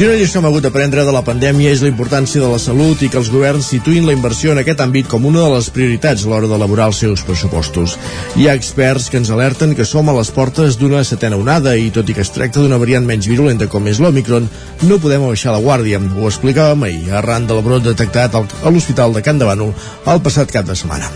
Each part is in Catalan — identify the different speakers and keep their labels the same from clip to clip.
Speaker 1: Si una lliçó hem hagut d'aprendre de la pandèmia és la importància de la salut i que els governs situïn la inversió en aquest àmbit com una de les prioritats a l'hora d'elaborar els seus pressupostos. Hi ha experts que ens alerten que som a les portes d'una setena onada i tot i que es tracta d'una variant menys virulenta com és l'Omicron, no podem abaixar la guàrdia. Ho explicàvem ahir, arran del brot detectat a l'Hospital de Can Bànol el passat cap de setmana.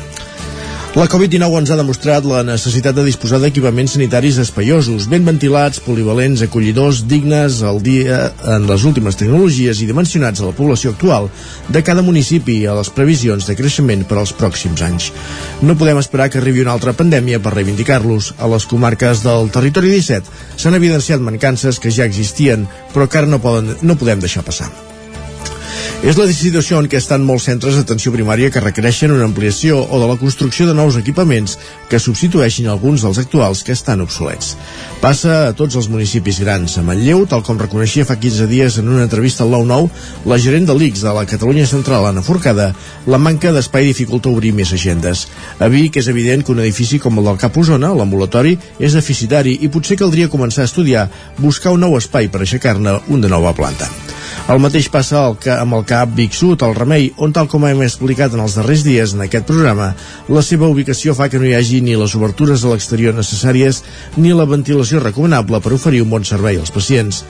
Speaker 1: La Covid-19 ens ha demostrat la necessitat de disposar d'equipaments sanitaris espaiosos, ben ventilats, polivalents, acollidors, dignes al dia en les últimes tecnologies i dimensionats a la població actual de cada municipi i a les previsions de creixement per als pròxims anys. No podem esperar que arribi una altra pandèmia per reivindicar-los. A les comarques del territori 17 s'han evidenciat mancances que ja existien, però que ara no, poden, no podem deixar passar. És la situació en què estan molts centres d'atenció primària que requereixen una ampliació o de la construcció de nous equipaments que substitueixin alguns dels actuals que estan obsolets. Passa a tots els municipis grans. A Manlleu, tal com reconeixia fa 15 dies en una entrevista al 9-9, la gerent de l'ICS de la Catalunya Central, Anna Forcada, la manca d'espai dificulta obrir més agendes. A Vic és evident que un edifici com el del Cap Osona, l'ambulatori, és deficitari i potser caldria començar a estudiar, buscar un nou espai per aixecar-ne un de nova planta. El mateix passa el que, amb el CAP Vic Sud, el Remei, on tal com hem explicat en els darrers dies en aquest programa, la seva ubicació fa que no hi hagi ni les obertures a l'exterior necessàries ni la ventilació recomanable per oferir un bon servei als pacients.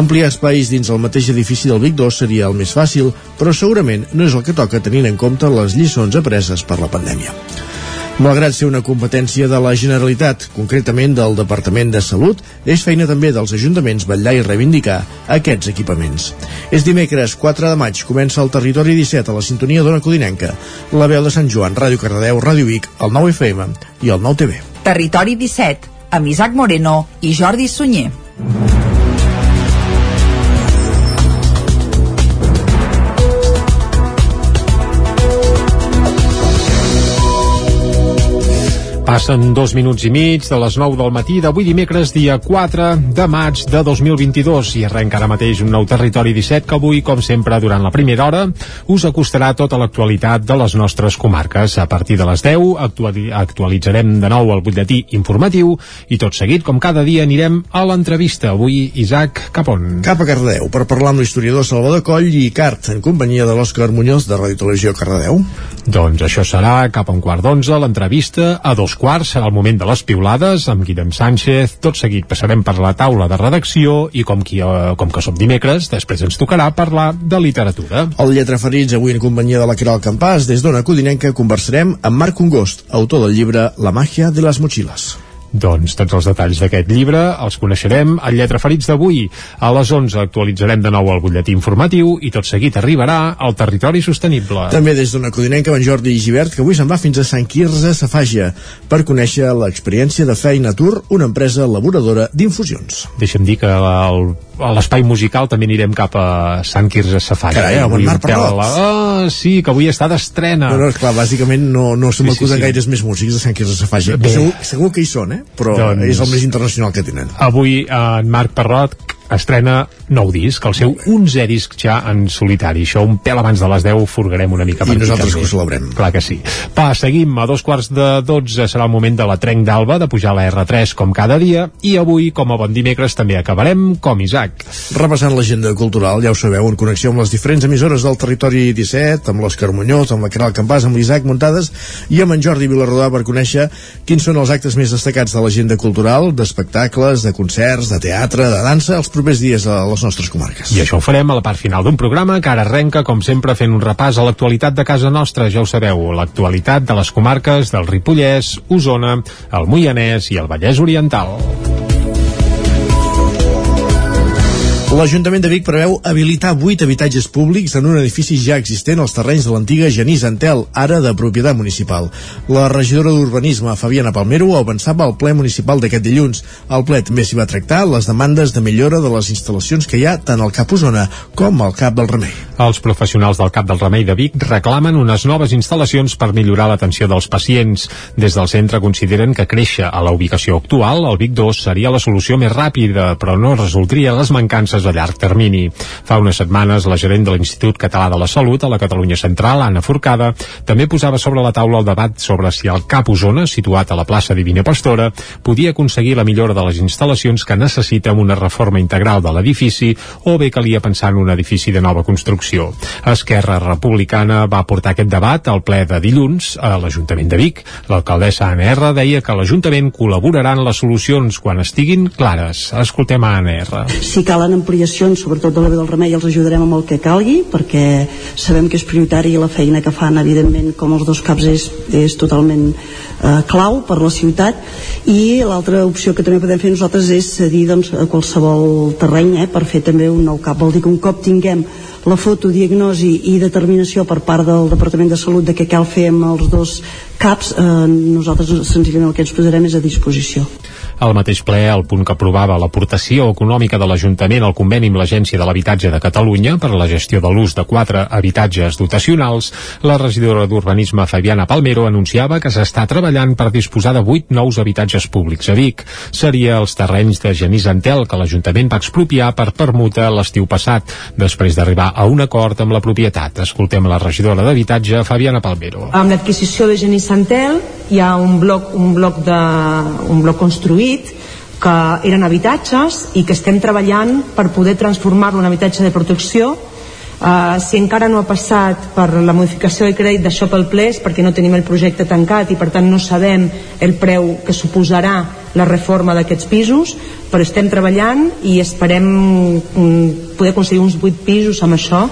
Speaker 1: Ampliar espais dins el mateix edifici del Vic 2 seria el més fàcil, però segurament no és el que toca tenint en compte les lliçons apreses per la pandèmia. Malgrat ser una competència de la Generalitat, concretament del Departament de Salut, és feina també dels ajuntaments vetllar i reivindicar aquests equipaments. És dimecres 4 de maig, comença el Territori 17 a la sintonia d'Ona Codinenca, la veu de Sant Joan, Ràdio Cardedeu, Ràdio Vic, el 9 FM i el 9 TV.
Speaker 2: Territori 17, amb Isaac Moreno i Jordi Sunyer.
Speaker 3: Passen dos minuts i mig de les 9 del matí d'avui dimecres, dia 4 de maig de 2022 i arrenca ara mateix un nou Territori 17 que avui, com sempre, durant la primera hora us acostarà tota l'actualitat de les nostres comarques. A partir de les 10 actuali actualitzarem de nou el butlletí informatiu i tot seguit, com cada dia, anirem a l'entrevista. Avui, Isaac, cap on?
Speaker 1: Cap a Cardedeu, per parlar amb l'historiador Salvador Coll i Cart, en companyia de l'Òscar Muñoz de Ràdio Televisió Cardedeu.
Speaker 3: Doncs això serà cap a un quart d'onze, l'entrevista a dos quarts serà el moment de les piulades amb Guillem Sánchez. Tot seguit passarem per la taula de redacció i com, qui, eh, com que som dimecres, després ens tocarà parlar de literatura.
Speaker 1: El Lletraferits, avui en companyia de la Caral Campàs, des d'Ona Codinenca conversarem amb Marc Congost, autor del llibre La màgia de les motxilles.
Speaker 3: Doncs tots els detalls d'aquest llibre els coneixerem al Lletra Ferits d'avui. A les 11 actualitzarem de nou el butlletí informatiu i tot seguit arribarà al territori sostenible.
Speaker 1: També des d'una codinenca en Jordi Givert, que avui se'n va fins a Sant Quirze Safàgia per conèixer l'experiència de Feina Tour, una empresa elaboradora d'infusions.
Speaker 3: Deixa'm dir que el a l'espai musical també anirem cap a Sant Quirze Safari.
Speaker 1: Carai,
Speaker 3: eh?
Speaker 1: el Marc Parrot.
Speaker 3: Ah, sí, que avui està d'estrena.
Speaker 1: No, no, esclar, bàsicament no, no se m'acuden
Speaker 3: sí, sí.
Speaker 1: gaires més músics de Sant Quirze Safari. Segur, segur que hi són, eh? Però
Speaker 3: Doncs-
Speaker 1: és el més internacional que tenen.
Speaker 3: Avui eh, en Marc Parrot estrena nou disc, el seu 11è disc ja en solitari. Això un pèl abans de les 10 furgarem una mica
Speaker 1: I
Speaker 3: per
Speaker 1: nosaltres
Speaker 3: també.
Speaker 1: que ho celebrem.
Speaker 3: Clar que sí. Va, seguim. A dos quarts de 12 serà el moment de la trenc d'alba, de pujar a la R3 com cada dia, i avui, com a bon dimecres, també acabarem com Isaac.
Speaker 1: Repassant l'agenda cultural, ja ho sabeu, en connexió amb les diferents emissores del territori 17, amb l'Òscar Muñoz, amb la Caral Campàs, amb l'Isaac Muntades i amb en Jordi Vilarrodà per conèixer quins són els actes més destacats de l'agenda cultural, d'espectacles, de concerts, de teatre, de dansa, els propers dies a les nostres comarques.
Speaker 3: I això ho farem a la part final d'un programa que ara arrenca, com sempre, fent un repàs a l'actualitat de casa nostra, ja ho sabeu, l'actualitat de les comarques del Ripollès, Osona, el Moianès i el Vallès Oriental.
Speaker 1: L'Ajuntament de Vic preveu habilitar 8 habitatges públics en un edifici ja existent als terrenys de l'antiga Genís Antel, ara de propietat municipal. La regidora d'Urbanisme, Fabiana Palmero, avançava al ple municipal d'aquest dilluns. Al ple també s'hi va tractar les demandes de millora de les instal·lacions que hi ha tant al Cap Osona com al Cap del Remei.
Speaker 3: Els professionals del CAP del Remei de Vic reclamen unes noves instal·lacions per millorar l'atenció dels pacients. Des del centre consideren que créixer a la ubicació actual, el Vic 2, seria la solució més ràpida, però no resultaria les mancances a llarg termini. Fa unes setmanes, la gerent de l'Institut Català de la Salut a la Catalunya Central, Anna Forcada, també posava sobre la taula el debat sobre si el CAP Osona, situat a la plaça Divina Pastora, podia aconseguir la millora de les instal·lacions que necessita una reforma integral de l'edifici o bé calia pensar en un edifici de nova construcció. Esquerra Republicana va portar aquest debat al ple de dilluns a l'Ajuntament de Vic. L'alcaldessa Anna R deia que l'Ajuntament col·laborarà en les solucions quan estiguin clares. Escoltem a Anna R.
Speaker 4: Si calen ampliacions, sobretot de la del Remei, els ajudarem amb el que calgui, perquè sabem que és prioritari la feina que fan, evidentment, com els dos caps és, és totalment eh, clau per la ciutat i l'altra opció que també podem fer nosaltres és cedir doncs, a qualsevol terreny eh, per fer també un nou cap vol dir que un cop tinguem la fotodiagnosi i determinació per part del Departament de Salut de què cal fer amb els dos CAPs, eh, nosaltres senzillament el que ens posarem és a disposició.
Speaker 3: Al mateix ple, el punt que aprovava l'aportació econòmica de l'Ajuntament al conveni amb l'Agència de l'Habitatge de Catalunya per a la gestió de l'ús de quatre habitatges dotacionals, la regidora d'Urbanisme Fabiana Palmero anunciava que s'està treballant per disposar de vuit nous habitatges públics a Vic. Seria els terrenys de Genís Antel que l'Ajuntament va expropiar per permuta l'estiu passat, després d'arribar a un acord amb la propietat. Escoltem la regidora d'Habitatge, Fabiana Palmero.
Speaker 5: Amb l'adquisició de Genís Antel hi ha un bloc, un bloc, de, un bloc construït que eren habitatges i que estem treballant per poder transformar-lo en habitatge de protecció. Uh, si encara no ha passat per la modificació de crèdit d'això pel ple és perquè no tenim el projecte tancat i per tant no sabem el preu que suposarà la reforma d'aquests pisos però estem treballant i esperem poder aconseguir uns 8 pisos amb això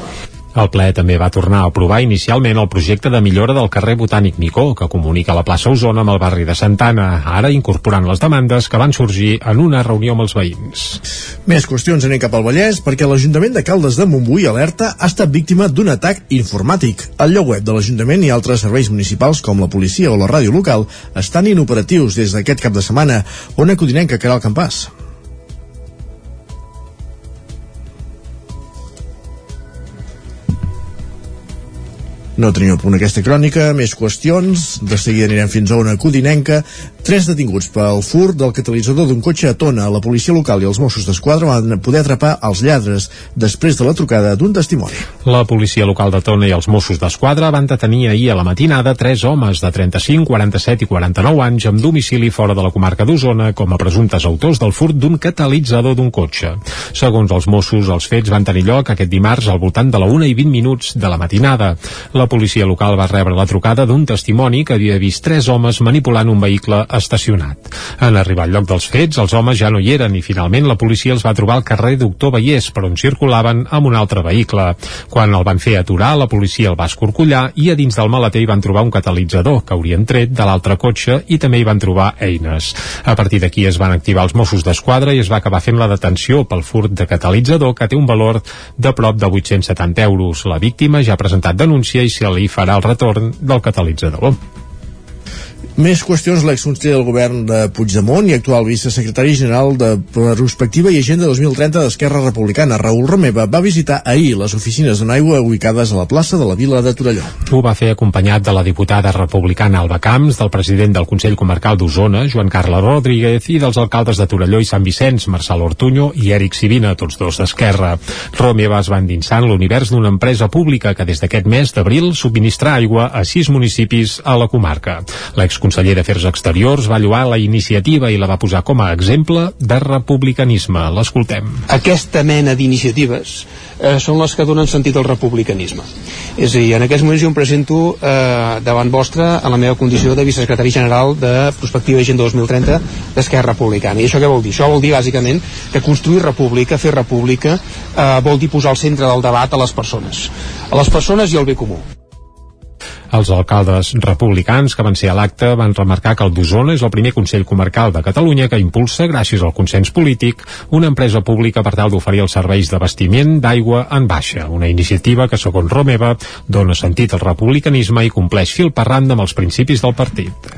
Speaker 3: el ple també va tornar a aprovar inicialment el projecte de millora del carrer Botànic Micó, que comunica la plaça Osona amb el barri de Santana, ara incorporant les demandes que van sorgir en una reunió amb els veïns.
Speaker 1: Més qüestions anem cap al Vallès, perquè l'Ajuntament de Caldes de Montbui alerta ha estat víctima d'un atac informàtic. El lloc web de l'Ajuntament i altres serveis municipals, com la policia o la ràdio local, estan inoperatius des d'aquest cap de setmana. On acudinem que el Campàs. No teniu a punt aquesta crònica, més qüestions. De seguida anirem fins a una codinenca. Tres detinguts pel fur del catalitzador d'un cotxe a Tona. La policia local i els Mossos d'Esquadra van poder atrapar els lladres després de la trucada d'un testimoni.
Speaker 3: La policia local de Tona i els Mossos d'Esquadra van detenir ahir a la matinada tres homes de 35, 47 i 49 anys amb domicili fora de la comarca d'Osona com a presumptes autors del furt d'un catalitzador d'un cotxe. Segons els Mossos, els fets van tenir lloc aquest dimarts al voltant de la 1 i 20 minuts de la matinada. La policia local va rebre la trucada d'un testimoni que havia vist tres homes manipulant un vehicle estacionat. En arribar al lloc dels fets, els homes ja no hi eren i finalment la policia els va trobar al carrer Doctor Vallès, per on circulaven amb un altre vehicle. Quan el van fer aturar, la policia el va escorcollar i a dins del maleter hi van trobar un catalitzador que haurien tret de l'altre cotxe i també hi van trobar eines. A partir d'aquí es van activar els Mossos d'Esquadra i es va acabar fent la detenció pel furt de catalitzador que té un valor de prop de 870 euros. La víctima ja ha presentat denúncia i se li farà el retorn del catalitzador.
Speaker 1: Més qüestions, l'exconseller del govern de Puigdemont i actual vicesecretari general de Prospectiva i Agenda 2030 d'Esquerra Republicana, Raül Romeva, va visitar ahir les oficines de aigua ubicades a la plaça de la Vila de Torelló.
Speaker 3: Ho va fer acompanyat de la diputada republicana Alba Camps, del president del Consell Comarcal d'Osona, Joan Carles Rodríguez, i dels alcaldes de Torelló i Sant Vicenç, Marçal Ortuño i Eric Sivina, tots dos d'Esquerra. Romeva es va endinsar en l'univers d'una empresa pública que des d'aquest mes d'abril subministra aigua a sis municipis a la comarca. L'ex conseller d'Afers Exteriors va lloar la iniciativa i la va posar com a exemple de republicanisme. L'escoltem.
Speaker 6: Aquesta mena d'iniciatives eh, són les que donen sentit al republicanisme. És a dir, en aquests moments jo em presento eh, davant vostre en la meva condició de vicesecretari general de Prospectiva Agenda 2030 d'Esquerra Republicana. I això què vol dir? Això vol dir, bàsicament, que construir república, fer república, eh, vol dir posar al centre del debat a les persones. A les persones i al bé comú.
Speaker 3: Els alcaldes republicans que van ser a l'acte van remarcar que el d'Osona és el primer Consell Comarcal de Catalunya que impulsa, gràcies al consens polític, una empresa pública per tal d'oferir els serveis d'abastiment d'aigua en baixa, una iniciativa que, segons Romeva, dona sentit al republicanisme i compleix fil per amb els principis del partit.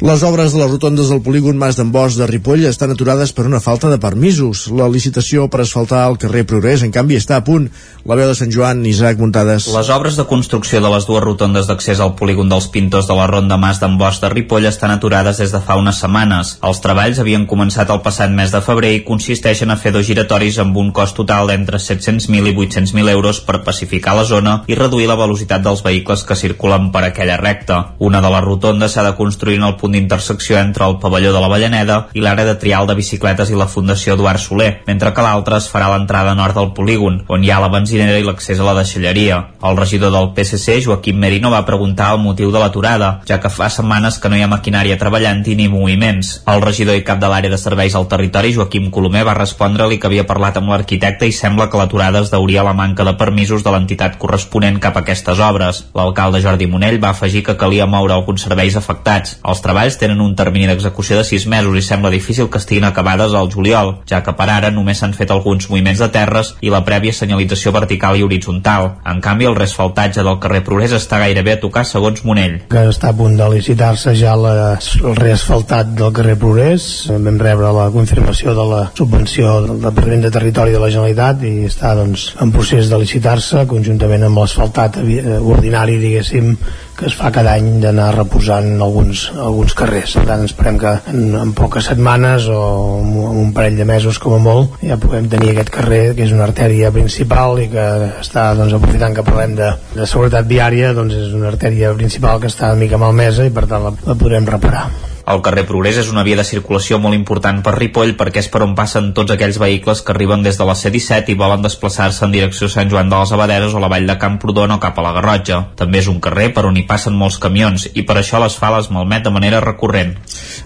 Speaker 1: Les obres de les rotondes del polígon Mas d'en de Ripoll estan aturades per una falta de permisos. La licitació per asfaltar el carrer Progrés, en canvi, està a punt. La veu de Sant Joan, Isaac Muntades.
Speaker 7: Les obres de construcció de les dues rotondes d'accés al polígon dels pintors de la ronda Mas d'en de Ripoll estan aturades des de fa unes setmanes. Els treballs havien començat el passat mes de febrer i consisteixen a fer dos giratoris amb un cost total d'entre 700.000 i 800.000 euros per pacificar la zona i reduir la velocitat dels vehicles que circulen per aquella recta. Una de les rotondes s'ha de construir en el punt d'intersecció entre el pavelló de la Vallaneda i l'àrea de trial de bicicletes i la Fundació Eduard Soler, mentre que l'altra es farà l'entrada nord del polígon, on hi ha la benzinera i l'accés a la deixalleria. El regidor del PSC, Joaquim Merino, va preguntar el motiu de l'aturada, ja que fa setmanes que no hi ha maquinària treballant-hi ni moviments. El regidor i cap de l'àrea de serveis al territori, Joaquim Colomer, va respondre-li que havia parlat amb l'arquitecte i sembla que l'aturada es deuria a la manca de permisos de l'entitat corresponent cap a aquestes obres. L'alcalde Jordi Monell va afegir que calia moure alguns serveis afectats. Els treballs tenen un termini d'execució de 6 mesos i sembla difícil que estiguin acabades al juliol, ja que per ara només s'han fet alguns moviments de terres i la prèvia senyalització vertical i horitzontal. En canvi, el resfaltatge del carrer Progrés està gairebé a tocar segons Monell.
Speaker 8: Que està a punt de licitar-se ja la, el reasfaltat del carrer Progrés. Vam rebre la confirmació de la subvenció del Departament de Territori de la Generalitat i està doncs, en procés de licitar-se conjuntament amb l'asfaltat eh, ordinari, diguéssim, que es fa cada any d'anar reposant alguns, alguns carrers. Per tant, esperem que en, en poques setmanes o en un parell de mesos com a molt ja puguem tenir aquest carrer que és una artèria principal i que està doncs, aprofitant que parlem de, de seguretat viària doncs és una artèria principal que està una mica malmesa i per tant la, la podrem reparar.
Speaker 7: El carrer Progrés és una via de circulació molt important per Ripoll perquè és per on passen tots aquells vehicles que arriben des de la C-17 i volen desplaçar-se en direcció a Sant Joan de les Abaderes o la vall de Camprodon o cap a la Garrotja. També és un carrer per on hi passen molts camions i per això l'asfalt es malmet de manera recurrent.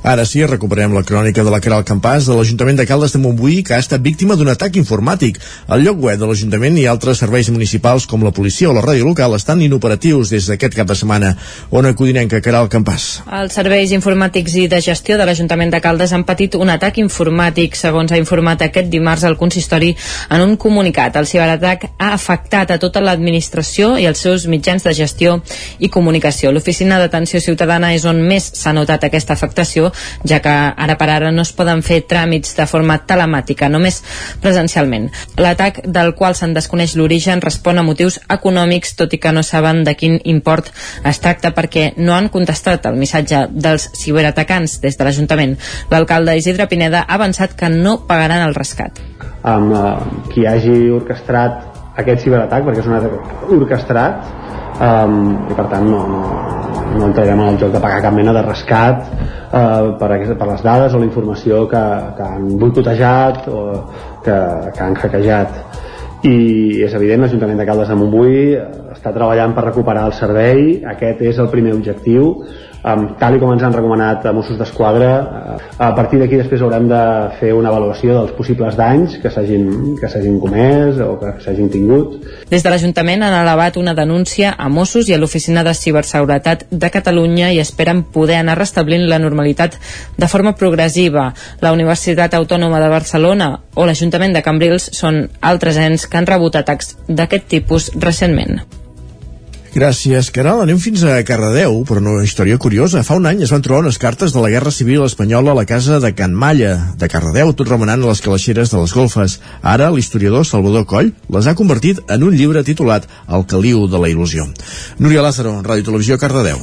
Speaker 1: Ara sí, recuperem la crònica de la Caral Campàs de l'Ajuntament de Caldes de Montbui que ha estat víctima d'un atac informàtic. El lloc web de l'Ajuntament i altres serveis municipals com la policia o la ràdio local estan inoperatius des d'aquest cap de setmana. On acudinenca Caral Campàs.
Speaker 9: Els serveis informàtics tècnics i de gestió de l'Ajuntament de Caldes han patit un atac informàtic, segons ha informat aquest dimarts el consistori en un comunicat. El ciberatac ha afectat a tota l'administració i els seus mitjans de gestió i comunicació. L'Oficina d'Atenció Ciutadana és on més s'ha notat aquesta afectació, ja que ara per ara no es poden fer tràmits de forma telemàtica, només presencialment. L'atac del qual se'n desconeix l'origen respon a motius econòmics, tot i que no saben de quin import es tracta perquè no han contestat el missatge dels ciberatacs atacants des de l'Ajuntament. L'alcalde Isidre Pineda ha avançat que no pagaran el rescat.
Speaker 10: Amb uh, qui hagi orquestrat aquest ciberatac, perquè és un atac orquestrat, um, i per tant no, no, no entrarem en el joc de pagar cap mena de rescat uh, per, per les dades o la informació que, que han boicotejat o que, que han hackejat i és evident, l'Ajuntament de Caldes de Montbui està treballant per recuperar el servei aquest és el primer objectiu um, tal com ens han recomanat a Mossos d'Esquadra uh, a partir d'aquí després haurem de fer una avaluació dels possibles danys que s'hagin comès o que s'hagin tingut
Speaker 9: Des de l'Ajuntament han elevat una denúncia a Mossos i a l'Oficina de Ciberseguretat de Catalunya i esperen poder anar restablint la normalitat de forma progressiva. La Universitat Autònoma de Barcelona o l'Ajuntament de Cambrils són altres ens que han rebut atacs d'aquest tipus recentment.
Speaker 1: Gràcies, Caral. Anem fins a Cardedeu, però una història curiosa. Fa un any es van trobar unes cartes de la Guerra Civil Espanyola a la casa de Can Malla, de Cardedeu, tot remenant a les calaixeres de les golfes. Ara, l'historiador Salvador Coll les ha convertit en un llibre titulat El caliu de la il·lusió. Núria Lázaro, Ràdio Televisió, Cardedeu.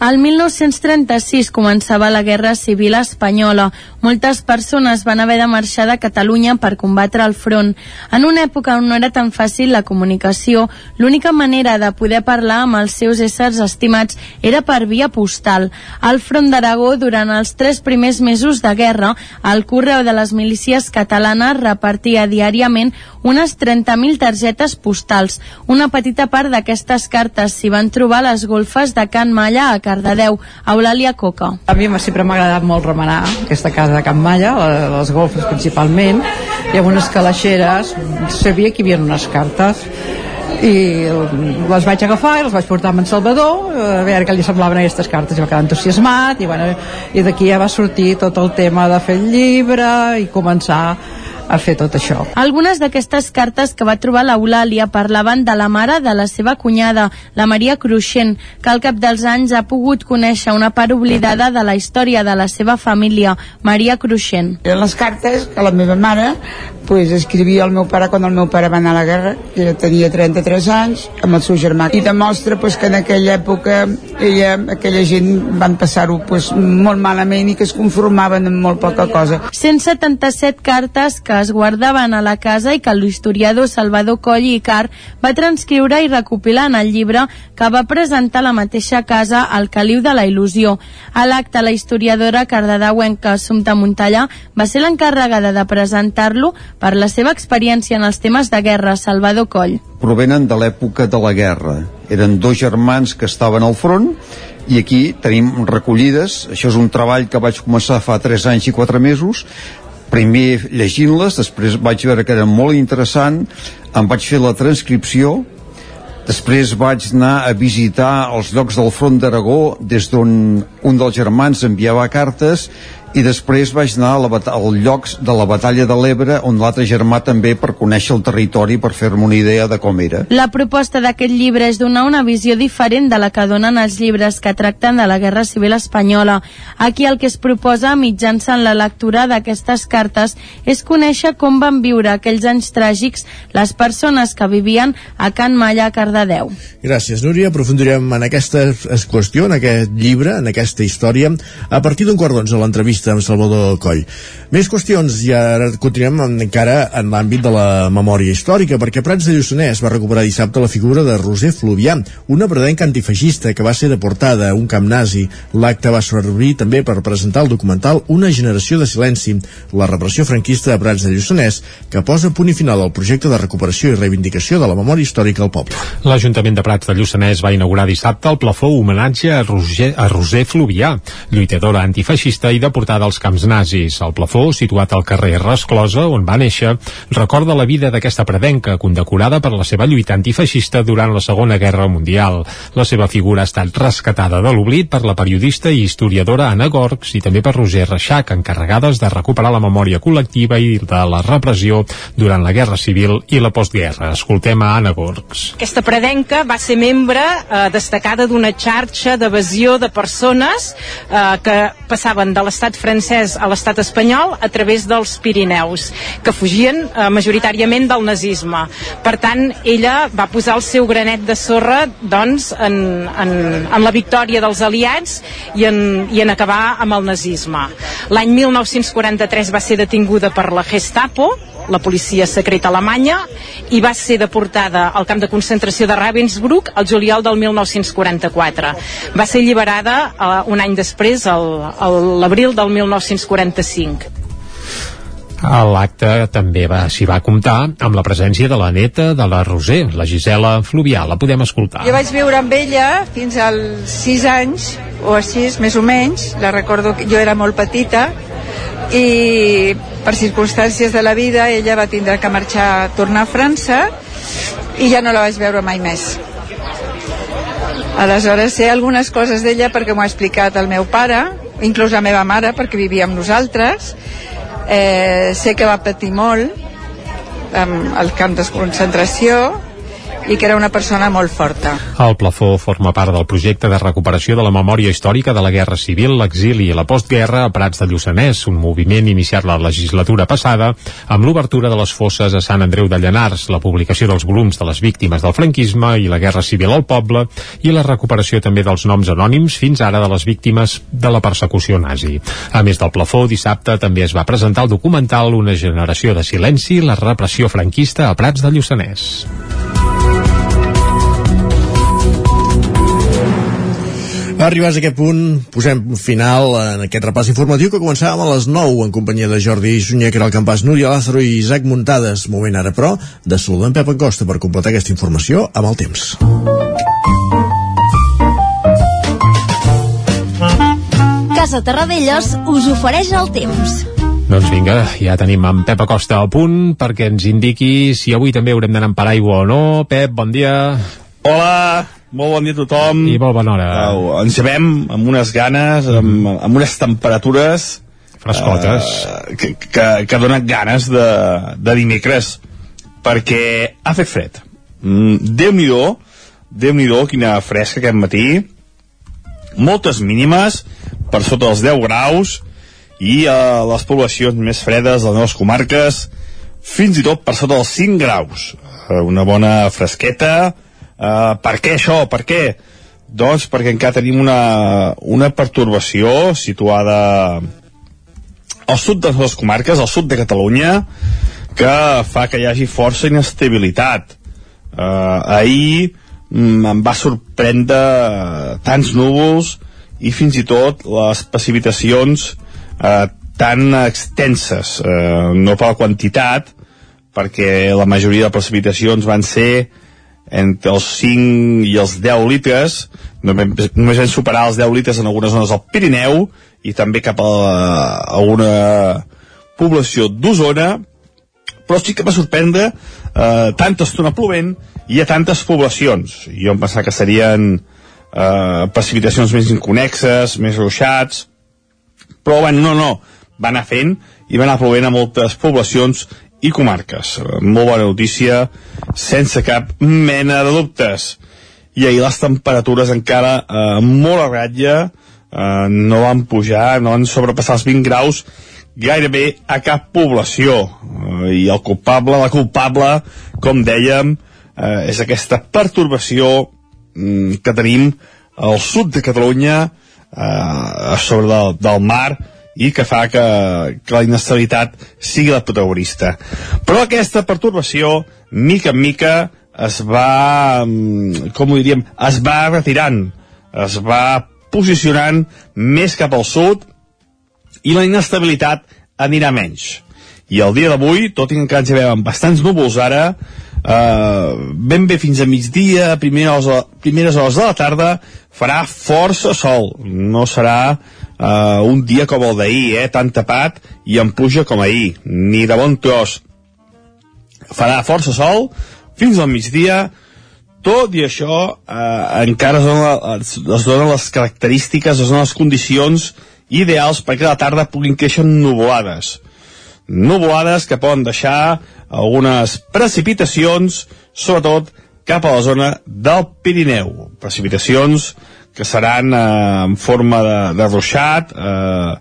Speaker 11: El 1936 començava la Guerra Civil Espanyola. Moltes persones van haver de marxar de Catalunya per combatre el front. En una època on no era tan fàcil la comunicació, l'única manera de poder parlar amb els seus éssers estimats era per via postal. Al front d'Aragó, durant els tres primers mesos de guerra, el correu de les milícies catalanes repartia diàriament unes 30.000 targetes postals. Una petita part d'aquestes cartes s'hi van trobar a les golfes de Can Malla a Cardedeu. Eulàlia Coca.
Speaker 12: A mi sempre m'ha agradat molt remenar aquesta casa de Can Malla, les golfes principalment, i amb unes calaixeres sabia que hi havia unes cartes. I les vaig agafar i les vaig portar amb en Salvador a veure què li semblaven aquestes cartes i va quedar entusiasmat i, bueno, i d'aquí ja va sortir tot el tema de fer el llibre i començar
Speaker 13: a fer tot això.
Speaker 11: Algunes d'aquestes cartes que va trobar l'Eulàlia parlaven de la mare de la seva cunyada, la Maria Cruixent, que al cap dels anys ha pogut conèixer una part oblidada de la història de la seva família, Maria Cruixent.
Speaker 14: Eren les cartes que la meva mare pues, escrivia al meu pare quan el meu pare va anar a la guerra, que ella tenia 33 anys, amb el seu germà. I demostra pues, que en aquella època ella, aquella gent van passar-ho pues, molt malament i que es conformaven amb molt poca cosa.
Speaker 11: 177 cartes que es guardaven a la casa i que l'historiador Salvador Coll i Car va transcriure i recopilar en el llibre que va presentar la mateixa casa al Caliu de la Il·lusió. A l'acte, la historiadora cardedauenca Assumpta Montellà va ser l'encarregada de presentar-lo per la seva experiència en els temes de guerra, Salvador Coll.
Speaker 15: Provenen de l'època de la guerra. Eren dos germans que estaven al front i aquí tenim recollides, això és un treball que vaig començar fa 3 anys i 4 mesos, primer llegint-les, després vaig veure que era molt interessant, em vaig fer la transcripció, després vaig anar a visitar els llocs del front d'Aragó des d'on un dels germans enviava cartes i després vaig anar a la, al lloc de la batalla de l'Ebre on l'altre germà també per conèixer el territori per fer-me una idea de com era.
Speaker 11: La proposta d'aquest llibre és donar una visió diferent de la que donen els llibres que tracten de la Guerra Civil Espanyola. Aquí el que es proposa mitjançant la lectura d'aquestes cartes és conèixer com van viure aquells anys tràgics les persones que vivien a Can Malla, a Cardedeu.
Speaker 1: Gràcies, Núria. Aprofundirem en aquesta qüestió, en aquest llibre, en aquesta història, a partir d'un quart d'onze l'entrevista entrevista amb Salvador Coll. Més qüestions i ara continuem encara en l'àmbit de la memòria històrica, perquè Prats de Lluçanès va recuperar dissabte la figura de Roser Fluvià, una bredenca antifeixista que va ser deportada a un camp nazi. L'acte va servir també per presentar el documental Una generació de silenci, la repressió franquista de Prats de Lluçanès, que posa punt i final al projecte de recuperació i reivindicació de la memòria històrica al poble.
Speaker 3: L'Ajuntament de Prats de Lluçanès va inaugurar dissabte el plafó homenatge a Roger, a Roser Fluvià, lluitadora antifeixista i deportada als camps nazis. El plafó, situat al carrer Resclosa, on va néixer, recorda la vida d'aquesta predenca, condecorada per la seva lluita antifeixista durant la Segona Guerra Mundial. La seva figura ha estat rescatada de l'oblit per la periodista i historiadora Anna Gorgs i també per Roger Reixac, encarregades de recuperar la memòria col·lectiva i de la repressió durant la Guerra Civil i la postguerra. Escoltem a Anna Gorgs.
Speaker 5: Aquesta predenca va ser membre eh, destacada d'una xarxa d'evasió de persones eh, que passaven de l'estat francès a l'estat espanyol a través dels Pirineus, que fugien eh, majoritàriament del nazisme. Per tant, ella va posar el seu granet de sorra doncs, en, en, en la victòria dels aliats i en, i en acabar amb el nazisme. L'any 1943 va ser detinguda per la Gestapo, la policia secreta alemanya i va ser deportada al camp de concentració de Ravensbrück el juliol del 1944. Va ser alliberada uh, un any després, l'abril del 1945.
Speaker 3: A l'acte també va s'hi va comptar amb la presència de la neta de la Roser, la Gisela Fluvià. La podem escoltar.
Speaker 12: Jo vaig viure amb ella fins als 6 anys, o a 6 més o menys. La recordo que jo era molt petita i per circumstàncies de la vida ella va tindre que marxar, tornar a França i ja no la vaig veure mai més. Aleshores sé algunes coses d'ella perquè m'ho ha explicat el meu pare, inclús la meva mare perquè vivia amb nosaltres. Eh, sé que va patir molt amb el camp de concentració i que era una persona molt forta.
Speaker 3: El plafó forma part del projecte de recuperació de la memòria històrica de la Guerra Civil, l'exili i la postguerra a Prats de Lluçanès, un moviment iniciat la legislatura passada amb l'obertura de les fosses a Sant Andreu de Llanars, la publicació dels volums de les víctimes del franquisme i la Guerra Civil al poble i la recuperació també dels noms anònims fins ara de les víctimes de la persecució nazi. A més del plafó, dissabte també es va presentar el documental Una generació de silenci, la repressió franquista a Prats de Lluçanès.
Speaker 1: Arribats a aquest punt, posem final en aquest repàs informatiu que començàvem a les 9 en companyia de Jordi Sunyer, que era el campàs Núria Lázaro i Isaac Muntades. Moment ara, però, de saludar en Pep Acosta per completar aquesta informació amb el temps.
Speaker 16: Casa Terradellos us ofereix el temps.
Speaker 3: Doncs vinga, ja tenim en Pep Acosta al punt perquè ens indiqui si avui també haurem d'anar amb paraigua o no. Pep, bon dia.
Speaker 17: Hola, molt bon dia a tothom.
Speaker 3: I molt bona hora.
Speaker 17: Uh, ens llevem amb unes ganes, amb, amb unes temperatures
Speaker 3: Frescotes.
Speaker 17: Uh, que, que, que donat ganes de, de dimecres, perquè ha fet fred. Mm, Déu-n'hi-do, déu nhi déu quina fresca aquest matí. Moltes mínimes, per sota dels 10 graus, i a uh, les poblacions més fredes de les nostres comarques, fins i tot per sota dels 5 graus. Uh, una bona fresqueta. Uh, per què això? Per què? Doncs perquè encara tenim una, una pertorbació situada al sud de les comarques, al sud de Catalunya, que fa que hi hagi força inestabilitat. Uh, ahir mm, em va sorprendre tants núvols i fins i tot les precipitacions uh, tan extenses, uh, no per la quantitat, perquè la majoria de precipitacions van ser entre els 5 i els 10 litres, només, només vam superar els 10 litres en algunes zones del Pirineu i també cap a, a una població d'Osona, però sí que va sorprendre eh, tanta estona plovent i a tantes poblacions. Jo em pensava que serien eh, precipitacions més inconexes, més ruixats, però bueno, no, no, va anar fent i va anar plovent a moltes poblacions i comarques. Molt bona notícia, sense cap mena de dubtes. I ahir les temperatures encara eh, molt a ratlla, eh, no van pujar, no van sobrepassar els 20 graus gairebé a cap població. Eh, I el culpable, la culpable, com dèiem, eh, és aquesta pertorbació mm, que tenim al sud de Catalunya, eh, a sobre del, del mar, i que fa que, que la inestabilitat sigui la protagonista. Però aquesta pertorbació, mica en mica, es va, mm, com ho diríem, es va retirant, es va posicionant més cap al sud i la inestabilitat anirà menys. I el dia d'avui, tot i que encara ens veiem bastants núvols ara, eh, ben bé fins a migdia, primeres, primeres hores de la tarda, farà força sol. No serà uh, un dia com el d'ahir, eh, tan tapat i en pluja com ahir, ni de bon tros. Farà força sol fins al migdia, tot i això eh, encara es donen, es donen les característiques, es donen les condicions ideals perquè a la tarda puguin créixer nuvolades. Nuvolades que poden deixar algunes precipitacions, sobretot cap a la zona del Pirineu. Precipitacions que seran eh, en forma de, de ruixat, eh,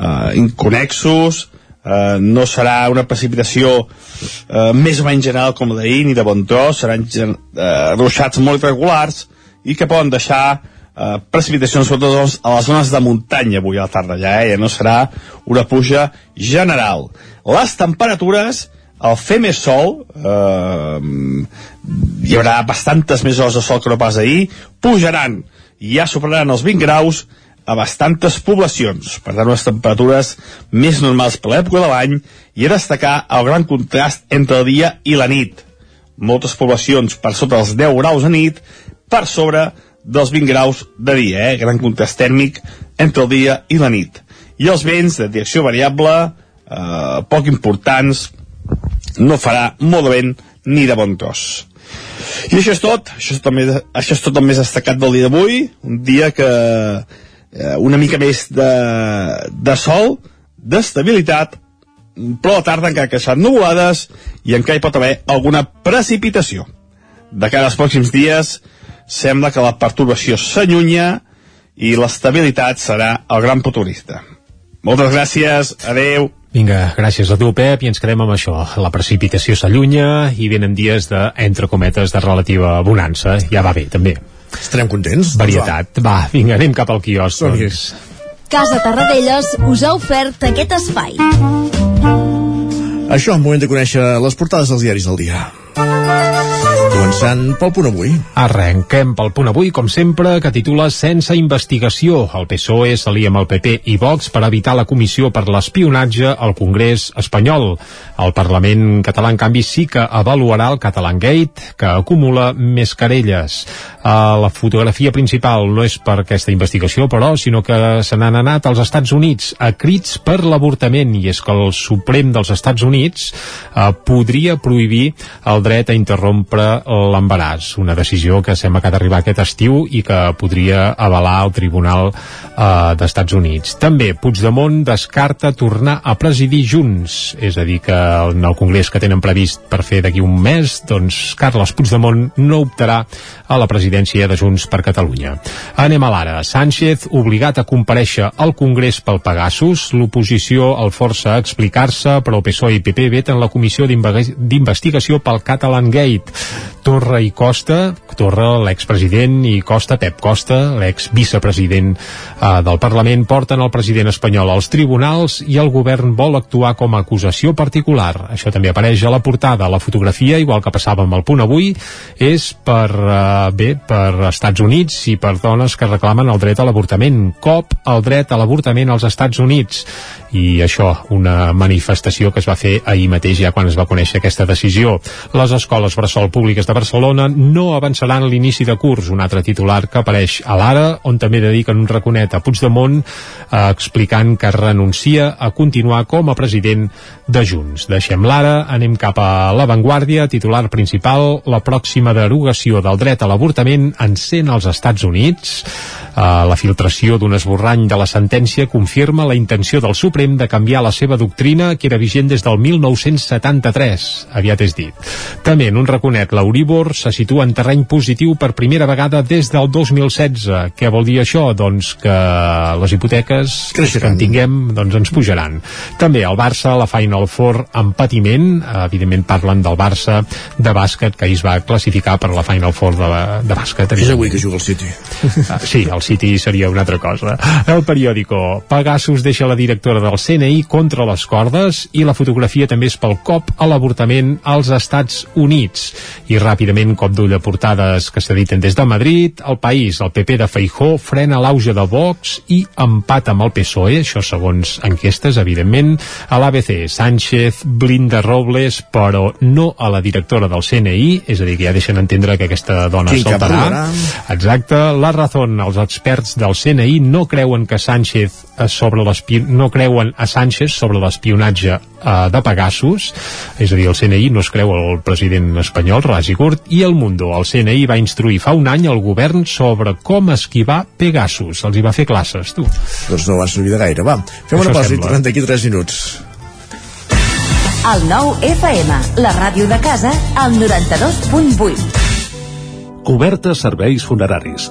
Speaker 17: eh, inconexos, eh, no serà una precipitació eh, més o menys general com d'ahir, ni de bon tros, seran eh, ruixats molt irregulars i que poden deixar eh, precipitacions sobretot a les zones de muntanya avui a la tarda ja, eh? ja no serà una pluja general. Les temperatures al fer més sol eh, hi haurà bastantes més hores de sol que no pas ahir pujaran i ja superaran els 20 graus a bastantes poblacions, per tant unes temperatures més normals per l'època de l'any i a destacar el gran contrast entre el dia i la nit. Moltes poblacions per sota dels 10 graus a nit, per sobre dels 20 graus de dia, eh? gran contrast tèrmic entre el dia i la nit. I els vents de direcció variable, eh, poc importants, no farà molt de vent ni de bon tros. I això és tot, això és tot, més, això és tot el més destacat del dia d'avui, un dia que eh, una mica més de, de sol, d'estabilitat, però a la tarda encara que seran nuvolades i encara hi pot haver alguna precipitació. De cara als pròxims dies sembla que la perturbació s'allunya i l'estabilitat serà el gran protagonista. Moltes gràcies, adeu.
Speaker 3: Vinga, gràcies a tu, Pep, i ens quedem amb això. La precipitació s'allunya i venen dies de, entre cometes, de relativa bonança. Ja va bé, també.
Speaker 1: Estarem contents?
Speaker 3: Varietat. Va, vinga, anem cap al quiosc. Doncs.
Speaker 16: Casa Tarradellas us ha ofert aquest espai.
Speaker 1: Això, moment de conèixer les portades dels diaris del dia. Començant pel punt avui.
Speaker 3: Arrenquem pel punt avui, com sempre, que titula Sense investigació. El PSOE s'alia amb el PP i Vox per evitar la comissió per l'espionatge al Congrés espanyol. El Parlament català, en canvi, sí que avaluarà el Catalan Gate, que acumula més querelles. Uh, la fotografia principal no és per aquesta investigació, però, sinó que se n'han anat als Estats Units a crits per l'avortament, i és que el Suprem dels Estats Units uh, podria prohibir el dret a interrompre l'embaràs, una decisió que sembla que ha d'arribar aquest estiu i que podria avalar el Tribunal eh, d'Estats Units. També Puigdemont descarta tornar a presidir Junts, és a dir, que en el Congrés que tenen previst per fer d'aquí un mes, doncs Carles Puigdemont no optarà a la presidència de Junts per Catalunya. Anem a l'ara. Sánchez obligat a compareixer al Congrés pel Pegasus, l'oposició el força a explicar-se, però PSOE i PP veten la comissió d'investigació pel Catalan Gate. Torra i Costa, Torra, l'expresident, i Costa, Pep Costa, l'ex-vicepresident eh, del Parlament, porten el president espanyol als tribunals i el govern vol actuar com a acusació particular. Això també apareix a la portada. La fotografia, igual que passava amb el punt avui, és per, eh, bé, per Estats Units i per dones que reclamen el dret a l'avortament. Cop al dret a l'avortament als Estats Units i això, una manifestació que es va fer ahir mateix ja quan es va conèixer aquesta decisió. Les escoles bressol públiques de Barcelona no avançaran l'inici de curs, un altre titular que apareix a l'Ara, on també dediquen un raconet a Puigdemont eh, explicant que renuncia a continuar com a president de Junts. Deixem l'Ara, anem cap a l'avantguàrdia, titular principal, la pròxima derogació del dret a l'avortament encén als Estats Units. Uh, la filtració d'un esborrany de la sentència confirma la intenció del Suprem de canviar la seva doctrina que era vigent des del 1973, aviat és dit. També en un raconet, l'Euríbor se situa en terreny positiu per primera vegada des del 2016. Què vol dir això? Doncs que les hipoteques Creixeran. que en tinguem doncs ens pujaran. També el Barça, la Final Four en patiment, evidentment parlen del Barça de bàsquet que ahir es va classificar per la Final Four de, de bàsquet.
Speaker 1: És avui que juga el City.
Speaker 3: Uh, sí, el City seria una altra cosa. El periòdico. Pegasus deixa la directora del CNI contra les cordes i la fotografia també és pel cop a l'avortament als Estats Units. I ràpidament, cop d'ull a portades que s'editen des de Madrid, el país, el PP de Feijó, frena l'auge de Vox i empat amb el PSOE, això segons enquestes, evidentment, a l'ABC. Sánchez blinda Robles, però no a la directora del CNI, és a dir, que ja deixen entendre que aquesta dona saltarà. Exacte. La Razón els experts del CNI no creuen que Sánchez sobre no creuen a Sánchez sobre l'espionatge eh, de Pegasus, és a dir, el CNI no es creu el president espanyol, Rasi Curt, i el Mundo. El CNI va instruir fa un any el govern sobre com esquivar Pegasus. Els hi va fer classes, tu.
Speaker 1: Doncs no va servir de gaire. Va, fem Això una pausa i tornem d'aquí 3 minuts.
Speaker 16: El nou FM, la ràdio de casa, al 92.8.
Speaker 18: Coberta serveis funeraris.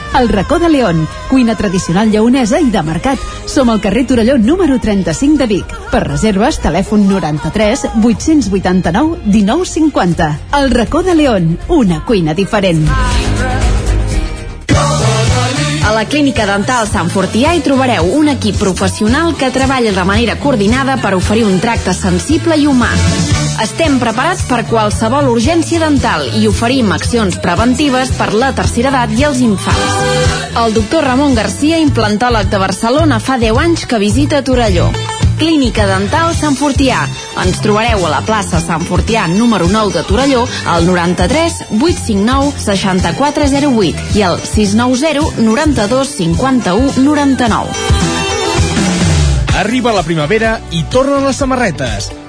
Speaker 19: El racó de León, cuina tradicional lleonesa i de mercat. Som al carrer Torelló número 35 de Vic. Per reserves, telèfon 93 889 1950. El racó de León, una cuina diferent.
Speaker 20: A la Clínica Dental Sant Fortià hi trobareu un equip professional que treballa de manera coordinada per oferir un tracte sensible i humà. Estem preparats per qualsevol urgència dental i oferim accions preventives per la tercera edat i els infants. El doctor Ramon Garcia, implantòleg de Barcelona, fa 10 anys que visita Torelló. Clínica Dental Sant Fortià. Ens trobareu a la plaça Sant Fortià número 9 de Torelló al 93 859 6408 i al 690 92 51 99.
Speaker 21: Arriba la primavera i tornen les samarretes.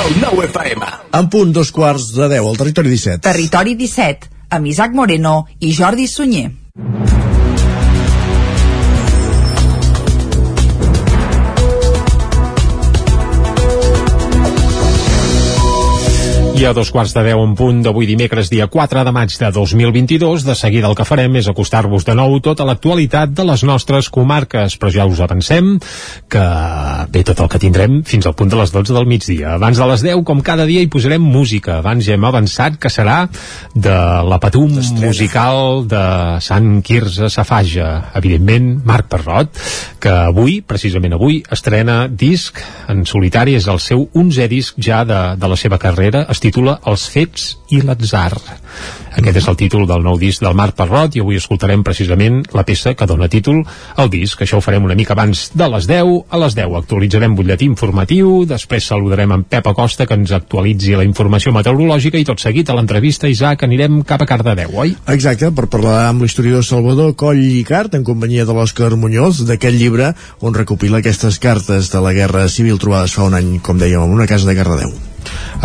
Speaker 21: El 9 FM.
Speaker 1: En punt dos quarts de 10 al territori 17.
Speaker 22: Territori 17, amb Isaac Moreno i Jordi Sunyer.
Speaker 3: I a dos quarts de deu en punt d'avui dimecres, dia 4 de maig de 2022, de seguida el que farem és acostar-vos de nou tota l'actualitat de les nostres comarques, però ja us avancem que bé tot el que tindrem fins al punt de les 12 del migdia. Abans de les 10, com cada dia, hi posarem música. Abans ja hem avançat que serà de la patum musical de Sant Quirze Safaja. Evidentment, Marc Perrot, que avui, precisament avui, estrena disc en solitari, és el seu 11è disc ja de, de la seva carrera, es titula Els fets i l'atzar. Aquest és el títol del nou disc del Marc Perrot i avui escoltarem precisament la peça que dona títol al disc. Això ho farem una mica abans de les 10. A les 10 actualitzarem butlletí informatiu, després saludarem en Pep Acosta que ens actualitzi la informació meteorològica i tot seguit a l'entrevista, Isaac, anirem cap a Cardedeu, oi?
Speaker 1: Exacte, per parlar amb l'historiador Salvador Coll i Cart en companyia de l'Òscar Muñoz d'aquest llibre on recopila aquestes cartes de la Guerra Civil trobades fa un any, com dèiem, en una casa de Cardedeu.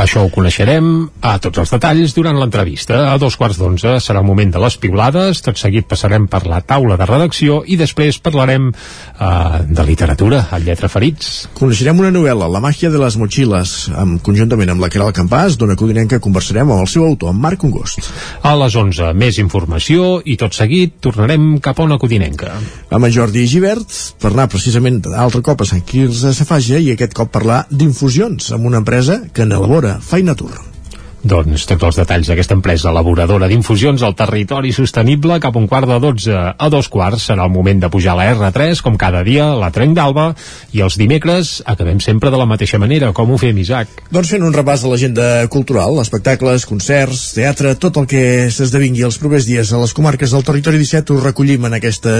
Speaker 3: Això ho coneixerem a tots els detalls durant l'entrevista. A dos quarts d'onze serà el moment de les piulades, tot seguit passarem per la taula de redacció i després parlarem uh, de literatura, a Lletra Ferits.
Speaker 1: Coneixerem una novel·la, La màgia de les motxilles, amb, conjuntament amb la Caral Campàs, d'una codinenca conversarem amb el seu autor, en Marc Congost.
Speaker 3: A les 11, més informació i tot seguit tornarem cap a una codinenca.
Speaker 1: Amb en Jordi Givert, per anar precisament d'altre cop a Sant Quirze Safaja i aquest cop parlar d'infusions amb una empresa que n'elabora Feinatur.
Speaker 3: Doncs tots els detalls d'aquesta empresa elaboradora d'infusions al territori sostenible cap a un quart de 12 a dos quarts serà el moment de pujar a la R3 com cada dia, la Trenc d'Alba i els dimecres acabem sempre de la mateixa manera com ho fem Isaac.
Speaker 1: Doncs fent un repàs de l'agenda cultural, espectacles, concerts, teatre, tot el que s'esdevingui els propers dies a les comarques del territori 17 ho recollim en aquesta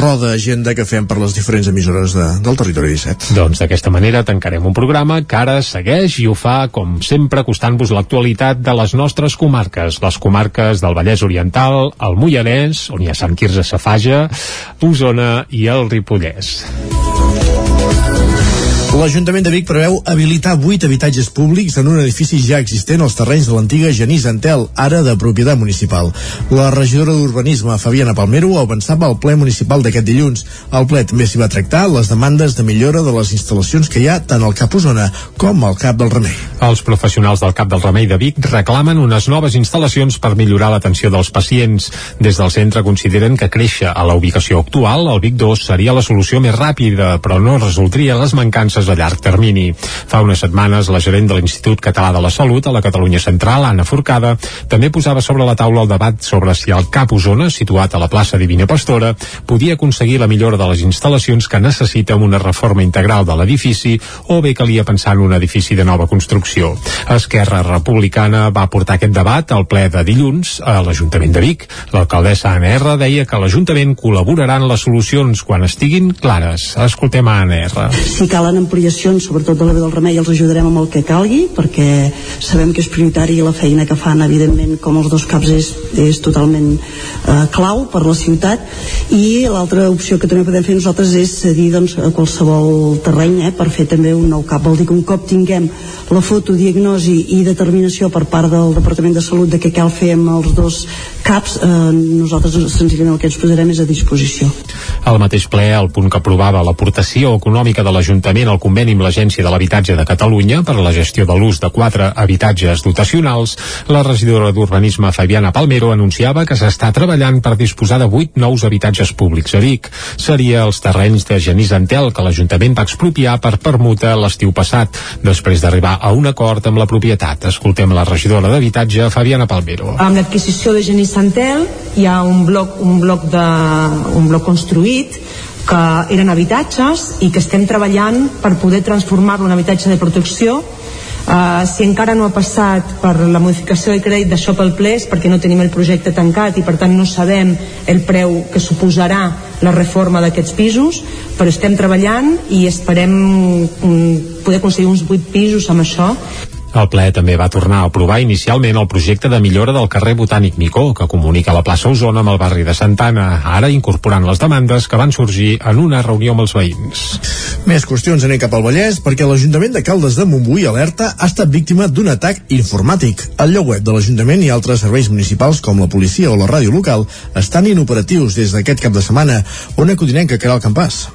Speaker 1: roda agenda que fem per les diferents emissores de, del territori 17.
Speaker 3: Doncs d'aquesta manera tancarem un programa que ara segueix i ho fa com sempre acostant-vos l'actualitat de les nostres comarques, les comarques del Vallès Oriental, el Moianès, on hi ha Sant Quirze Safaja, Osona i el Ripollès.
Speaker 1: L'Ajuntament de Vic preveu habilitar 8 habitatges públics en un edifici ja existent als terrenys de l'antiga Genís Antel, ara de propietat municipal. La regidora d'Urbanisme, Fabiana Palmero, avançava al ple municipal d'aquest dilluns. Al ple també s'hi va tractar les demandes de millora de les instal·lacions que hi ha tant al Cap Osona com al Cap del Remei.
Speaker 3: Els professionals del Cap del Remei de Vic reclamen unes noves instal·lacions per millorar l'atenció dels pacients. Des del centre consideren que créixer a la ubicació actual, el Vic 2, seria la solució més ràpida, però no resoldria les mancances a llarg termini. Fa unes setmanes, la gerent de l'Institut Català de la Salut a la Catalunya Central, Anna Forcada, també posava sobre la taula el debat sobre si el Cap Osona, situat a la plaça Divina Pastora, podia aconseguir la millora de les instal·lacions que necessita una reforma integral de l'edifici o bé calia pensar en un edifici de nova construcció. Esquerra Republicana va portar aquest debat al ple de dilluns a l'Ajuntament de Vic. L'alcaldessa Anna R deia que l'Ajuntament col·laborarà en les solucions quan estiguin clares. Escoltem a Anna R.
Speaker 4: Si calen ampliacions, sobretot de la del Remei, els ajudarem amb el que calgui, perquè sabem que és prioritari i la feina que fan, evidentment, com els dos caps és, és totalment eh, clau per la ciutat. I l'altra opció que també podem fer nosaltres és cedir doncs, a qualsevol terreny eh, per fer també un nou cap. Vol dir que un cop tinguem la foto, diagnosi i determinació per part del Departament de Salut de què cal fer amb els dos caps, eh, nosaltres senzillament el que ens posarem és a disposició.
Speaker 3: Al mateix ple, el punt que aprovava l'aportació econòmica de l'Ajuntament al el conveni amb l'Agència de l'Habitatge de Catalunya per a la gestió de l'ús de quatre habitatges dotacionals, la regidora d'Urbanisme Fabiana Palmero anunciava que s'està treballant per disposar de vuit nous habitatges públics a Vic. Seria els terrenys de Genís Antel que l'Ajuntament va expropiar per permuta l'estiu passat, després d'arribar a un acord amb la propietat. Escoltem la regidora d'Habitatge, Fabiana Palmero.
Speaker 5: Amb l'adquisició de Genís Antel hi ha un bloc, un bloc, de, un bloc construït que eren habitatges i que estem treballant per poder transformar-lo en habitatge de protecció. Uh, si encara no ha passat per la modificació de crèdit d'això pel ple és perquè no tenim el projecte tancat i per tant no sabem el preu que suposarà la reforma d'aquests pisos però estem treballant i esperem um, poder aconseguir uns 8 pisos amb això
Speaker 3: el ple també va tornar a aprovar inicialment el projecte de millora del carrer Botànic Micó, que comunica la plaça Osona amb el barri de Santana, ara incorporant les demandes que van sorgir en una reunió amb els veïns.
Speaker 1: Més qüestions anem cap al Vallès, perquè l'Ajuntament de Caldes de Montbui alerta ha estat víctima d'un atac informàtic. El lloc web de l'Ajuntament i altres serveis municipals, com la policia o la ràdio local, estan inoperatius des d'aquest cap de setmana. Ona Codinenca, Caral Campàs.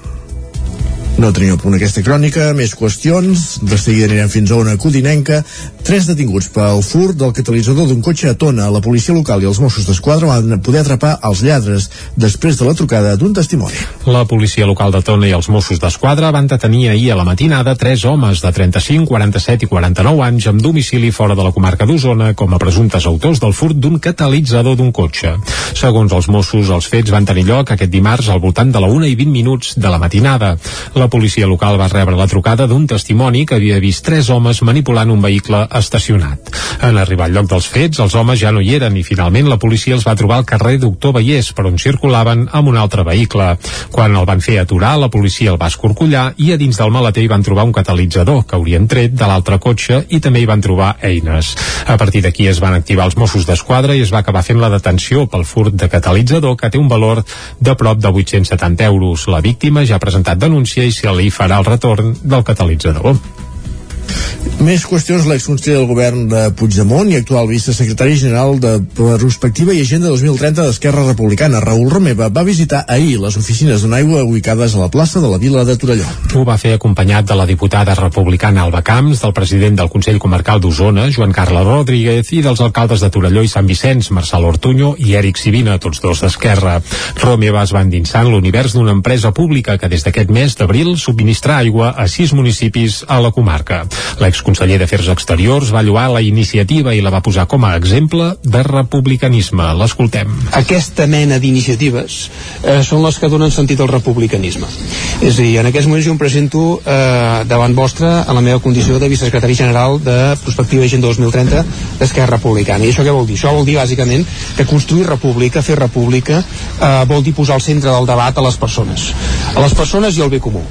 Speaker 1: No tenim a punt aquesta crònica, més qüestions. De seguida anirem fins a una codinenca. Tres detinguts pel fur del catalitzador d'un cotxe a Tona. La policia local i els Mossos d'Esquadra van poder atrapar els lladres després de la trucada d'un testimoni.
Speaker 3: La policia local de Tona i els Mossos d'Esquadra van detenir ahir a la matinada tres homes de 35, 47 i 49 anys amb domicili fora de la comarca d'Osona com a presumptes autors del furt d'un catalitzador d'un cotxe. Segons els Mossos, els fets van tenir lloc aquest dimarts al voltant de la 1 i 20 minuts de la matinada. La policia local va rebre la trucada d'un testimoni que havia vist tres homes manipulant un vehicle estacionat. En arribar al lloc dels fets, els homes ja no hi eren i finalment la policia els va trobar al carrer Doctor Vallès, per on circulaven amb un altre vehicle. Quan el van fer aturar, la policia el va escorcollar i a dins del maleter hi van trobar un catalitzador que haurien tret de l'altre cotxe i també hi van trobar eines. A partir d'aquí es van activar els Mossos d'Esquadra i es va acabar fent la detenció pel furt de catalitzador que té un valor de prop de 870 euros. La víctima ja ha presentat denúncia i se li farà el retorn del catalitzador.
Speaker 1: Més qüestions, l'exconseller del govern de Puigdemont i actual vicesecretari general de Prospectiva i Agenda 2030 d'Esquerra Republicana, Raül Romeva, va visitar ahir les oficines d'un aigua ubicades a la plaça de la Vila de Torelló.
Speaker 3: Ho va fer acompanyat de la diputada republicana Alba Camps, del president del Consell Comarcal d'Osona, Joan Carles Rodríguez, i dels alcaldes de Torelló i Sant Vicenç, Marçal Ortuño i Eric Sivina, tots dos d'Esquerra. Romeva es va endinsar en l'univers d'una empresa pública que des d'aquest mes d'abril subministra aigua a sis municipis a la comarca. L'exconseller d'Afers Exteriors va lloar la iniciativa i la va posar com a exemple de republicanisme. L'escoltem.
Speaker 6: Aquesta mena d'iniciatives eh, són les que donen sentit al republicanisme. És a dir, en aquests moments jo em presento eh, davant vostre en la meva condició de vicesecretari general de Prospectiva Agenda 2030 d'Esquerra Republicana. I això què vol dir? Això vol dir bàsicament que construir república, fer república, eh, vol dir posar al centre del debat a les persones. A les persones i al bé comú.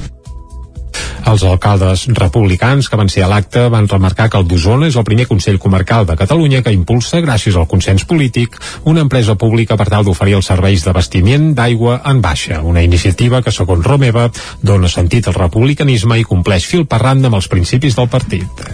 Speaker 3: Els alcaldes republicans que van ser a l'acte van remarcar que el d'Osona és el primer Consell Comarcal de Catalunya que impulsa, gràcies al consens polític, una empresa pública per tal d'oferir els serveis d'abastiment d'aigua en baixa, una iniciativa que, segons Romeva, dona sentit al republicanisme i compleix fil per randa amb els principis del partit.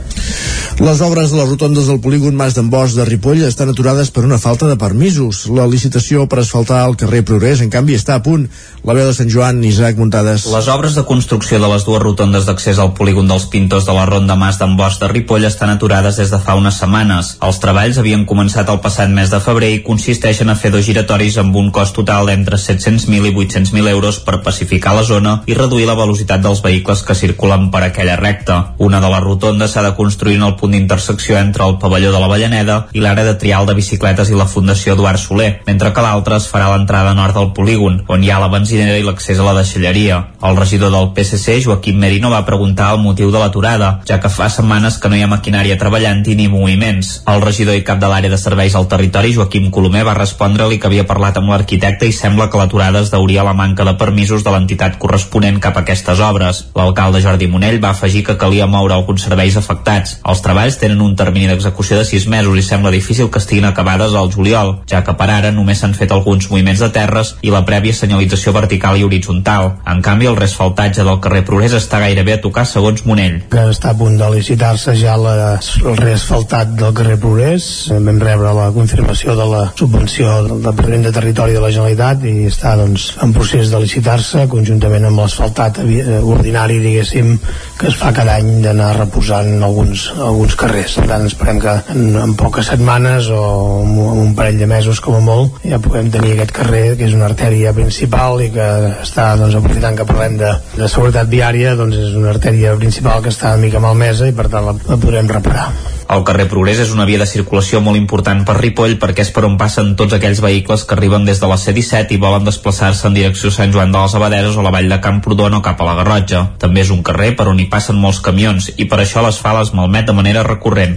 Speaker 1: Les obres de les rotondes del polígon Mas d'en Bosch de Ripoll estan aturades per una falta de permisos. La licitació per asfaltar el carrer Progrés, en canvi, està a punt. La veu de Sant Joan, Isaac Muntades.
Speaker 7: Les obres de construcció de les dues rotondes d'accés al polígon dels Pintors de la Ronda Mas d'en Bosch de Ripoll estan aturades des de fa unes setmanes. Els treballs havien començat el passat mes de febrer i consisteixen a fer dos giratoris amb un cost total d'entre 700.000 i 800.000 euros per pacificar la zona i reduir la velocitat dels vehicles que circulen per aquella recta. Una de les rotondes s'ha de construir en el punt d'intersecció entre el pavelló de la Vallaneda i l'àrea de trial de bicicletes i la Fundació Eduard Soler, mentre que l'altra es farà a l'entrada nord del polígon, on hi ha la benzinera i l'accés a la deixalleria. El regidor del PSC, Joaquim Merino, va preguntar el motiu de l'aturada, ja que fa setmanes que no hi ha maquinària treballant-hi ni moviments. El regidor i cap de l'àrea de serveis al territori, Joaquim Colomer, va respondre-li que havia parlat amb l'arquitecte i sembla que l'aturada es deuria a la manca de permisos de l'entitat corresponent cap a aquestes obres. L'alcalde Jordi Monell va afegir que calia moure alguns serveis afectats. Els treballs tenen un termini d'execució de 6 mesos i sembla difícil que estiguin acabades al juliol, ja que per ara només s'han fet alguns moviments de terres i la prèvia senyalització vertical i horitzontal. En canvi, el resfaltatge del carrer Progrés està gairebé gairebé a tocar segons Monell.
Speaker 8: Que està a punt de licitar-se ja la, el reasfaltat del carrer Progrés. Vam rebre la confirmació de la subvenció del Departament de Territori de la Generalitat i està doncs, en procés de licitar-se conjuntament amb l'asfaltat eh, ordinari, diguéssim, que es fa cada any d'anar reposant alguns, alguns carrers. Per tant, esperem que en, en poques setmanes o en un parell de mesos com a molt ja puguem tenir aquest carrer que és una artèria principal i que està, doncs, aprofitant que parlem de, de seguretat viària, doncs és una artèria principal que està una mica malmesa i per tant la, la podrem reparar.
Speaker 7: El carrer Progrés és una via de circulació molt important per Ripoll perquè és per on passen tots aquells vehicles que arriben des de la C-17 i volen desplaçar-se en direcció a Sant Joan de les Abaderes o la vall de Camprodon o cap a la Garrotja. També és un carrer per on hi passen molts camions i per això l'asfalt es malmet de manera recurrent.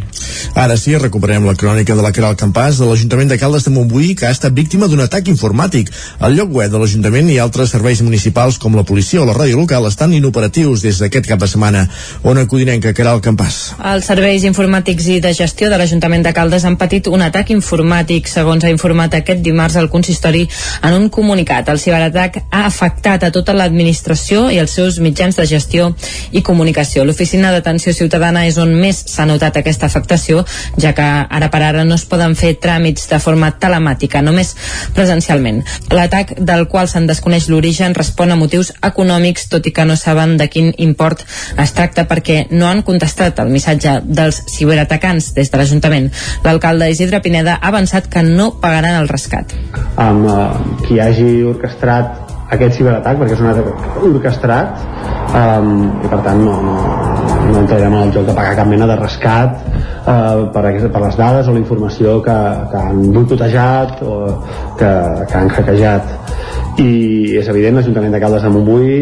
Speaker 1: Ara sí, recuperem la crònica de la Caral Campàs de l'Ajuntament de Caldes de Montbui que ha estat víctima d'un atac informàtic. El lloc web de l'Ajuntament i altres serveis municipals com la policia o la ràdio local estan inoperatius des d'aquest cap de setmana. On acudinem que Caral Campàs?
Speaker 9: Els serveis informàtics i de gestió de l'Ajuntament de Caldes han patit un atac informàtic, segons ha informat aquest dimarts el consistori en un comunicat. El ciberatac ha afectat a tota l'administració i els seus mitjans de gestió i comunicació. L'Oficina d'Atenció Ciutadana és on més s'ha notat aquesta afectació, ja que ara per ara no es poden fer tràmits de forma telemàtica, només presencialment. L'atac del qual se'n desconeix l'origen respon a motius econòmics, tot i que no saben de quin import es tracta perquè no han contestat el missatge dels ciberatacs atacants des de l'Ajuntament. L'alcalde Isidre Pineda ha avançat que no pagaran el rescat.
Speaker 10: Amb uh, qui hagi orquestrat aquest ciberatac, perquè és un atac orquestrat, um, i per tant no, no, no entrarem en el joc de pagar cap mena de rescat uh, per, per les dades o la informació que, que han boicotejat o que, que han hackejat. I és evident l'Ajuntament de Caldes de Montbui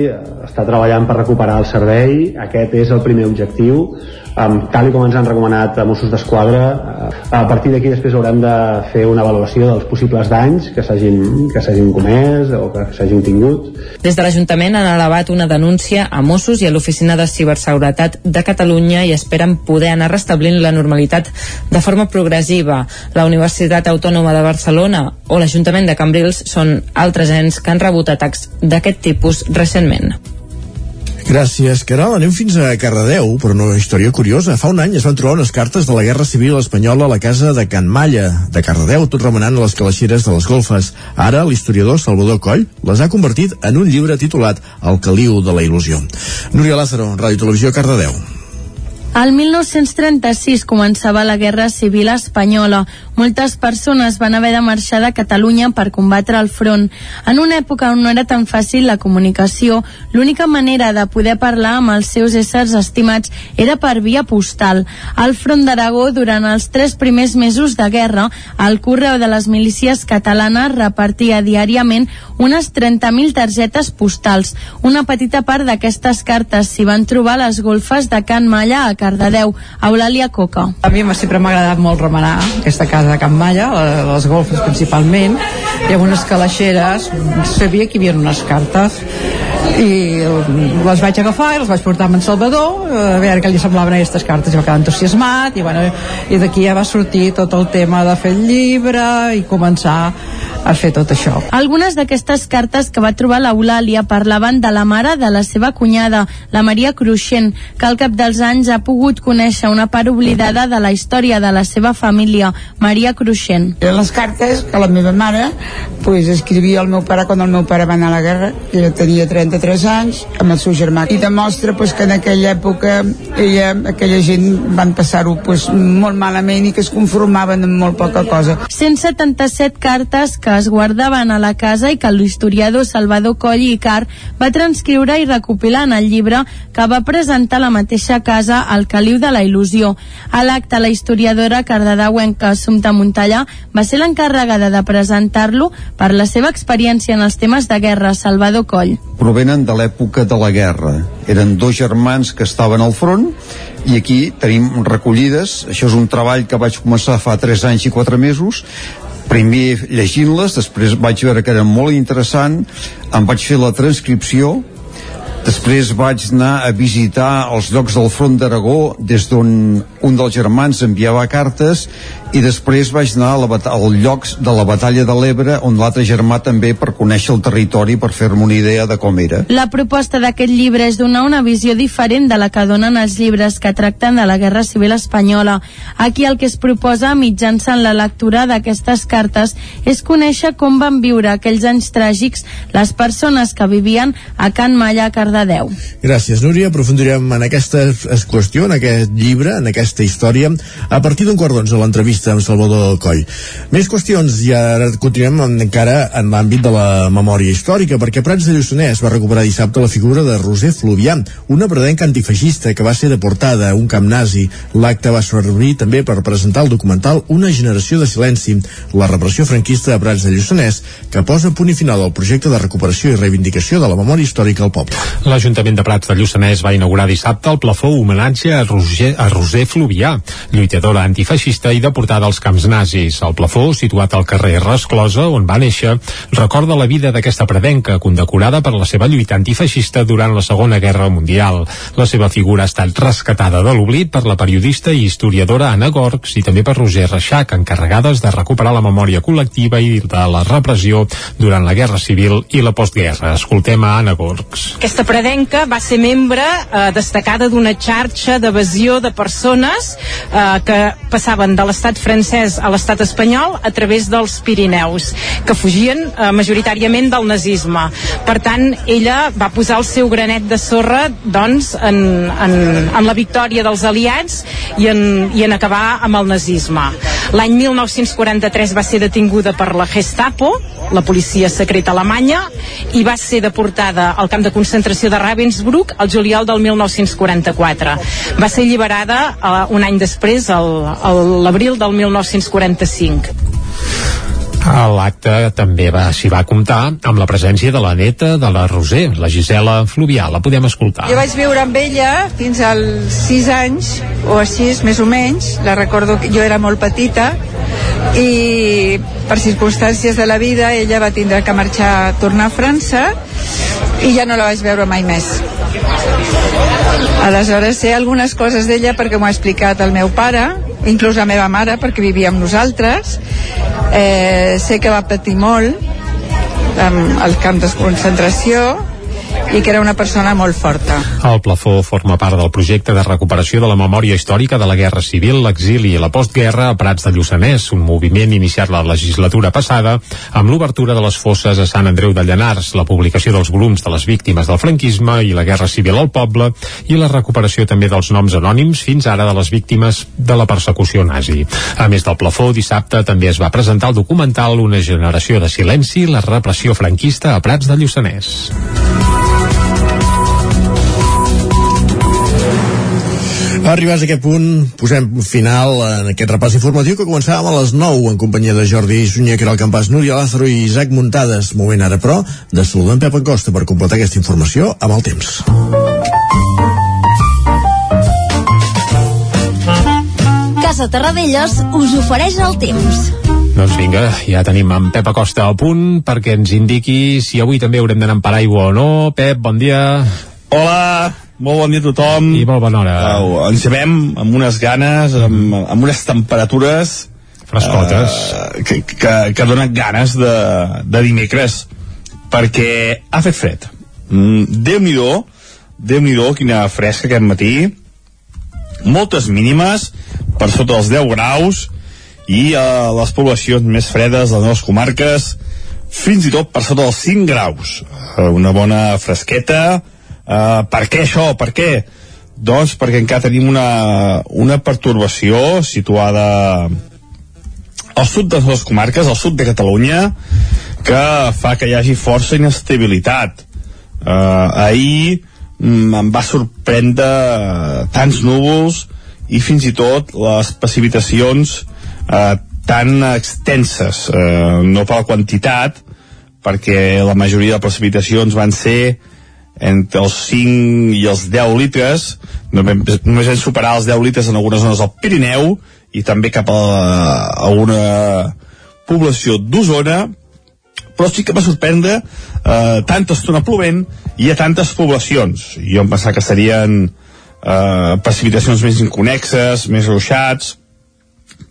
Speaker 10: està treballant per recuperar el servei. Aquest és el primer objectiu um, tal com ens han recomanat a Mossos d'Esquadra uh, a partir d'aquí després haurem de fer una avaluació dels possibles danys que s'hagin comès o que s'hagin tingut
Speaker 9: Des de l'Ajuntament han elevat una denúncia a Mossos i a l'Oficina de Ciberseguretat de Catalunya i esperen poder anar restablint la normalitat de forma progressiva. La Universitat Autònoma de Barcelona o l'Ajuntament de Cambrils són altres ens que han rebut atacs d'aquest tipus recentment.
Speaker 1: Gràcies, Caral. Anem fins a Cardedeu, però una història curiosa. Fa un any es van trobar unes cartes de la Guerra Civil Espanyola a la casa de Can Malla, de Cardedeu, tot remenant les calaixeres de les golfes. Ara, l'historiador Salvador Coll les ha convertit en un llibre titulat El caliu de la il·lusió. Núria Lázaro, Ràdio Televisió, Cardedeu.
Speaker 11: El 1936 començava la Guerra Civil Espanyola. Moltes persones van haver de marxar de Catalunya per combatre el front. En una època on no era tan fàcil la comunicació, l'única manera de poder parlar amb els seus éssers estimats era per via postal. Al front d'Aragó, durant els tres primers mesos de guerra, el correu de les milícies catalanes repartia diàriament unes 30.000 targetes postals. Una petita part d'aquestes cartes s'hi van trobar a les golfes de Can Malla a Cardedeu. Eulàlia Coca.
Speaker 12: A mi sempre m'ha agradat molt remenar aquesta casa de Can Malla, les golfes principalment, i amb unes calaixeres sabia que hi havia unes cartes i les vaig agafar i les vaig portar amb en Salvador a veure què li semblaven aquestes cartes i va quedar entusiasmat i, bueno, i d'aquí ja va sortir tot el tema de fer el llibre i començar a fer tot això.
Speaker 11: Algunes d'aquestes cartes que va trobar l'Eulàlia parlaven de la mare de la seva cunyada, la Maria Cruixent, que al cap dels anys ha pogut conèixer una part oblidada de la història de la seva família, Maria Cruixent.
Speaker 14: Les cartes que la meva mare pues, escrivia al meu pare quan el meu pare va anar a la guerra, ella tenia 33 anys, amb el seu germà, i demostra pues, que en aquella època ella, aquella gent van passar-ho pues, molt malament i que es conformaven amb molt poca cosa.
Speaker 11: 177 cartes que es guardaven a la casa i que l'historiador Salvador Coll i Car va transcriure i recopilar en el llibre que va presentar la mateixa casa al Caliu de la Il·lusió. A l'acte, la historiadora cardedeuenca Assumpta Montellà va ser l'encarregada de presentar-lo per la seva experiència en els temes de guerra, Salvador Coll.
Speaker 15: Provenen de l'època de la guerra. Eren dos germans que estaven al front i aquí tenim recollides, això és un treball que vaig començar fa 3 anys i 4 mesos, primer llegint-les, després vaig veure que era molt interessant, em vaig fer la transcripció, després vaig anar a visitar els llocs del front d'Aragó des d'on un dels germans enviava cartes i després vaig anar a la, al lloc de la batalla de l'Ebre on l'altre germà també per conèixer el territori per fer-me una idea de com era.
Speaker 11: La proposta d'aquest llibre és donar una visió diferent de la que donen els llibres que tracten de la Guerra Civil Espanyola. Aquí el que es proposa mitjançant la lectura d'aquestes cartes és conèixer com van viure aquells anys tràgics les persones que vivien a Can Malla, a Cardedeu.
Speaker 1: Gràcies, Núria. Aprofundirem en aquesta qüestió, en aquest llibre, en aquesta història, a partir d'un quart d'onze l'entrevista amb Salvador Coll. Més qüestions i ara continuem encara en l'àmbit de la memòria històrica, perquè Prats de Lluçanès va recuperar dissabte la figura de Roser Fluvià, una predenca antifeixista que va ser deportada a un camp nazi. L'acte va servir també per presentar el documental Una generació de silenci, la repressió franquista de Prats de Lluçanès, que posa punt i final al projecte de recuperació i reivindicació de la memòria històrica al poble.
Speaker 3: L'Ajuntament de Prats de Lluçanès va inaugurar dissabte el plafó homenatge a Roger, a Roser Fluvià, lluitadora antifeixista i deportada als camps nazis. El plafó, situat al carrer Resclosa, on va néixer, recorda la vida d'aquesta predenca, condecorada per la seva lluita antifeixista durant la Segona Guerra Mundial. La seva figura ha estat rescatada de l'oblit per la periodista i historiadora Anna Gorgs i també per Roger Reixac, encarregades de recuperar la memòria col·lectiva i de la repressió durant la Guerra Civil i la postguerra. Escoltem a Anna Gorgs.
Speaker 5: Aquesta predenca va ser membre eh, destacada d'una xarxa d'evasió de persones eh, que passaven de l'estat francès a l'estat espanyol a través dels Pirineus, que fugien eh, majoritàriament del nazisme. Per tant, ella va posar el seu granet de sorra doncs, en, en, en la victòria dels aliats i en, i en acabar amb el nazisme. L'any 1943 va ser detinguda per la Gestapo, la policia secreta alemanya, i va ser deportada al camp de concentració de Ravensbrück el juliol del 1944. Va ser alliberada uh, un any després, l'abril del 1945.
Speaker 3: A l'acte també va s'hi va comptar amb la presència de la neta de la Roser, la Gisela Fluvià. La podem escoltar.
Speaker 12: Jo vaig viure amb ella fins als 6 anys, o a 6 més o menys. La recordo que jo era molt petita i per circumstàncies de la vida ella va tindre que marxar a tornar a França i ja no la vaig veure mai més. Aleshores sé algunes coses d'ella perquè m'ho ha explicat el meu pare, inclús la meva mare perquè vivia amb nosaltres. Eh, sé que va patir molt al camp de concentració i que era una persona molt forta.
Speaker 3: El plafó forma part del projecte de recuperació de la memòria històrica de la Guerra Civil, l'exili i la postguerra a Prats de Lluçanès, un moviment iniciat la legislatura passada amb l'obertura de les fosses a Sant Andreu de Llanars, la publicació dels volums de les víctimes del franquisme i la Guerra Civil al poble i la recuperació també dels noms anònims fins ara de les víctimes de la persecució nazi. A més del plafó, dissabte també es va presentar el documental Una generació de silenci, la repressió franquista a Prats de Lluçanès.
Speaker 1: Arribats a aquest punt, posem final en aquest repàs informatiu que començàvem a les 9 en companyia de Jordi Sunyer, que era el campàs Núria Lázaro i Isaac Muntades. Moment ara, però, de saludar en Pep Acosta per completar aquesta informació amb el temps.
Speaker 19: Casa Terradellos us ofereix el temps.
Speaker 3: Doncs vinga, ja tenim en Pep Acosta al punt perquè ens indiqui si avui també haurem d'anar amb paraigua o no. Pep, bon dia.
Speaker 17: Hola, molt bon dia a tothom.
Speaker 3: I molt bona hora.
Speaker 17: Uh, ens llevem amb unes ganes, amb, amb unes temperatures
Speaker 3: frescotes
Speaker 17: uh, que, que, que donen ganes de, de dimecres perquè ha fet fred. Mm, Déu-n'hi-do, déu nhi déu quina fresca aquest matí. Moltes mínimes, per sota dels 10 graus, i a uh, les poblacions més fredes de les nostres comarques, fins i tot per sota dels 5 graus. Uh, una bona fresqueta, Uh, per què això? Per què? Doncs perquè encara tenim una, una pertorbació situada al sud de les comarques, al sud de Catalunya, que fa que hi hagi força inestabilitat. Uh, ahir mm, em va sorprendre tants núvols i fins i tot les precipitacions uh, tan extenses, uh, no per la quantitat, perquè la majoria de precipitacions van ser entre els 5 i els 10 litres. Només, només vam superar els 10 litres en algunes zones del Pirineu i també cap a, a una població d'Osona. Però sí que va sorprendre eh, tanta estona plovent i a tantes poblacions. Jo em pensava que serien eh, precipitacions més inconexes més ruixats.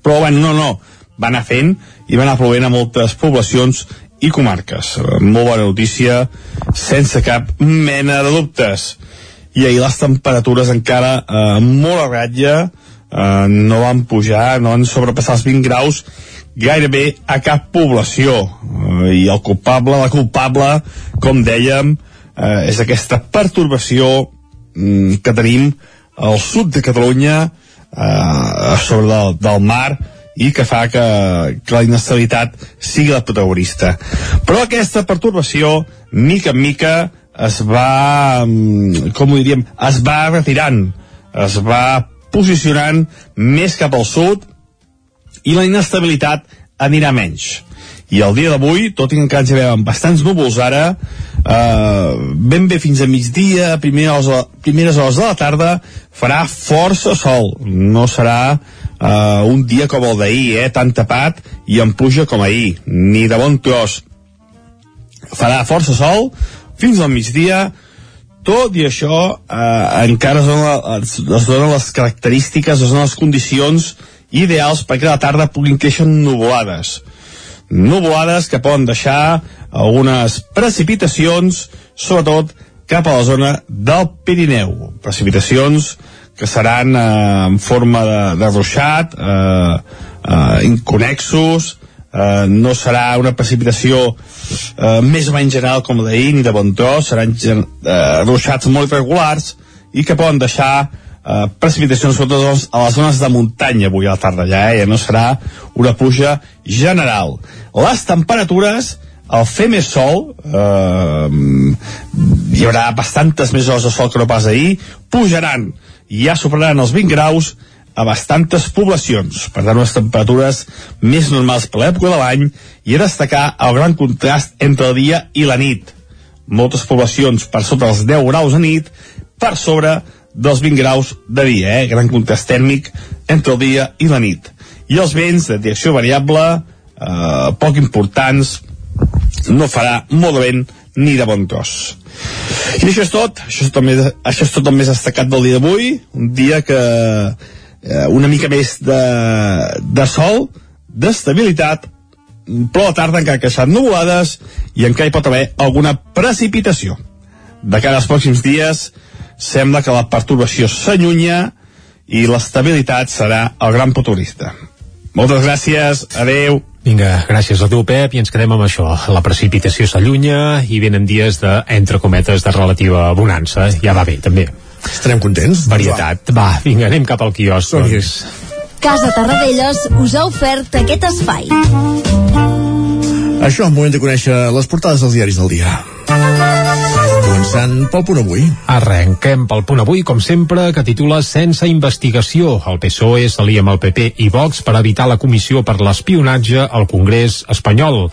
Speaker 17: Però bueno, no, no, va anar fent i va anar plovent a moltes poblacions i comarques. Molt bona notícia, sense cap mena de dubtes. I ahir les temperatures encara eh, molt a ratlla, eh, no van pujar, no van sobrepassar els 20 graus gairebé a cap població. Eh, I el culpable, la culpable, com dèiem, eh, és aquesta pertorbació mm, que tenim al sud de Catalunya, eh, a sobre del, del mar, i que fa que, que la inestabilitat sigui la protagonista. Però aquesta pertorbació, mica en mica, es va, mm, com ho diríem, es va retirant, es va posicionant més cap al sud i la inestabilitat anirà menys. I el dia d'avui, tot i que encara ens hi bastants núvols ara, eh, ben bé fins a migdia, primeres, primeres hores de la tarda, farà força sol. No serà uh, un dia com el d'ahir, eh, tan tapat i amb pluja com ahir, ni de bon tros. Farà força sol fins al migdia, tot i això eh, encara es donen, es donen les característiques, es donen les condicions ideals perquè a la tarda puguin créixer nuvolades. Nuvolades que poden deixar algunes precipitacions, sobretot cap a la zona del Pirineu. Precipitacions que seran eh, en forma de, de ruixat, eh, eh, inconexos, eh, no serà una precipitació eh, més o menys general com d'ahir ni de bon tros, seran eh, ruixats molt irregulars i que poden deixar eh, precipitacions sobretot a les zones de muntanya avui a la tarda ja, eh? ja no serà una pluja general. Les temperatures al fer més sol eh, hi haurà bastantes més hores de sol que no pas ahir pujaran i ja superaran els 20 graus a bastantes poblacions, per tant unes temperatures més normals per l'època de l'any i a destacar el gran contrast entre el dia i la nit. Moltes poblacions per sota dels 10 graus a nit, per sobre dels 20 graus de dia, eh? gran contrast tèrmic entre el dia i la nit. I els vents de direcció variable, eh, poc importants, no farà molt de vent ni de bon tros. I això és tot, això és tot, més, això és tot el més destacat del dia d'avui, un dia que eh, una mica més de, de sol, d'estabilitat, però a la tarda encara que s'han nuvolades i encara hi pot haver alguna precipitació. De cara als pròxims dies sembla que la perturbació s'allunya i l'estabilitat serà el gran protagonista. Moltes gràcies, adeu.
Speaker 3: Vinga, gràcies a tu, Pep, i ens quedem amb això. La precipitació s'allunya i venen dies de, entre cometes, de relativa bonança. Ja va bé, també.
Speaker 1: Estarem contents?
Speaker 3: Varietat. Va, vinga, anem cap al quiosc. Doncs.
Speaker 16: Casa Tarradellas us ha ofert aquest espai.
Speaker 1: Això, moment de conèixer les portades dels diaris del dia. Començant pel punt avui.
Speaker 3: Arrenquem pel punt avui, com sempre, que titula Sense investigació. El PSOE s'alia amb el PP i Vox per evitar la comissió per l'espionatge al Congrés espanyol.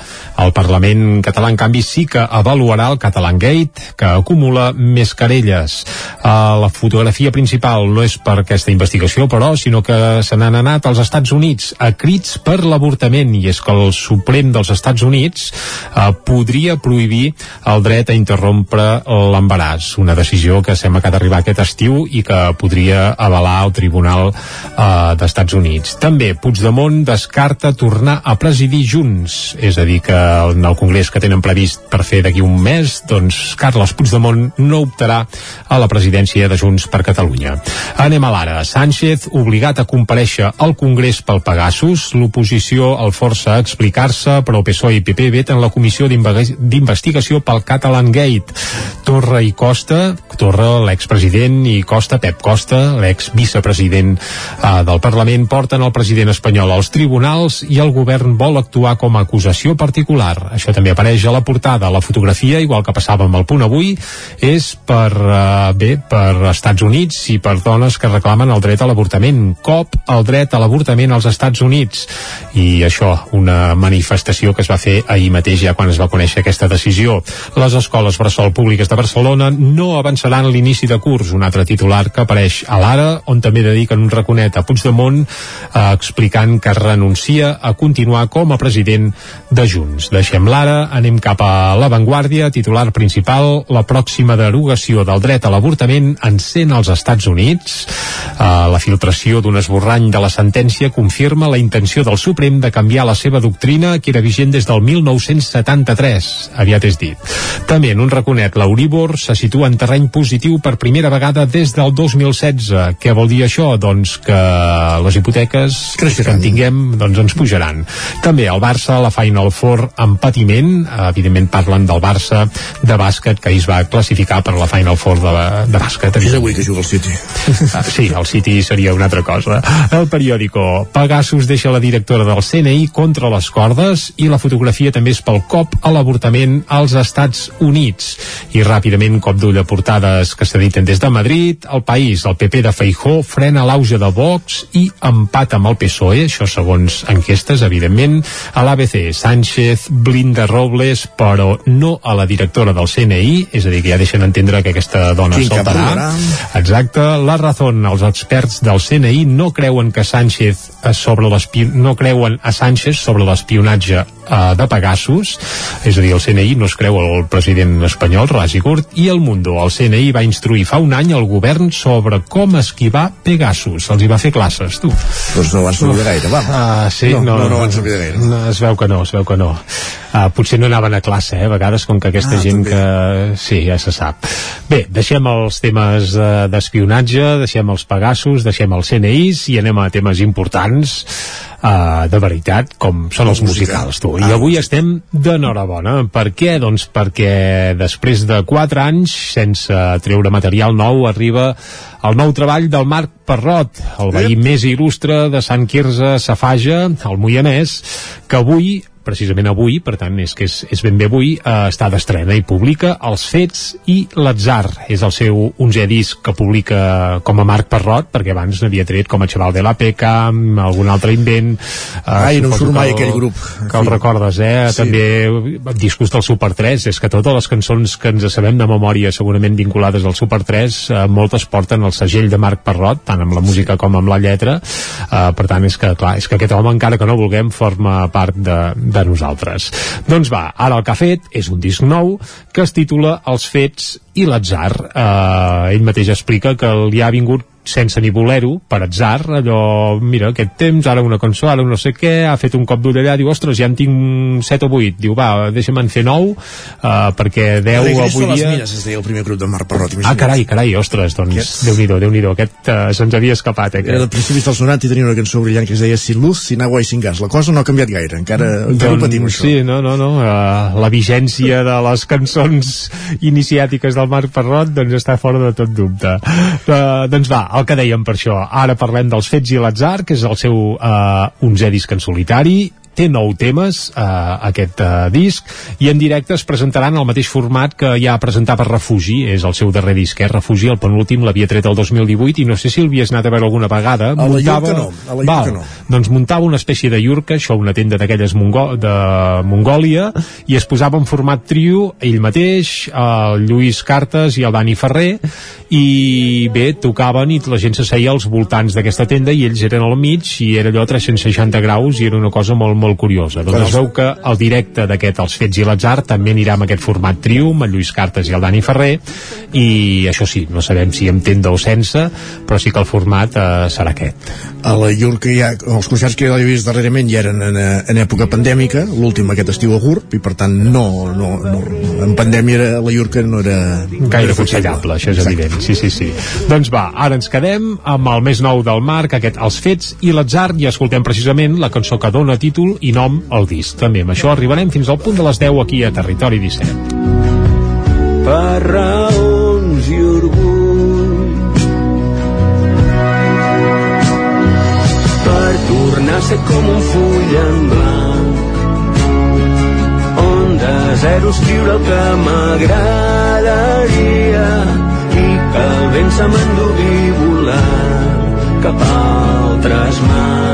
Speaker 3: El Parlament català, en canvi, sí que avaluarà el Catalan Gate, que acumula més querelles. Uh, la fotografia principal no és per aquesta investigació, però, sinó que se n'han anat als Estats Units a crits per l'avortament, i és que el Suprem dels Estats Units uh, podria prohibir el dret a interrompre l'embaràs, una decisió que sembla que ha d'arribar aquest estiu i que podria avalar el Tribunal eh, d'Estats Units. També Puigdemont descarta tornar a presidir Junts, és a dir, que en el Congrés que tenen previst per fer d'aquí un mes, doncs Carles Puigdemont no optarà a la presidència de Junts per Catalunya. Anem a l'ara. Sánchez obligat a compareixer al Congrés pel Pegasus, l'oposició el força a explicar-se, però PSOE i PP veten la comissió d'investigació pel Catalan Gate. Torra i Costa, Torra, l'expresident, i Costa, Pep Costa, l'ex-vicepresident uh, del Parlament, porten el president espanyol als tribunals i el govern vol actuar com a acusació particular. Això també apareix a la portada. La fotografia, igual que passava amb el punt avui, és per, uh, bé, per Estats Units i per dones que reclamen el dret a l'avortament. Cop el dret a l'avortament als Estats Units. I això, una manifestació que es va fer ahir mateix ja quan es va conèixer aquesta decisió. Les escoles bressol públiques de a Barcelona no avançaran l'inici de curs, un altre titular que apareix a l'Ara, on també dediquen un raconet a Puigdemont eh, explicant que renuncia a continuar com a president de Junts. Deixem l'Ara, anem cap a l'avantguàrdia, titular principal, la pròxima derogació del dret a l'avortament encén als Estats Units. Eh, la filtració d'un esborrany de la sentència confirma la intenció del Suprem de canviar la seva doctrina que era vigent des del 1973, aviat és dit. També en un raconet, l'Euríbor se situa en terreny positiu per primera vegada des del 2016. Què vol dir això? Doncs que les hipoteques Creixeran. que en tinguem doncs ens pujaran. També el Barça, la Final Four en patiment, evidentment parlen del Barça de bàsquet que es va classificar per la Final Four de, de bàsquet.
Speaker 1: És avui que juga el City.
Speaker 3: Ah, sí, el City seria una altra cosa. El periòdico Pegasus deixa la directora del CNI contra les cordes i la fotografia també és pel cop a l'avortament als Estats Units. I ràpidament, cop d'ull a portades que s'editen des de Madrid, el país, el PP de Feijó, frena l'auge de Vox i empat amb el PSOE, això segons enquestes, evidentment, a l'ABC, Sánchez blinda Robles, però no a la directora del CNI, és a dir, que ja deixen entendre que aquesta dona
Speaker 1: Quin
Speaker 3: saltarà. Exacte, la raó, els experts del CNI no creuen que Sánchez eh, sobre no creuen a Sánchez sobre l'espionatge eh, de Pegasus, és a dir, el CNI no es creu el president espanyol, ras i curt, i el Mundo, el CNI va instruir fa un any el govern sobre com esquivar Pegasus. Els hi va fer classes, tu.
Speaker 1: Doncs no van servir de gaire, va.
Speaker 3: Ah, sí?
Speaker 1: No, no, no van servir de gaire.
Speaker 3: No, es veu que no, es veu que no. Uh, potser no anaven a classe, eh, a vegades, com que aquesta
Speaker 1: Ah,
Speaker 3: gent
Speaker 1: també.
Speaker 3: que... Sí, ja se sap. Bé, deixem els temes eh, d'espionatge, deixem els Pegasus, deixem els CNIs i anem a temes importants uh, de veritat, com són els musicals, tu. I avui estem d'enhorabona. Per què? Doncs perquè després de 4 anys, sense treure material nou, arriba el nou treball del Marc Parrot, el veí més il·lustre de Sant Quirze Safaja, el Moianès, que avui precisament avui, per tant és que és, és ben bé avui, eh, està d'estrena i publica Els Fets i l'Atzar. És el seu 11è disc que publica com a Marc Parrot, perquè abans n'havia tret com a Xaval de la Peca, algun altre invent. Eh,
Speaker 1: Ai, no em surt mai
Speaker 3: que el-
Speaker 1: aquell grup.
Speaker 3: Que el recordes, eh?
Speaker 1: Sí.
Speaker 3: També discos del Super 3, és que totes les cançons que ens sabem de memòria, segurament vinculades al Super 3, eh, moltes porten el segell de Marc Parrot, tant amb la música com amb la lletra, eh, per tant és que, clar, és que aquest home, encara que no vulguem, forma part de, de nosaltres. Doncs va, ara el que ha fet és un disc nou que es titula Els fets i l'atzar. Eh, ell mateix explica que li ha vingut sense ni voler-ho, per atzar, allò, mira, aquest temps, ara una cançó, ara no sé què, ha fet un cop d'ull allà, diu, ostres, ja en tinc 7 o 8, diu, va, deixa'm en fer 9, uh, perquè 10
Speaker 1: Alegristo
Speaker 3: avui dia...
Speaker 1: mines, es deia el primer grup de Marc Parrot.
Speaker 3: Ah, carai, carai, ostres, doncs,
Speaker 1: Aquest-
Speaker 3: Déu-n'hi-do, Déu-n'hi-do, aquest uh, se'ns havia escapat, eh?
Speaker 1: Era de principis dels 90 i tenia una cançó brillant que es deia Sin luz, sin agua i sin gas. La cosa no ha canviat gaire, encara, encara ho patim, això.
Speaker 3: Doncs Sí, no, no, no. Uh, la vigència de les cançons iniciàtiques del Marc Parrot doncs està fora de tot dubte. Uh, doncs va, el que dèiem per això. Ara parlem dels Fets i l'atzar, que és el seu uh, 11è disc en solitari té nou temes, eh, aquest eh, disc, i en directe es presentaran al mateix format que ja presentava Refugi, és el seu darrer disc, eh? Refugi, el penúltim l'havia tret el 2018 i no sé si l'havies anat a veure alguna vegada.
Speaker 1: A la Iurca no, a la
Speaker 3: Val,
Speaker 1: no.
Speaker 3: doncs muntava una espècie de Iurca, això una tenda d'aquelles Mongo de Mongòlia, i es posava en format trio, ell mateix, el Lluís Cartes i el Dani Ferrer, i bé, tocaven i la gent s'asseia als voltants d'aquesta tenda i ells eren al mig i era allò 360 graus i era una cosa molt, molt curiosa. Doncs es veu que el directe d'aquest Els Fets i l'Atzar també anirà amb aquest format trio, amb Lluís Cartes i el Dani Ferrer, i això sí, no sabem si amb tenda o sense, però sí que el format eh, serà aquest.
Speaker 1: A la Iurca ja, els concerts que jo he vist darrerament ja eren en, eh, en època pandèmica, l'últim aquest estiu a GURB, i per tant no, no, no en pandèmia era, la Iurca no era...
Speaker 3: gaire aconsellable, això és evident. Sí, sí, sí. Doncs va, ara ens quedem amb el més nou del Marc, aquest Els Fets i l'Atzar, i escoltem precisament la cançó que dona i nom al disc. També amb això arribarem fins al punt de les 10 aquí a Territori 17.
Speaker 23: per raons i orgull per tornar a ser com un full en blanc on de zero escriure el que m'agradaria i que el vent se m'endugui volant cap a altres mans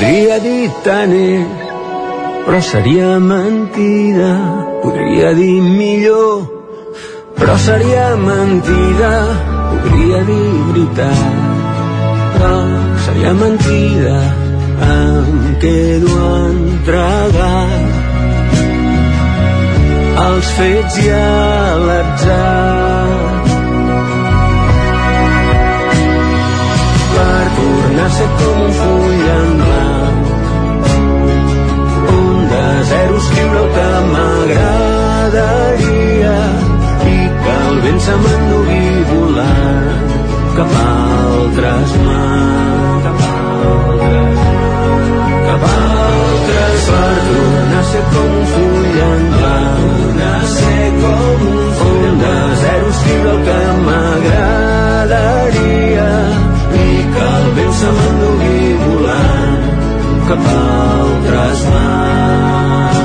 Speaker 23: Podria dir tant però seria mentida. Podria dir millor, però seria mentida. Podria dir veritat, però seria mentida. Em quedo entregat als fets i a l'atzar. Per tornar a ser com un full escriure el que m'agradaria i que el vent se m'endugui volant cap a altres mans, cap a altres cap a altres per tornar a ser com un full en blanc. A ser com un full en de zero escriure el que m'agradaria i que el vent se m'endugui volant cap a altres mans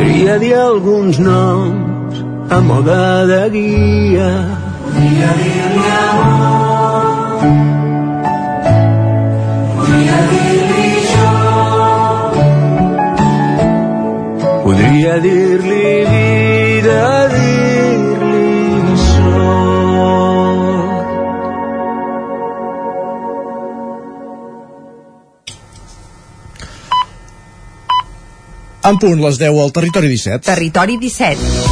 Speaker 23: podria dir alguns noms a moda de guia podria dir-li amor podria dir-li jo podria dir-li
Speaker 1: En punt, les 10 al Territori 17.
Speaker 22: Territori 17.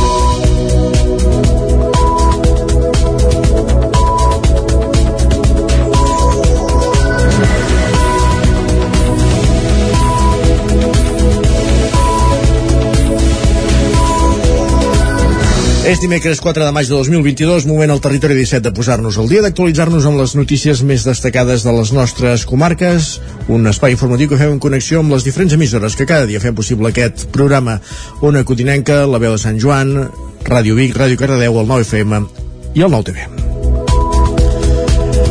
Speaker 1: És dimecres 4 de maig de 2022, moment al territori 17 de posar-nos al dia, d'actualitzar-nos amb les notícies més destacades de les nostres comarques, un espai informatiu que fem en connexió amb les diferents emissores que cada dia fem possible aquest programa. Ona Cotinenca, la veu de Sant Joan, Ràdio Vic, Ràdio Cardedeu, el 9FM i el 9TV.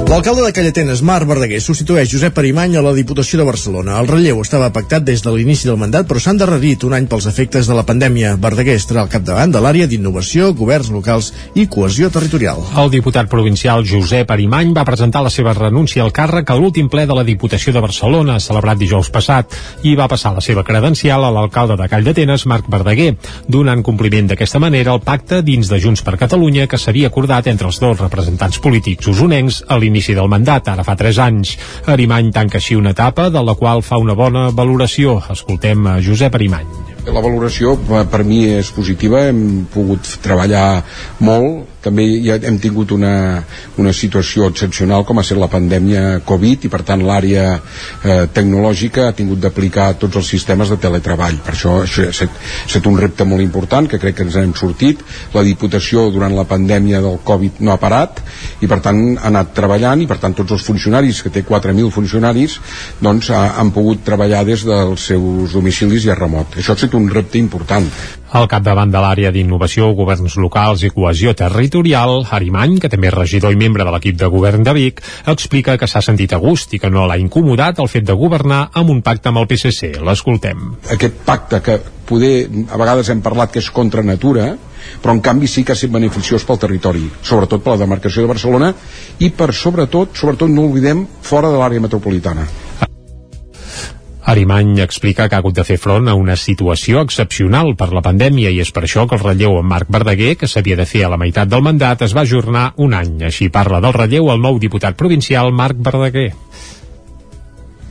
Speaker 1: L'alcalde de Callatenes, Marc Verdaguer, substitueix Josep Arimany a la Diputació de Barcelona. El relleu estava pactat des de l'inici del mandat, però s'ha endarrerit un any pels efectes de la pandèmia. Verdaguer estarà al capdavant de l'àrea d'innovació, governs locals i cohesió territorial.
Speaker 3: El diputat provincial Josep Arimany va presentar la seva renúncia al càrrec a l'últim ple de la Diputació de Barcelona, celebrat dijous passat, i va passar la seva credencial a l'alcalde de Call d'Atenes, Marc Verdaguer, donant compliment d'aquesta manera al pacte dins de Junts per Catalunya que s'havia acordat entre els dos representants polítics usonencs a l'inici del mandat, ara fa 3 anys. Arimany tanca així una etapa de la qual fa una bona valoració. Escoltem a Josep Arimany.
Speaker 24: La valoració eh, per mi és positiva, hem pogut treballar molt, també ja hem tingut una, una situació excepcional com ha estat la pandèmia Covid i per tant l'àrea eh, tecnològica ha tingut d'aplicar tots els sistemes de teletreball. Per això això ha estat, ha estat un repte molt important que crec que ens hem sortit. La Diputació durant la pandèmia del Covid no ha parat i per tant ha anat treballant i per tant tots els funcionaris, que té 4.000 funcionaris, doncs ha, han pogut treballar des dels seus domicilis i a remot. Això ha estat un repte important.
Speaker 3: Al capdavant de l'àrea d'innovació, governs locals i cohesió territorial, Arimany, que també és regidor i membre de l'equip de govern de Vic, explica que s'ha sentit a gust i que no l'ha incomodat el fet de governar amb un pacte amb el PSC. L'escoltem.
Speaker 24: Aquest pacte que poder, a vegades hem parlat que és contra natura, però en canvi sí que ha estat beneficiós pel territori, sobretot per la demarcació de Barcelona i per sobretot, sobretot no oblidem, fora de l'àrea metropolitana.
Speaker 3: Arimany explica que ha hagut de fer front a una situació excepcional per la pandèmia i és per això que el relleu amb Marc Verdaguer, que s'havia de fer a la meitat del mandat, es va ajornar un any. Així parla del relleu el nou diputat provincial Marc Verdaguer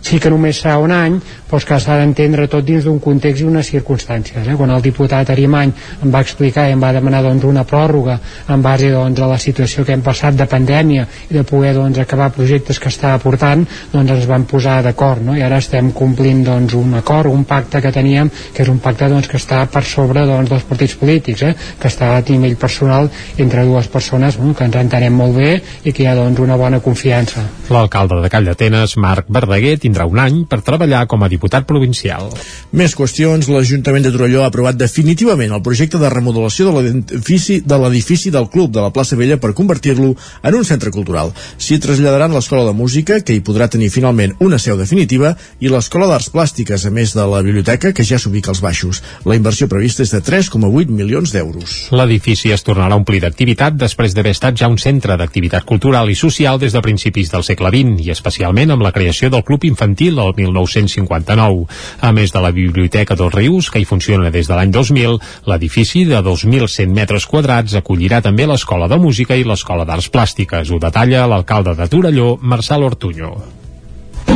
Speaker 25: sí que només serà un any, però que s'ha d'entendre tot dins d'un context i unes circumstàncies. Eh? Quan el diputat Arimany em va explicar i em va demanar doncs, una pròrroga en base doncs, a la situació que hem passat de pandèmia i de poder doncs, acabar projectes que estava portant, doncs ens vam posar d'acord no? i ara estem complint doncs, un acord, un pacte que teníem, que és un pacte doncs, que està per sobre doncs, dels partits polítics, eh? que està a nivell personal entre dues persones bueno, que ens entenem molt bé i que hi ha doncs, una bona confiança.
Speaker 3: L'alcalde de Call d'Atenes, Marc Verdaguer, tindrà tindrà un any per treballar com a diputat provincial.
Speaker 1: Més qüestions. L'Ajuntament de Torelló ha aprovat definitivament el projecte de remodelació de l'edifici de l'edifici del Club de la plaça Vella per convertir-lo en un centre cultural. S'hi traslladaran l'Escola de Música, que hi podrà tenir finalment una seu definitiva, i l'Escola d'Arts Plàstiques, a més de la biblioteca, que ja s'ubica als baixos. La inversió prevista és de 3,8 milions d'euros.
Speaker 3: L'edifici es tornarà a omplir d'activitat després d'haver estat ja un centre d'activitat cultural i social des de principis del segle XX i especialment amb la creació del Club Infantil el 1959. A més de la Biblioteca dels Rius, que hi funciona des de l'any 2000, l'edifici de 2.100 metres quadrats acollirà també l'Escola de Música i l'Escola d'Arts Plàstiques. Ho detalla l'alcalde de Torelló, Marçal Ortuño.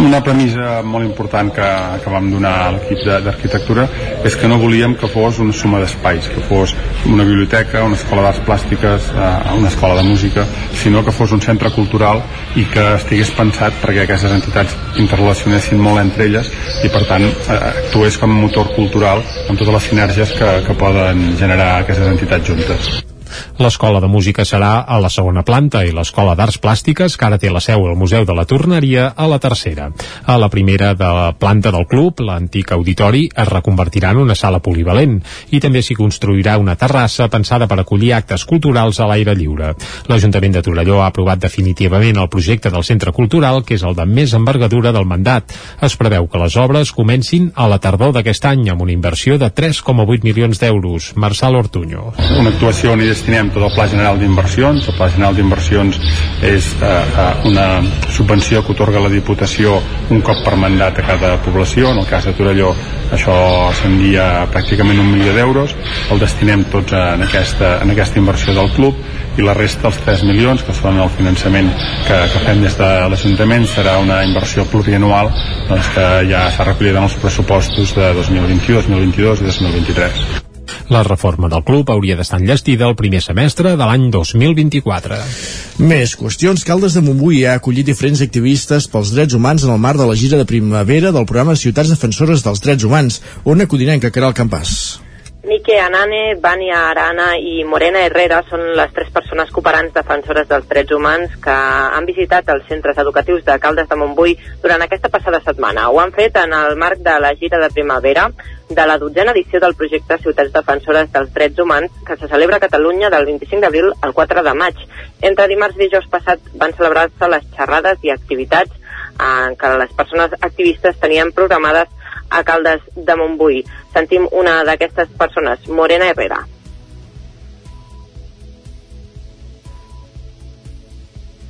Speaker 26: Una premissa molt important que, que vam donar a l'equip d'arquitectura és que no volíem que fos una suma d'espais, que fos una biblioteca, una escola d'arts plàstiques, eh, una escola de música, sinó que fos un centre cultural i que estigués pensat perquè aquestes entitats interrelacionessin molt entre elles i per tant eh, actués com a motor cultural amb totes les sinergies que, que poden generar aquestes entitats juntes.
Speaker 3: L'escola de música serà a la segona planta i l'escola d'arts plàstiques, que ara té la seu al Museu de la Torneria, a la tercera. A la primera de la planta del club, l'antic auditori, es reconvertirà en una sala polivalent i també s'hi construirà una terrassa pensada per acollir actes culturals a l'aire lliure. L'Ajuntament de Torelló ha aprovat definitivament el projecte del centre cultural, que és el de més envergadura del mandat. Es preveu que les obres comencin a la tardor d'aquest any amb una inversió de 3,8 milions d'euros. Marçal Ortuño.
Speaker 26: Una actuació on hi destinem tot el Pla General d'Inversions. El Pla General d'Inversions és eh, eh, una subvenció que otorga la Diputació un cop per mandat a cada població. En el cas de Torelló això ascendia pràcticament un milió d'euros. El destinem tots en aquesta, en aquesta inversió del club i la resta, els 3 milions, que són el finançament que, que fem des de l'Ajuntament, serà una inversió plurianual doncs, que ja s'ha recollit en els pressupostos de 2021, 2022 i 2023.
Speaker 3: La reforma del club hauria d'estar enllestida el primer semestre de l'any 2024.
Speaker 1: Més qüestions. Caldes de Montbui ha acollit diferents activistes pels drets humans en el marc de la gira de primavera del programa Ciutats Defensores dels Drets Humans, on acudinem que el Campàs.
Speaker 27: Mike Anane, Vania Arana i Morena Herrera són les tres persones cooperants defensores dels drets humans que han visitat els centres educatius de Caldes de Montbui durant aquesta passada setmana. Ho han fet en el marc de la gira de primavera de la dotzena edició del projecte Ciutats Defensores dels Drets Humans que se celebra a Catalunya del 25 d'abril al 4 de maig. Entre dimarts i dijous passat van celebrar-se les xerrades i activitats en què les persones activistes tenien programades a Caldes de Montbui. Sentim una d'aquestes persones, Morena Herrera.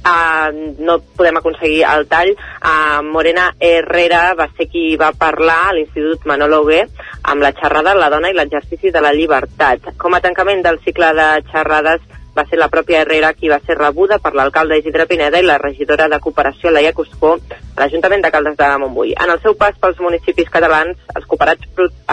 Speaker 27: Uh, no podem aconseguir el tall. Uh, Morena Herrera va ser qui va parlar a l'Institut Manolo Hugué amb la xerrada La dona i l'exercici de la llibertat. Com a tancament del cicle de xerrades va ser la pròpia Herrera qui va ser rebuda per l'alcalde Isidre Pineda i la regidora de cooperació Laia Cuscó a l'Ajuntament de Caldes de Montbui. En el seu pas pels municipis catalans, els cooperats,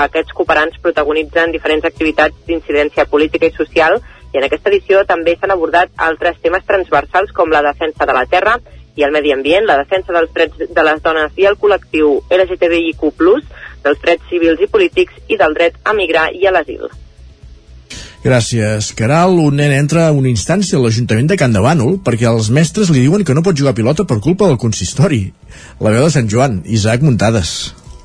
Speaker 27: aquests cooperants protagonitzen diferents activitats d'incidència política i social i en aquesta edició també s'han abordat altres temes transversals com la defensa de la terra i el medi ambient, la defensa dels drets de les dones i el col·lectiu LGTBIQ+, dels drets civils i polítics i del dret a migrar i a l'asil.
Speaker 1: Gràcies, Caral. Un nen entra a una instància a l'Ajuntament de Can de Bànol perquè els mestres li diuen que no pot jugar a pilota per culpa del consistori. La veu de Sant Joan, Isaac Muntades.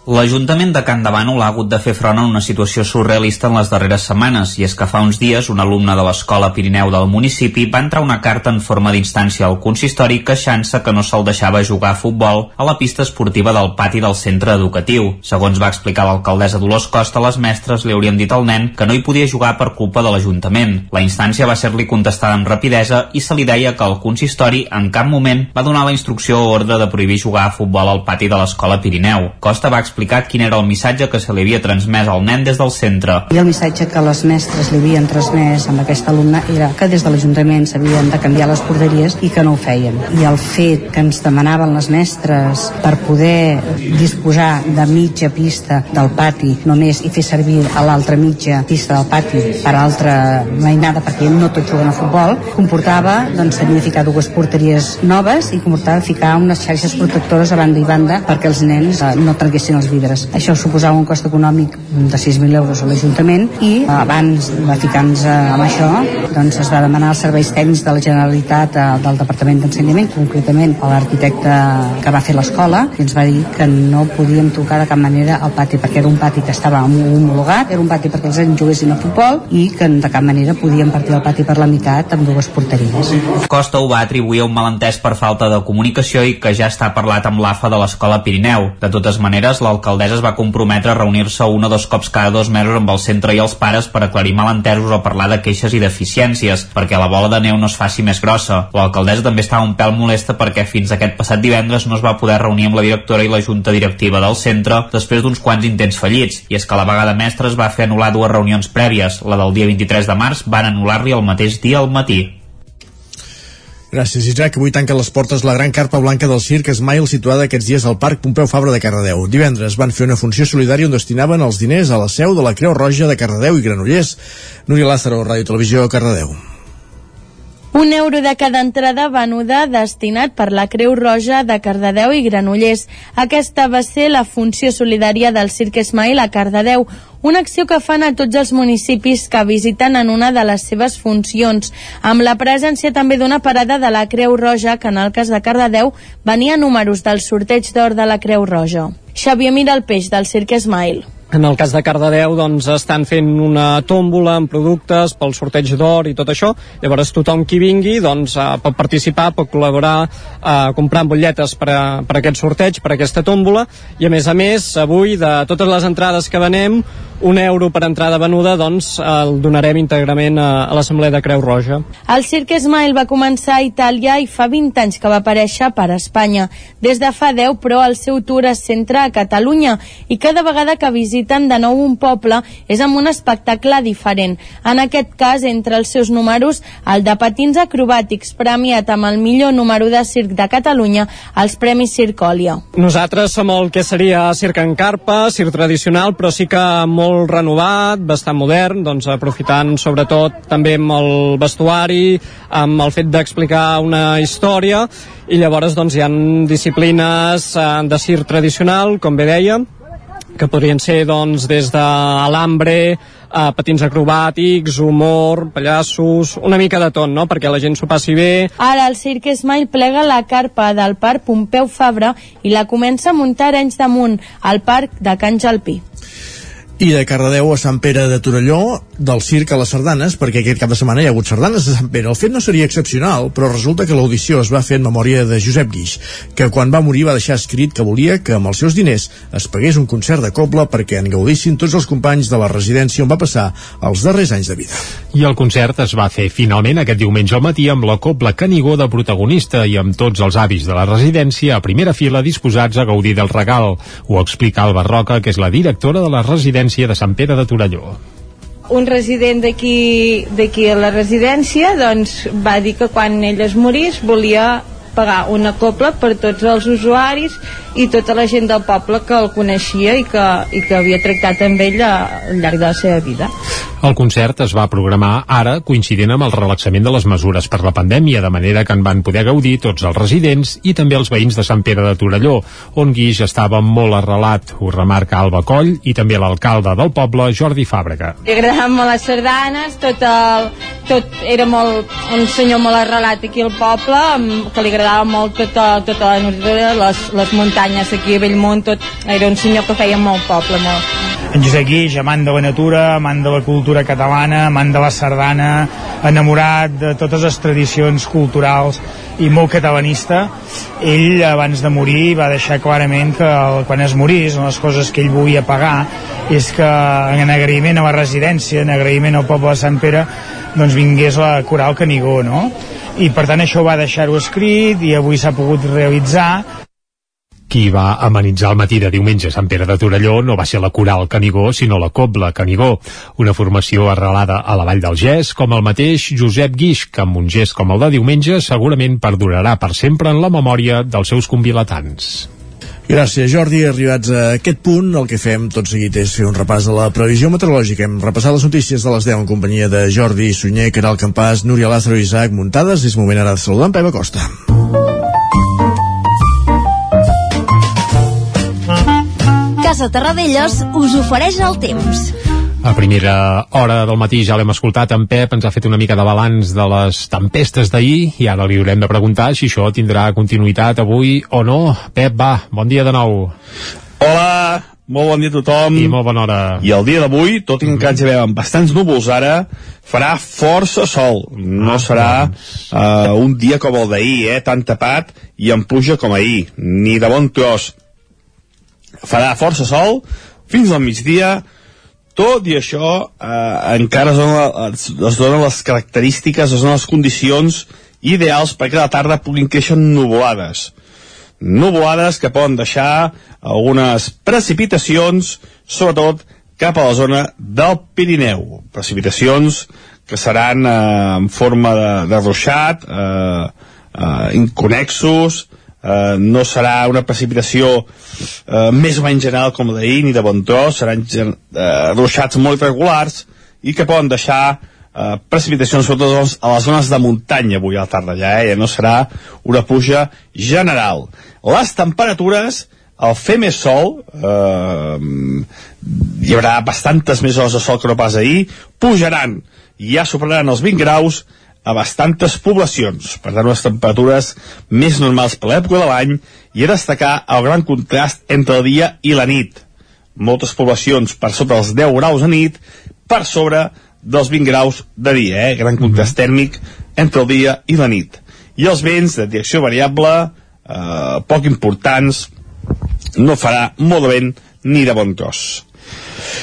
Speaker 7: L'Ajuntament de Can Davano ha hagut de fer front a una situació surrealista en les darreres setmanes, i és que fa uns dies un alumne de l'Escola Pirineu del municipi va entrar una carta en forma d'instància al consistori queixant-se que no se'l deixava jugar a futbol a la pista esportiva del pati del centre educatiu. Segons va explicar l'alcaldessa Dolors Costa, les mestres li haurien dit al nen que no hi podia jugar per culpa de l'Ajuntament. La instància va ser-li contestada amb rapidesa i se li deia que el consistori en cap moment va donar la instrucció o ordre de prohibir jugar a futbol al pati de l'Escola Pirineu. Costa va explicat quin era el missatge que se li havia transmès al nen des del centre.
Speaker 28: I el missatge que les mestres li havien transmès amb aquest alumne era que des de l'Ajuntament s'havien de canviar les porteries i que no ho feien. I el fet que ens demanaven les mestres per poder disposar de mitja pista del pati només i fer servir a l'altra mitja pista del pati per altra mainada perquè no tots juguen a futbol, comportava doncs tenir de ficar dues porteries noves i comportava ficar unes xarxes protectores a banda i banda perquè els nens eh, no trenquessin els vidres. Això suposava un cost econòmic de 6.000 euros a l'Ajuntament i abans de ficar-nos amb això doncs es va demanar als serveis tècnics de la Generalitat eh, del Departament d'Ensenyament, concretament a l'arquitecte que va fer l'escola, i ens va dir que no podíem tocar de cap manera el pati perquè era un pati que estava homologat, era un pati perquè els nens juguessin a futbol i que de cap manera podíem partir el pati per la meitat amb dues porteries.
Speaker 29: Costa ho va atribuir a un malentès per falta de comunicació i que ja està parlat amb l'AFA de l'Escola Pirineu. De totes maneres, l'alcaldessa es va comprometre a reunir-se un o dos cops cada dos mesos amb el centre i els pares per aclarir malentesos o parlar de queixes i deficiències, perquè la bola de neu no es faci més grossa. L'alcaldessa també estava un pèl molesta perquè fins aquest passat divendres no es va poder reunir amb la directora i la junta directiva del centre després d'uns quants intents fallits, i és que la vegada mestra es va fer anul·lar dues reunions prèvies. La del dia 23 de març van anul·lar-li el mateix dia al matí.
Speaker 1: Gràcies, Isaac. Avui tanca les portes la gran carpa blanca del circ Smile situada aquests dies al Parc Pompeu Fabra de Cardedeu. Divendres van fer una funció solidària on destinaven els diners a la seu de la Creu Roja de Cardedeu i Granollers. Núria Lázaro, Ràdio Televisió, Cardedeu.
Speaker 11: Un euro de cada entrada venuda destinat per la Creu Roja de Cardedeu i Granollers. Aquesta va ser la funció solidària del Cirque Smile a Cardedeu, una acció que fan a tots els municipis que visiten en una de les seves funcions, amb la presència també d'una parada de la Creu Roja que en el cas de Cardedeu venia números del sorteig d'or de la Creu Roja. Xavier Miralpeix del Cirque Smile.
Speaker 30: En el cas de Cardedeu, doncs, estan fent una tòmbola amb productes pel sorteig d'or i tot això. Llavors, tothom qui vingui doncs, eh, pot participar, pot col·laborar eh, comprant butlletes per, a, per a aquest sorteig, per a aquesta tòmbola. I, a més a més, avui, de totes les entrades que venem, un euro per entrada venuda, doncs, el donarem íntegrament a, a l'Assemblea de Creu Roja.
Speaker 11: El Cirque Smile va començar a Itàlia i fa 20 anys que va aparèixer per Espanya. Des de fa 10, però, el seu tour es centra a Catalunya i cada vegada que visiten de nou un poble és amb un espectacle diferent. En aquest cas, entre els seus números, el de patins acrobàtics, premiat amb el millor número de circ de Catalunya als Premis Circòlia.
Speaker 30: Nosaltres som el que seria circ en carpa, circ tradicional, però sí que molt renovat, bastant modern, doncs aprofitant sobretot també amb el vestuari, amb el fet d'explicar una història, i llavors doncs, hi ha disciplines eh, de circ tradicional, com bé deia, que podrien ser doncs, des de alambre, eh, patins acrobàtics, humor, pallassos, una mica de tot, no?, perquè la gent s'ho passi bé.
Speaker 11: Ara el Cirque Smile plega la carpa del Parc Pompeu Fabra i la comença a muntar anys damunt, al Parc de Can Jalpí.
Speaker 1: I de Cardedeu a Sant Pere de Torelló, del circ a les sardanes, perquè aquest cap de setmana hi ha hagut sardanes de Sant Pere. El fet no seria excepcional, però resulta que l'audició es va fer en memòria de Josep Guix, que quan va morir va deixar escrit que volia que amb els seus diners es pagués un concert de coble perquè en gaudissin tots els companys de la residència on va passar els darrers anys de vida.
Speaker 3: I el concert es va fer finalment aquest diumenge al matí amb la cobla Canigó de protagonista i amb tots els avis de la residència a primera fila disposats a gaudir del regal. Ho explica Alba Roca, que és la directora de la residència de Sant Pere de Torelló.
Speaker 31: Un resident d'aquí a la residència doncs va dir que quan ell es morís volia pagar una copla per tots els usuaris i tota la gent del poble que el coneixia i que, i que havia tractat amb ell al llarg de la seva vida.
Speaker 3: El concert es va programar ara coincidint amb el relaxament de les mesures per la pandèmia, de manera que en van poder gaudir tots els residents i també els veïns de Sant Pere de Torelló, on Guix estava molt arrelat, ho remarca Alba Coll i també l'alcalde del poble, Jordi Fàbrega.
Speaker 31: Li agradaven molt les sardanes, tot, el, tot era molt, un senyor molt arrelat aquí al poble, que li agradava molt tota, tota la natura, les, les muntanyes aquí a Bellmunt, tot, era un senyor que feia molt poble, molt.
Speaker 32: En Josep Guix, amant de la natura, amant de la cultura catalana, amant de la sardana, enamorat de totes les tradicions culturals i molt catalanista, ell abans de morir va deixar clarament que el, quan es morís, les coses que ell volia pagar és que en agraïment a la residència, en agraïment al poble de Sant Pere, doncs vingués la Coral Canigó, no? I per tant això va deixar-ho escrit i avui s'ha pogut realitzar
Speaker 3: qui va amenitzar el matí de diumenge a Sant Pere de Torelló no va ser la coral Canigó, sinó la Cobla Canigó, una formació arrelada a la Vall del Gès, com el mateix Josep Guix, que amb un gest com el de diumenge segurament perdurarà per sempre en la memòria dels seus convilatants.
Speaker 1: Gràcies, Jordi. Arribats a aquest punt, el que fem tot seguit és fer un repàs de la previsió meteorològica. Hem repassat les notícies de les 10 en companyia de Jordi Sunyer, Caral Campàs, Núria Lázaro i Isaac Muntades. És moment ara de saludar en Pepa Costa.
Speaker 16: Casa Terradellos us ofereix el temps.
Speaker 3: A primera hora del matí ja l'hem escoltat, en Pep ens ha fet una mica de balanç de les tempestes d'ahir i ara li haurem de preguntar si això tindrà continuïtat avui o no. Pep, va, bon dia de nou.
Speaker 17: Hola, molt bon dia a tothom.
Speaker 3: I molt bona hora.
Speaker 17: I el dia d'avui, tot i que encara ja veiem bastants núvols ara, farà força sol. No
Speaker 3: Ah,
Speaker 17: serà uh, un dia com el d'ahir, eh, tan tapat i amb pluja com ahir, ni de bon tros. Farà força sol fins al migdia, tot i això eh, encara es donen, es, donen les característiques, es donen les condicions ideals perquè a la tarda puguin créixer nuvolades nuvolades que poden deixar algunes precipitacions, sobretot cap a la zona del Pirineu. Precipitacions que seran eh, en forma de, de ruixat, eh, eh, inconexos, eh, no serà una precipitació eh, més o menys general com la d'ahir, ni de bon tros, seran eh, ruixats molt irregulars i que poden deixar eh, precipitacions sobretot a les- zones de muntanya avui a la tarda ja, eh? ja no serà una pluja general les temperatures al fer més sol eh, hi haurà bastantes més hores de sol que no pas ahir pujaran ja superaran els 20 graus a bastantes poblacions per tant unes temperatures més normals per l'època de l'any i a destacar el gran contrast entre el dia i la nit moltes poblacions per sota dels 10 graus a nit per sobre dels 20 graus de dia, eh? gran contrast tèrmic entre el dia i la nit. I els vents de direcció variable, eh, poc importants, no farà molt de vent ni de bon tros.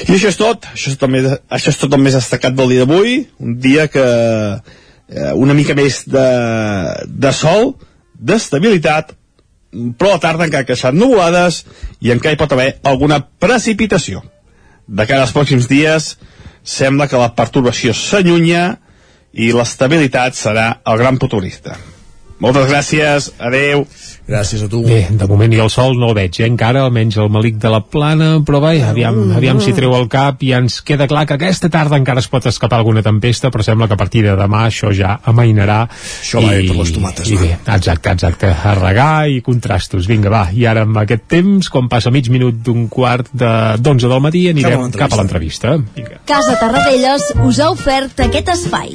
Speaker 17: I això és tot, això és tot, el més, això és tot el més destacat del dia d'avui, un dia que eh, una mica més de, de sol, d'estabilitat, però a la tarda encara que seran nuvolades i encara hi pot haver alguna precipitació. De cara als pròxims dies sembla que la pertorbació s'allunya i l'estabilitat serà el gran protagonista. Moltes gràcies, adeu.
Speaker 1: Gràcies a tu.
Speaker 3: Bé, de moment i el sol no el veig, eh, encara, almenys el malic de la plana, però vai, aviam, aviam si treu el cap i ens queda clar que aquesta tarda encara es pot escapar alguna tempesta, però sembla que a partir de demà això ja amainarà.
Speaker 1: Això va bé per les tomates,
Speaker 3: I
Speaker 1: va.
Speaker 3: bé, exacte, exacte, a regar i contrastos. Vinga, va, i ara amb aquest temps, com passa mig minut d'un quart de d'onze del matí, anirem cap a l'entrevista. Vinga.
Speaker 16: Casa Tarradellas us ha ofert aquest espai.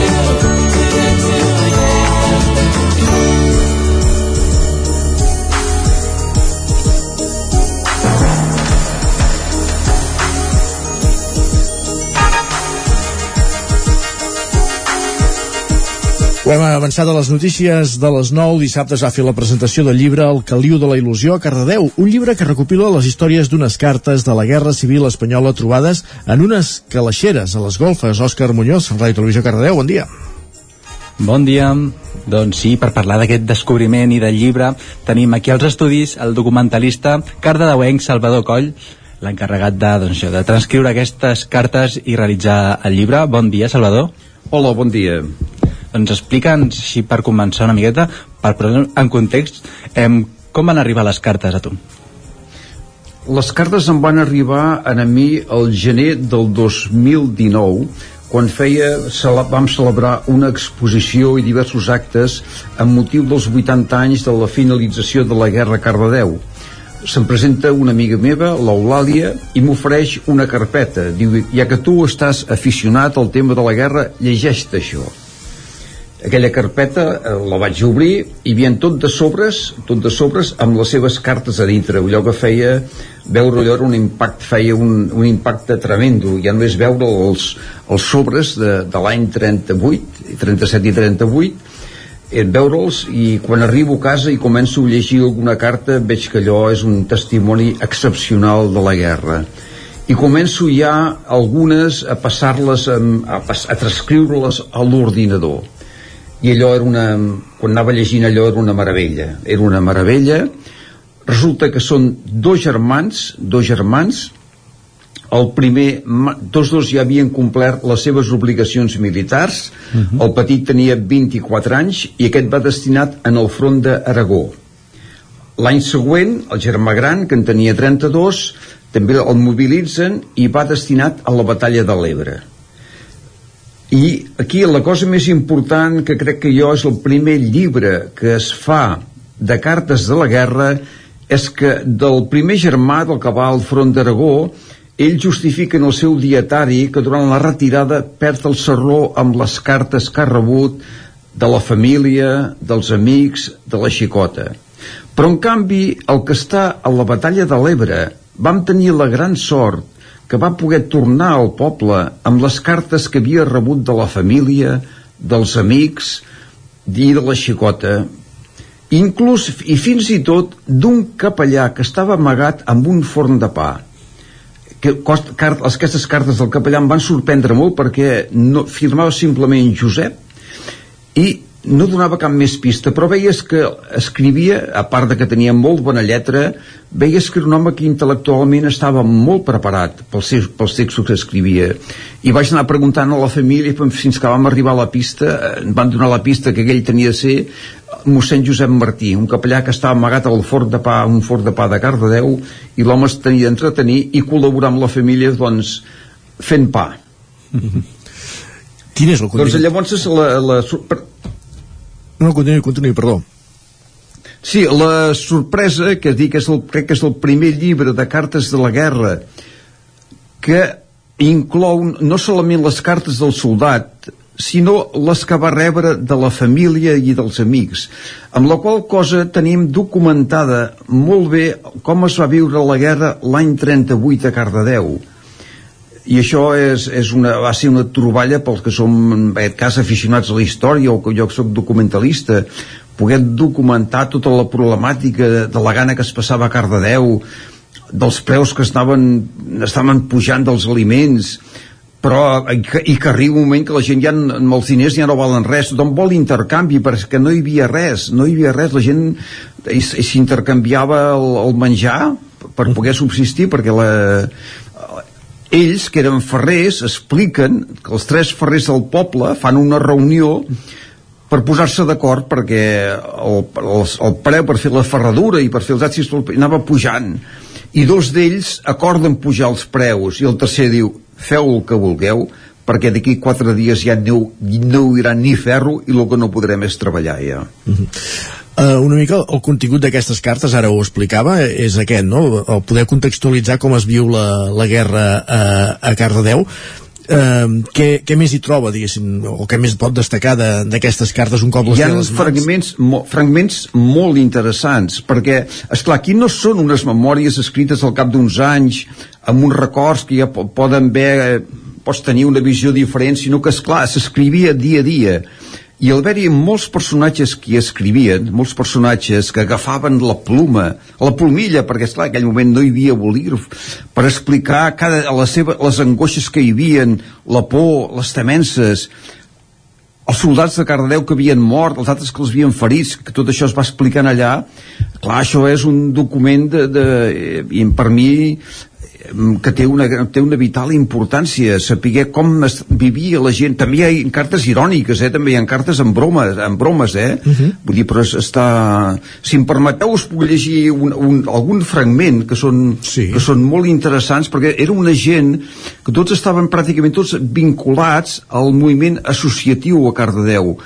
Speaker 1: Ho hem avançat a les notícies de les 9. Dissabte es va fer la presentació del llibre El caliu de la il·lusió a Cardedeu, un llibre que recopila les històries d'unes cartes de la Guerra Civil Espanyola trobades en unes calaixeres a les golfes. Òscar Muñoz, Ràdio Televisió Cardedeu, bon dia.
Speaker 33: Bon dia. Doncs sí, per parlar d'aquest descobriment i del llibre, tenim aquí als estudis el documentalista cardedeuenc Salvador Coll, l'encarregat de, doncs, de transcriure aquestes cartes i realitzar el llibre. Bon dia, Salvador.
Speaker 15: Hola, bon dia.
Speaker 33: Doncs explica'ns, així per començar una miqueta, per posar en context, em, com van arribar les cartes a tu?
Speaker 15: Les cartes em van arribar a mi el gener del 2019 quan feia, cele- vam celebrar una exposició i diversos actes amb motiu dels 80 anys de la finalització de la Guerra a Cardedeu. Se'm presenta una amiga meva, l'Eulàlia, i m'ofereix una carpeta. Diu, ja que tu estàs aficionat al tema de la guerra, llegeix-te això aquella carpeta eh, la vaig obrir i hi havia tot de sobres tot de sobres amb les seves cartes a dintre. Allò que feia veure allò era un impacte feia un, un impacte tremendo. Ja només veure els, els sobres de, de l'any 38 37 i 38 eh, veure'ls i quan arribo a casa i començo a llegir alguna carta veig que allò és un testimoni excepcional de la guerra. I començo ja algunes a passar-les a, a, a transcriure-les a l'ordinador i allò era una quan anava llegint allò era una meravella era una meravella resulta que són dos germans dos germans el primer, tots dos ja havien complert les seves obligacions militars, el petit tenia 24 anys i aquest va destinat en el front d'Aragó. L'any següent, el germà gran, que en tenia 32, també el mobilitzen i va destinat a la batalla de l'Ebre. I aquí la cosa més important que crec que jo és el primer llibre que es fa de cartes de la guerra és que del primer germà del que va al front d'Aragó ell justifica en el seu dietari que durant la retirada perd el serró amb les cartes que ha rebut de la família, dels amics, de la xicota. Però en canvi, el que està a la batalla de l'Ebre vam tenir la gran sort que va poder tornar al poble amb les cartes que havia rebut de la família, dels amics i de la xicota, inclús i fins i tot d'un capellà que estava amagat amb un forn de pa. Que cost, cart, aquestes cartes del capellà em van sorprendre molt perquè no, firmava simplement Josep i no donava cap més pista, però veies que escrivia, a part de que tenia molt bona lletra, veies que era un home que intel·lectualment estava molt preparat pels, seus, pels textos que escrivia. I vaig anar preguntant a la família fins que vam arribar a la pista, eh, em van donar la pista que aquell tenia de ser mossèn Josep Martí, un capellà que estava amagat al forn de pa, un forn de pa de Cardedeu, i l'home es tenia d'entretenir i col·laborar amb la família, doncs, fent pa.
Speaker 1: Quin és el contingut?
Speaker 15: Doncs llavors la, la, per-
Speaker 1: No, continuï, continuï, perdó.
Speaker 15: Sí, la sorpresa, que dic és el, crec que és el primer llibre de cartes de la guerra que inclou no solament les cartes del soldat, sinó les que va rebre de la família i dels amics, amb la qual cosa tenim documentada molt bé com es va viure la guerra l'any 38 a Cardedeu i això és, és una, va ser una troballa pels que som en aquest cas aficionats a la història o que jo soc documentalista poder documentar tota la problemàtica de, de la gana que es passava a Cardedeu dels preus que estaven, estaven pujant dels aliments però i que, i que arriba un moment que la gent ja amb els diners ja no valen res. Tothom vol intercanvi perquè no hi havia res no hi havia res, la gent s'intercanviava el, el menjar per poder subsistir perquè la, ells, que eren ferrers, expliquen que els tres ferrers del poble fan una reunió per posar-se d'acord perquè el, el, el preu per fer la ferradura i per fer els àcids anava pujant. I dos d'ells acorden pujar els preus. I el tercer diu feu el que vulgueu perquè d'aquí quatre dies ja no, no hi haurà ni ferro i el que no podrem és treballar ja
Speaker 1: Uh, una mica el contingut d'aquestes cartes, ara ho explicava, és aquest, no? El poder contextualitzar com es viu la, la guerra a, a Cardedeu. Uh, què, què més hi troba, diguéssim, o què més pot destacar de- d'aquestes cartes un cop les
Speaker 15: hi ha
Speaker 1: les mans?
Speaker 15: fragments, mo, fragments molt interessants perquè, és clar aquí no són unes memòries escrites al cap d'uns anys amb uns records que ja po poden haver eh, pots tenir una visió diferent sinó que, és clar s'escrivia dia a dia i al haver-hi molts personatges que hi escrivien, molts personatges que agafaven la pluma, la plumilla, perquè esclar, en aquell moment no hi havia bolígraf, per explicar cada, la seva, les angoixes que hi havien, la por, les temences, els soldats de Cardedeu que havien mort, els altres que els havien ferits, que tot això es va explicant allà, clar, això és un document de, de, i per mi eh, que té una, té una vital importància saber com es vivia la gent també hi ha cartes iròniques eh? també hi ha cartes amb bromes, amb bromes eh? Uh -huh. vull dir, però es- està si em permeteu us puc llegir un, un, algun fragment que són, sí. que són molt interessants perquè era una gent que tots estaven pràcticament tots vinculats al moviment associatiu a Cardedeu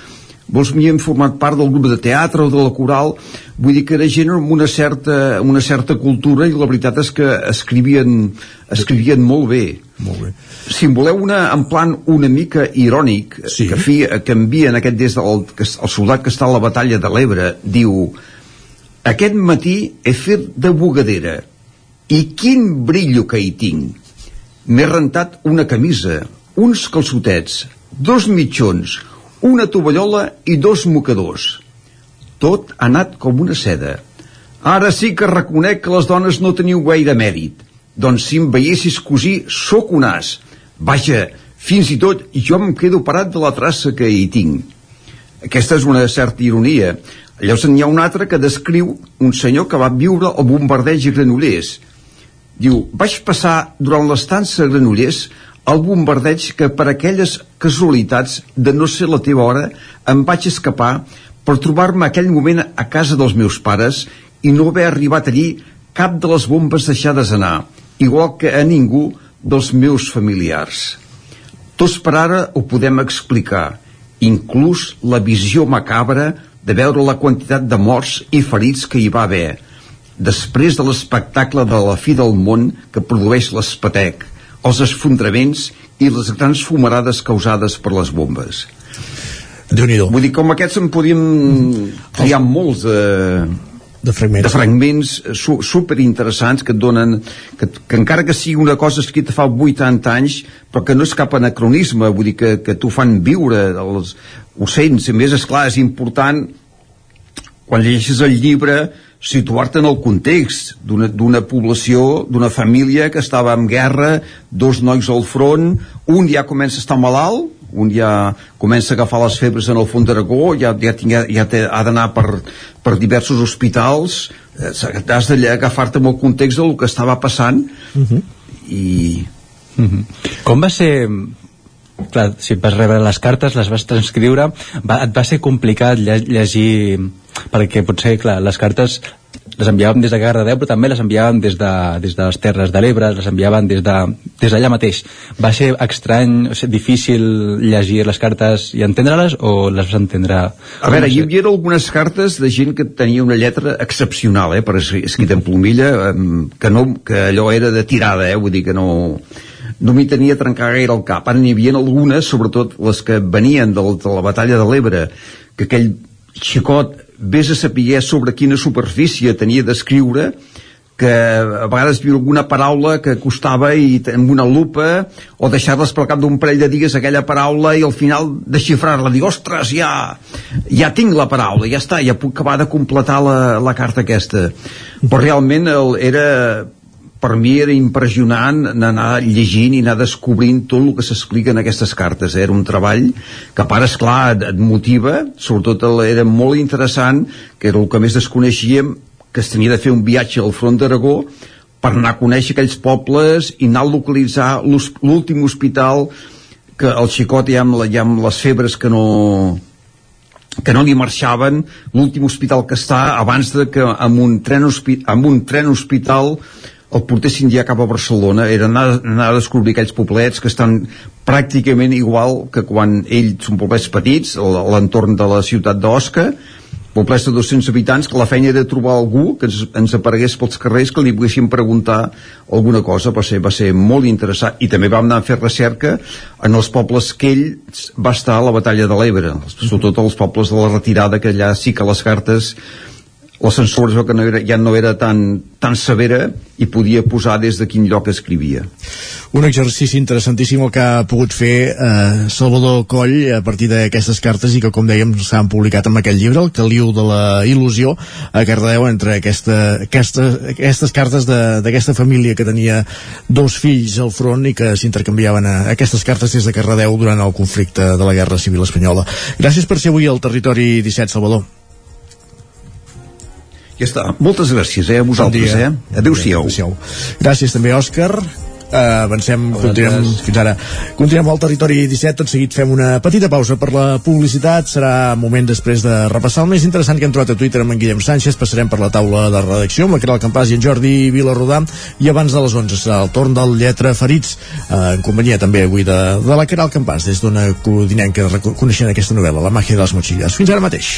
Speaker 15: molts havien format part del grup de teatre o de la coral vull dir que era gent amb una certa, una certa cultura i la veritat és que escrivien, escrivien molt bé
Speaker 1: molt bé.
Speaker 15: si en voleu una, en plan una mica irònic sí. que, fi, que envien aquest des del que, el soldat que està a la batalla de l'Ebre diu aquest matí he fet de bugadera i quin brillo que hi tinc m'he rentat una camisa uns calçotets dos mitjons una tovallola i dos mocadors. Tot ha anat com una seda. Ara sí que reconec que les dones no teniu gaire mèrit. Doncs si em veiessis cosir sóc un as. Vaja, fins i tot jo em quedo parat de la traça que hi tinc. Aquesta és una certa ironia. Llavors n'hi ha un altre que descriu un senyor que va viure el bombardeig a Granollers. Diu, vaig passar durant l'estança a Granollers el bombardeig que per aquelles casualitats de no ser la teva hora em vaig escapar per trobar-me aquell moment a casa dels meus pares i no haver arribat allí cap de les bombes deixades anar, igual que a ningú dels meus familiars. Tots per ara ho podem explicar, inclús la visió macabra de veure la quantitat de morts i ferits que hi va haver, després de l'espectacle de la fi del món que produeix l'espatec, els esfondraments i les grans fumarades causades per les bombes.
Speaker 1: déu nhi
Speaker 15: Vull dir, com aquests en podíem triar molts de,
Speaker 1: de fragments,
Speaker 15: de fragments su, superinteressants que et donen que, que encara que sigui una cosa escrita fa 80 anys però que no és cap anacronisme vull dir que, que t'ho fan viure els, ho sents, a més esclar és important. Quan llegeixes el llibre situar-te en el context d'una població, d'una família que estava en guerra, dos nois al front, un ja comença a estar malalt, un ja comença a agafar les febres en el fons d'Aragó, ja, ja, ja, ja té, ha d'anar per, per diversos hospitals, eh, has d'agafar-te amb el context del que estava passant
Speaker 1: uh -huh.
Speaker 15: i...
Speaker 33: Uh -huh. Com va ser clar, si vas rebre les cartes, les vas transcriure, va, et va ser complicat lle llegir, perquè potser, clar, les cartes les enviàvem des de Cardedeu, però també les enviàvem des de, des de les Terres de l'Ebre, les enviàvem des d'allà de, des mateix. Va ser estrany, o sigui, difícil llegir les cartes i entendre-les, o les vas entendre...
Speaker 15: A veure, hi havia algunes cartes de gent que tenia una lletra excepcional, eh, per escrita en plomilla, que, no, que allò era de tirada, eh, vull dir que no no m'hi tenia trencar gaire el cap. Ara n'hi havia algunes, sobretot les que venien de, de la batalla de l'Ebre, que aquell xicot vés a saber sobre quina superfície tenia d'escriure, que a vegades viu alguna paraula que costava i amb una lupa o deixar-les pel cap d'un parell de dies aquella paraula i al final desxifrar-la dir, ostres, ja, ja tinc la paraula ja està, ja puc acabar de completar la, la carta aquesta però realment el, era per mi era impressionant anar llegint i anar descobrint tot el que s'explica en aquestes cartes. Eh? Era un treball que a part, esclar, et, et motiva, sobretot era molt interessant, que era el que més desconeixíem, que es tenia de fer un viatge al front d'Aragó per anar a conèixer aquells pobles i anar a localitzar l'últim hospital que el xicot ja amb, ja amb les febres que no, que no li marxaven l'últim hospital que està abans de que amb un tren, amb un tren hospital el portessin ja cap a Barcelona era anar, anar a descobrir aquells poblets que estan pràcticament igual que quan ells són poblets petits l'entorn de la ciutat d'Osca poblets de 200 habitants que la feina era trobar algú que ens, ens aparegués pels carrers que li poguéssim preguntar alguna cosa va ser, va ser molt interessant i també vam anar a fer recerca en els pobles que ell va estar a la batalla de l'Ebre sobretot els pobles de la retirada que allà sí que les cartes la censura que no era, ja no era tan, tan severa i podia posar des de quin lloc escrivia.
Speaker 1: Un exercici interessantíssim el que ha pogut fer eh, Salvador Coll a partir d'aquestes cartes i que, com dèiem, s'han publicat en aquell llibre, el Caliu de la Il·lusió, a Cardedeu, entre aquesta, aquesta, aquestes cartes d'aquesta família que tenia dos fills al front i que s'intercanviaven aquestes cartes des de Cardedeu durant el conflicte de la Guerra Civil Espanyola. Gràcies per ser avui al Territori 17, Salvador.
Speaker 15: Ja està. Moltes gràcies, eh, a vosaltres, bon eh? Adéu-siau.
Speaker 1: Adéu gràcies també, Òscar. Uh, avancem, continuem fins ara. Continuem al territori 17, tot seguit fem una petita pausa per la publicitat. Serà moment després de repassar el més interessant que hem trobat a Twitter amb en Guillem Sánchez. Passarem per la taula de redacció amb la Caral Campàs i en Jordi Vilarrodà. I abans de les 11 serà el torn del Lletra Ferits uh, en companyia també avui de, de la Caral Campàs des d'una codinenca coneixent aquesta novel·la La màgia de les motxilles. Fins ara mateix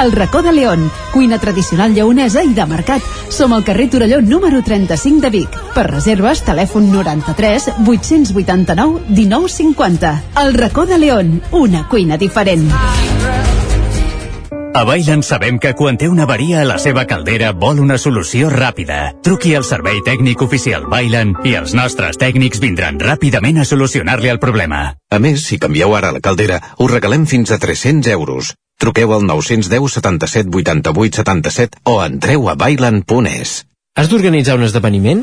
Speaker 19: El racó de León, cuina tradicional lleonesa i de mercat. Som al carrer Torelló número 35 de Vic. Per reserves, telèfon 93 889 1950. El racó de León, una cuina diferent.
Speaker 34: A Bailen sabem que quan té una avaria a la seva caldera vol una solució ràpida. Truqui al servei tècnic oficial Bailen i els nostres tècnics vindran ràpidament a solucionar-li el problema.
Speaker 35: A més, si canvieu ara la caldera, us regalem fins a 300 euros. Truqueu al 910 77 88 77 o entreu a bailan.es.
Speaker 36: Has d'organitzar un esdeveniment?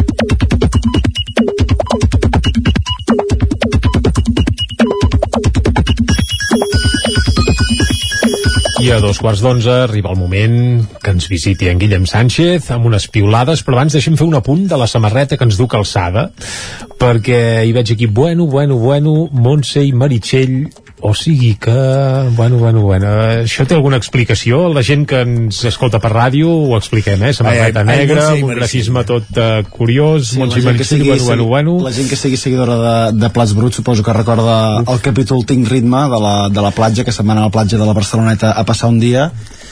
Speaker 3: I a dos quarts d'onze arriba el moment que ens visiti en Guillem Sánchez amb unes piulades, però abans deixem fer un apunt de la samarreta que ens du calçada, perquè hi veig aquí, bueno, bueno, bueno, Montse i Meritxell, o sigui que, bueno, bueno, bueno, això té alguna explicació? La gent que ens escolta per ràdio ho expliquem, eh? Samarreta
Speaker 1: Ai, ai, ai,
Speaker 3: negra,
Speaker 1: Montse i
Speaker 3: un grafisme tot uh, curiós,
Speaker 37: Sí,
Speaker 3: Montse Meritxell,
Speaker 37: sigui,
Speaker 3: bueno, bueno, bueno.
Speaker 37: La gent que sigui seguidora de, de Plats Bruts suposo que recorda el capítol Tinc ritme de la, de la platja que se'n van a la platja de la Barceloneta a passar un dia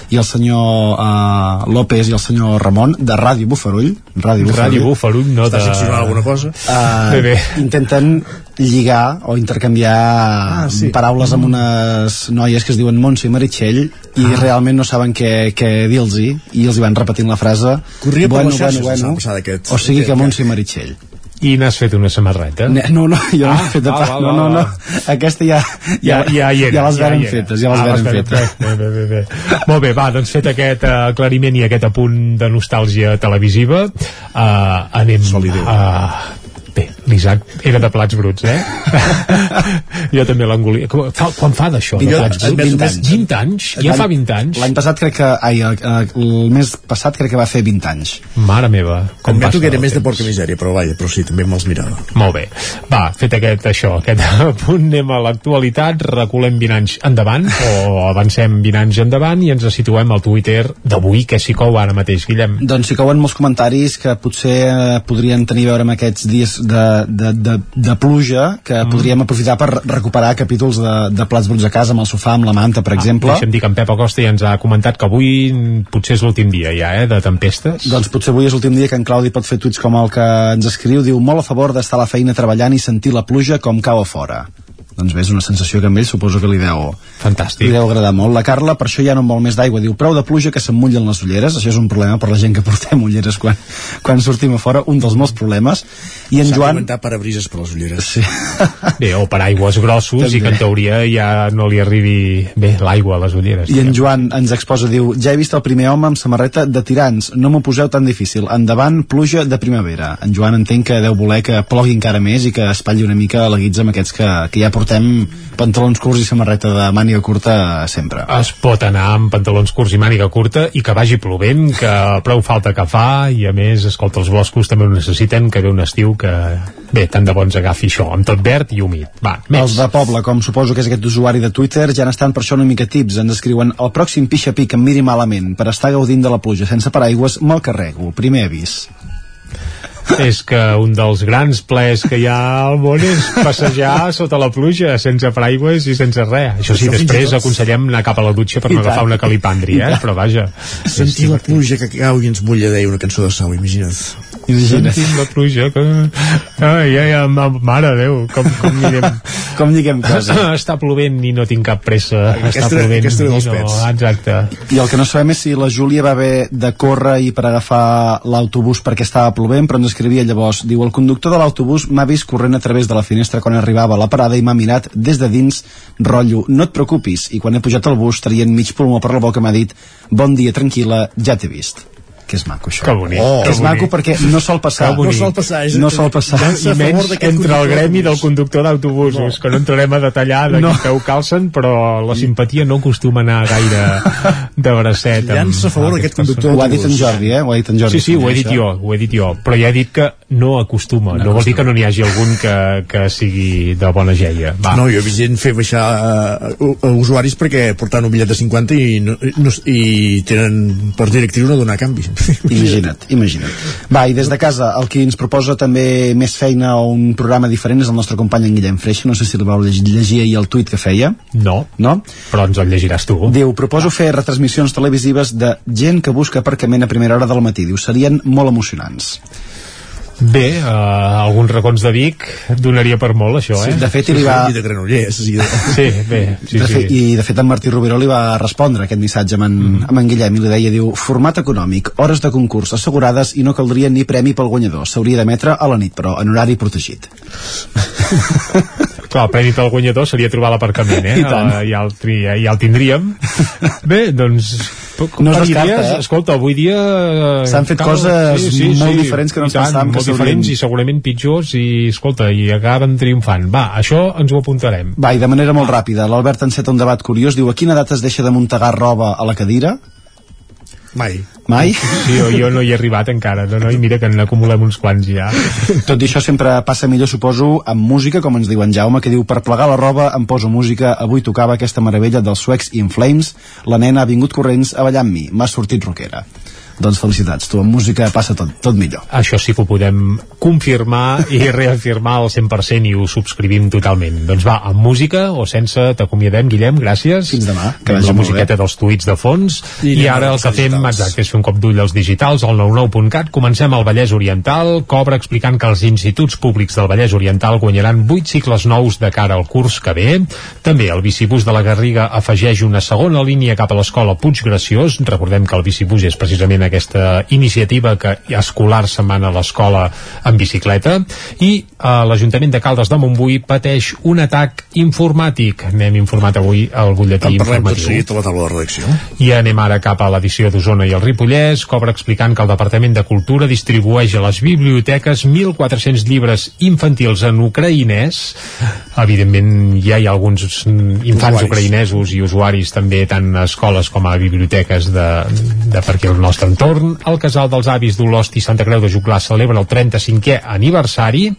Speaker 37: i el senyor uh, López i el senyor Ramon de Ràdio Bufarull Ràdio Bufarull,
Speaker 3: Ràdio Bufarull, no
Speaker 1: Està
Speaker 3: de...
Speaker 1: censurant alguna cosa?
Speaker 37: uh,
Speaker 3: Bé, bé.
Speaker 37: intenten lligar o intercanviar
Speaker 1: Ah, sí.
Speaker 37: paraules amb unes noies que es diuen Montse i Meritxell i
Speaker 1: Ah.
Speaker 37: realment no saben què, què dir-los i els hi van repetint la frase
Speaker 1: Corria per
Speaker 37: bueno,
Speaker 1: les xarxes
Speaker 37: bueno, bueno, o sigui que Montse i Meritxell
Speaker 3: I n'has fet una samarreta?
Speaker 37: No, no, jo
Speaker 3: Ah,
Speaker 37: no he fet de
Speaker 3: val,
Speaker 37: no, no, no, aquesta ja,
Speaker 3: ja, ja, hi era,
Speaker 37: ja les
Speaker 3: ja
Speaker 37: varen
Speaker 3: era.
Speaker 37: fetes, ja les
Speaker 3: ah,
Speaker 37: varen fetes.
Speaker 3: Bé, bé, bé, bé. Molt bé, va, doncs fet aquest uh, aclariment i aquest apunt de nostàlgia televisiva, uh, anem a... L'Isaac era de plats bruts, eh? jo també l'engolia. Quan fa d'això, de plats bruts?
Speaker 37: més.
Speaker 3: 20 anys? Ja fa 20 anys?
Speaker 37: L'any passat crec que, ai, el, el mes passat crec que va fer 20 anys.
Speaker 3: Mare meva, com
Speaker 1: Admeto
Speaker 3: passa
Speaker 1: que era més de
Speaker 3: temps.
Speaker 1: porca misèria, però vaja, però sí, també me'ls mirava.
Speaker 3: Molt bé. Va, fet aquest, això, aquest punt, anem a l'actualitat, reculem 20 anys endavant, o avancem 20 anys endavant, i ens situem al Twitter d'avui, que s'hi cou ara mateix, Guillem.
Speaker 37: Doncs hi cauen molts comentaris que potser eh, podrien tenir a veure amb aquests dies de, de, de, de pluja, que
Speaker 3: Mm.
Speaker 37: podríem aprofitar per recuperar capítols de, de plats bruts a casa, amb el sofà, amb la manta, per exemple.
Speaker 3: Ah, deixa'm dir que en Pep Acosta ja ens ha comentat que avui potser és l'últim dia ja, eh, de tempestes.
Speaker 37: Doncs potser avui és l'últim dia que en Claudi pot fer tuits com el que ens escriu, diu molt a favor d'estar a la feina treballant i sentir la pluja com cau a fora. Doncs bé, és una sensació que a ell suposo que li deu,
Speaker 3: Fantàstic.
Speaker 37: li deu agradar molt. La Carla, per això ja no en vol més d'aigua, diu prou de pluja que se'm mullen les ulleres, això és un problema per la gent que portem ulleres quan, quan sortim a fora, un dels molts problemes. I en
Speaker 1: S'ha
Speaker 37: Joan...
Speaker 1: comentat parabrises per les ulleres.
Speaker 37: Sí.
Speaker 3: Bé, o per aigües grossos
Speaker 37: També.
Speaker 3: i que en teoria ja no li arribi bé l'aigua a les ulleres.
Speaker 37: I en Joan ens exposa, diu, ja he vist el primer home amb samarreta de tirants, no m'ho poseu tan difícil, endavant, pluja de primavera. En Joan entenc que deu voler que plogui encara més i que espatlli una mica la guitza amb aquests que, que ja portem portem pantalons curts i samarreta de màniga curta sempre.
Speaker 3: Es pot anar amb pantalons curts i màniga curta i que vagi plovent, que prou falta que fa i a més, escolta, els boscos també ho necessiten, que ve un estiu que bé, tant de bons agafi això, amb tot verd i humit. Va, més.
Speaker 37: Els de Poble, com suposo que és aquest usuari de Twitter, ja n'estan per això una mica tips. Ens escriuen el pròxim pixa-pic em miri malament per estar gaudint de la pluja sense paraigües, me'l carrego. Primer avís.
Speaker 3: és que un dels grans plaers que hi ha al món és passejar sota la pluja, sense paraigües i sense res. Això sí,
Speaker 1: Això
Speaker 3: després
Speaker 1: tot.
Speaker 3: aconsellem anar cap a la dutxa per
Speaker 1: I
Speaker 3: no agafar
Speaker 1: tant.
Speaker 3: una calipàndria, eh? però vaja.
Speaker 1: Sentir la pluja que cau i ens mulla, deia una cançó de Sau, imagina't.
Speaker 37: Imagina't.
Speaker 3: La pluja que... Ai, ai, ai, ma- mare Déu, com, com anirem...
Speaker 37: com lliguem cosa.
Speaker 3: Està plovent i no tinc cap pressa.
Speaker 37: Aquesta-
Speaker 3: Està plovent
Speaker 37: aquesta
Speaker 3: i no...
Speaker 37: pets.
Speaker 3: Exacte.
Speaker 37: I el que no sabem és si la Júlia va haver de córrer i per agafar l'autobús perquè estava plovent, però ens escrivia llavors, diu, el conductor de l'autobús m'ha vist corrent a través de la finestra quan arribava a la parada i m'ha mirat des de dins, rotllo, no et preocupis, i quan he pujat al bus traient mig pulmó per la boca m'ha dit, bon dia, tranquil·la, ja t'he vist. Que és maco, això.
Speaker 3: Que bonic,
Speaker 37: Oh,
Speaker 3: que
Speaker 37: és maco
Speaker 3: bonic.
Speaker 37: perquè no sol passar. No sol passar. És, no sol passar.
Speaker 3: I menys entre el gremi del conductor d'autobusos, que no entrarem a detallar de
Speaker 37: No.
Speaker 3: no. peu calcen, però la simpatia no acostuma a anar gaire de bracet.
Speaker 37: Llança a favor d'aquest conductor Ho ha dit en Jordi, eh? Ho ha dit en Jordi.
Speaker 3: Sí, sí, ho he dit
Speaker 37: Això.
Speaker 3: jo, ho he dit jo, però ja he dit que no acostuma, no, vol dir que no n'hi hagi algun que, que sigui de bona geia. Va.
Speaker 1: No, jo he vist gent fer baixar uh, uh, usuaris perquè portant un bitllet de 50 i, no, no, i tenen per directriu no donar canvi.
Speaker 37: Imagina't, imagina't. Va, i des de casa, el qui ens proposa també més feina o un programa diferent és el nostre company en Guillem Freixa, no sé si el vau llegir, llegir ahir el tuit que feia.
Speaker 3: No.
Speaker 37: No?
Speaker 3: Però ens el llegiràs tu.
Speaker 37: Diu, proposo fer retransmissions televisives de gent que busca aparcament a primera hora del matí. Diu, serien molt emocionants.
Speaker 3: Bé, uh, alguns racons de Vic donaria per molt, això, eh?
Speaker 37: Sí, de fet, li va...
Speaker 1: I de Granollers. I de...
Speaker 3: Sí, bé, sí,
Speaker 37: de
Speaker 3: sí.
Speaker 37: fet, I de fet en Martí Rovira li va respondre aquest missatge amb en, mm. amb en Guillem i li deia, diu, format econòmic, hores de concurs assegurades i no caldria ni premi pel guanyador. S'hauria d'emetre a la nit, però en horari protegit.
Speaker 3: Clar, el premi pel guanyador seria trobar l'aparcament, eh?
Speaker 37: I tant.
Speaker 3: Uh, ja, el, tri, ja el tindríem. Bé, doncs...
Speaker 37: No es descarta, eh?
Speaker 3: Escolta, avui dia... eh,
Speaker 37: S'han fet coses molt diferents que no ens
Speaker 3: tant,
Speaker 37: pensàvem que s'haurien-
Speaker 3: i segurament pitjors i, escolta, i acaben triomfant. Va, això ens ho apuntarem.
Speaker 37: Va, i de manera molt ràpida, l'Albert enceta un debat curiós, diu, a quina data es deixa de muntegar roba a la cadira?
Speaker 1: Mai.
Speaker 37: Mai?
Speaker 3: Sí, jo, jo no hi he arribat encara, no, no, i mira que n'acumulem uns quants ja.
Speaker 37: Tot i això sempre passa millor, suposo, amb música, com ens diu en Jaume, que diu, per plegar la roba em poso música, avui tocava aquesta meravella dels suecs In Flames, la nena ha vingut corrents a ballar amb mi, m'ha sortit rockera. Doncs felicitats, tu amb música passa tot, tot millor.
Speaker 3: Això sí que ho podem confirmar i reafirmar al 100% i ho subscrivim totalment. Doncs va, amb música o sense, t'acomiadem, Guillem, gràcies.
Speaker 37: Fins demà, que
Speaker 3: la musiqueta
Speaker 37: bé.
Speaker 3: dels tuits de fons.
Speaker 1: I
Speaker 3: I, ara el que fem,
Speaker 1: digitals.
Speaker 3: exacte, és fer un cop d'ull als digitals, al 99.cat. Comencem al Vallès Oriental, cobra explicant que els instituts públics del Vallès Oriental guanyaran 8 cicles nous de cara al curs que ve. També el bicibús de la Garriga afegeix una segona línia cap a l'escola Puig Graciós. Recordem que el bicibús és precisament aquesta iniciativa que escolar se'n van a l'escola en bicicleta i eh, l'Ajuntament de Caldes de Montbui pateix un atac informàtic. N'hem informat avui al butlletí
Speaker 1: En parlem tot
Speaker 3: informatiu.
Speaker 1: seguit a la taula de redacció.
Speaker 3: I anem ara cap a l'edició d'Osona i el Ripollès, cobra explicant que el Departament de Cultura distribueix a les biblioteques 1.400 llibres infantils en ucraïnès. Evidentment, ja hi ha alguns infants
Speaker 1: Usuaris.
Speaker 3: ucraïnesos i usuaris també tant a escoles com a biblioteques de, de per aquí al nostre entorn. El Casal dels Avis d'Olost i Santa Creu de Juclar celebra el 35è aniversari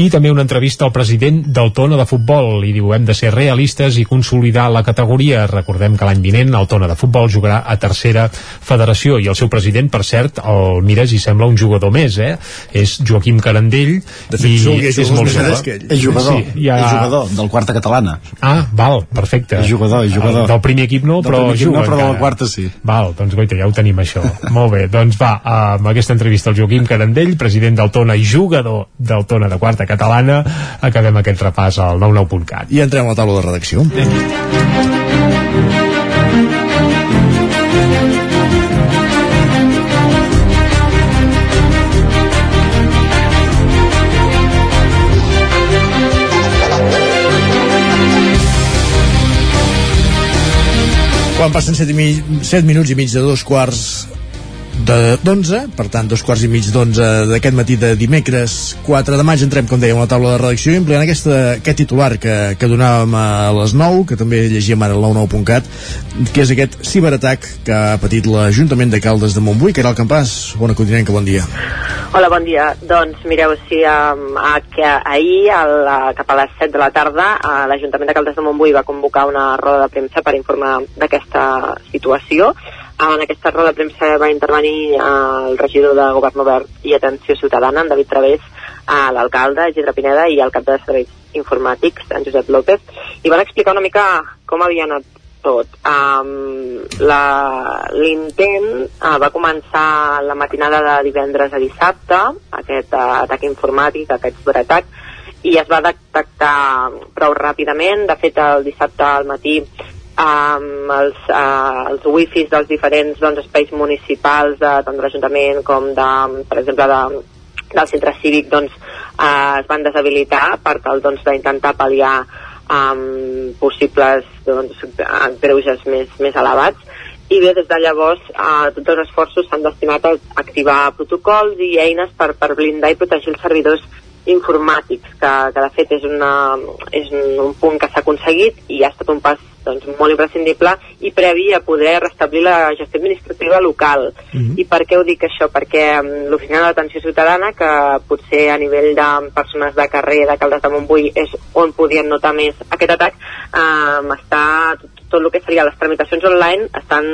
Speaker 3: i també una entrevista al president del Tona de Futbol i diu hem de ser realistes i consolidar la categoria. Recordem que l'any vinent el Tona de Futbol jugarà a tercera federació i el seu president, per cert, el mires i sembla un jugador més, eh? És Joaquim Carandell
Speaker 1: De fet,
Speaker 3: i
Speaker 1: és
Speaker 3: és
Speaker 1: jugador
Speaker 3: molt jove.
Speaker 1: ell.
Speaker 37: És jugador,
Speaker 3: Sí, ja...
Speaker 37: és jugador del quarta catalana.
Speaker 3: Ah, val, perfecte.
Speaker 37: És jugador, és jugador.
Speaker 3: Del primer equip no,
Speaker 37: Del
Speaker 3: però
Speaker 37: primer equip
Speaker 3: juga
Speaker 37: no, però de la quarta sí.
Speaker 3: Val, doncs goita, ja ho tenim això. Molt bé, doncs va, amb aquesta entrevista al Joaquim Carandell, president del Tona i jugador del Tona de quarta catalana, acabem aquest repàs al 99.cat.
Speaker 1: I entrem a la taula de redacció. Quan passen 7, mi 7 minuts i mig de dos quarts d'onze, per tant, dos quarts i mig d'onze d'aquest matí de dimecres 4 de maig entrem, com dèiem, a la taula de redacció empleant aquesta, aquest titular que, que donàvem a les 9, que també llegíem ara al 99.cat, que és aquest ciberatac que ha patit l'Ajuntament de Caldes de Montbui, que era el campàs. Bona continent, que bon dia.
Speaker 27: Hola, bon dia. Doncs mireu, si um, a, que ahir, a, cap a les 7 de la tarda, l'Ajuntament de Caldes de Montbui va convocar una roda de premsa per informar d'aquesta situació en aquesta roda de premsa va intervenir eh, el regidor de Govern Obert i Atenció Ciutadana, en David Través, eh, l'alcalde, Isidre Pineda, i el cap de serveis informàtics, en Josep López, i van explicar una mica com havia anat tot. Um, L'intent uh, va començar la matinada de divendres a dissabte, aquest uh, atac informàtic, aquest ciberatac, i es va detectar prou ràpidament. De fet, el dissabte al matí um, els, uh, els wifis dels diferents doncs, espais municipals de, tant de l'Ajuntament com de, per exemple de, del centre cívic doncs, uh, es van deshabilitar per tal doncs, d'intentar doncs, pal·liar um, possibles doncs, greuges més, més elevats. I bé, des de llavors eh, tots els esforços s'han destinat a activar protocols i eines per, per blindar i protegir els servidors informàtics, que, que de fet és, una, és un punt que s'ha aconseguit i ha estat un pas doncs, molt imprescindible i previ a poder restablir la gestió administrativa local. Mm -hmm. I per què ho dic això? Perquè um, l'Oficina d'Atenció Ciutadana, que potser a nivell de persones de carrer de Caldes de Montbui és on podien notar més aquest atac, um, està tot, tot el que seria les tramitacions online estan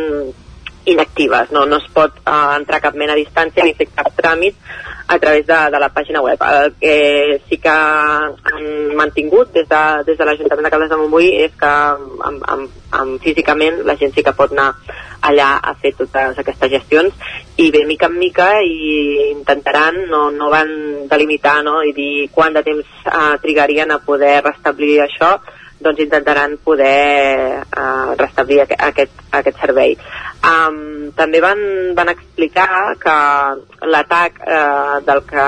Speaker 27: inactives, no, no es pot uh, entrar cap mena a distància ni fer cap tràmit a través de, de la pàgina web. El que sí que han mantingut des de, des de l'Ajuntament de Caldes de Montbui és que amb, amb, amb, físicament la gent sí que pot anar allà a fer totes aquestes gestions i bé, mica en mica i intentaran, no, no van delimitar no, i dir quant de temps uh, trigarien a poder restablir això doncs intentaran poder uh, restablir aquest, aquest servei. Um, també van, van explicar que l'atac uh, del que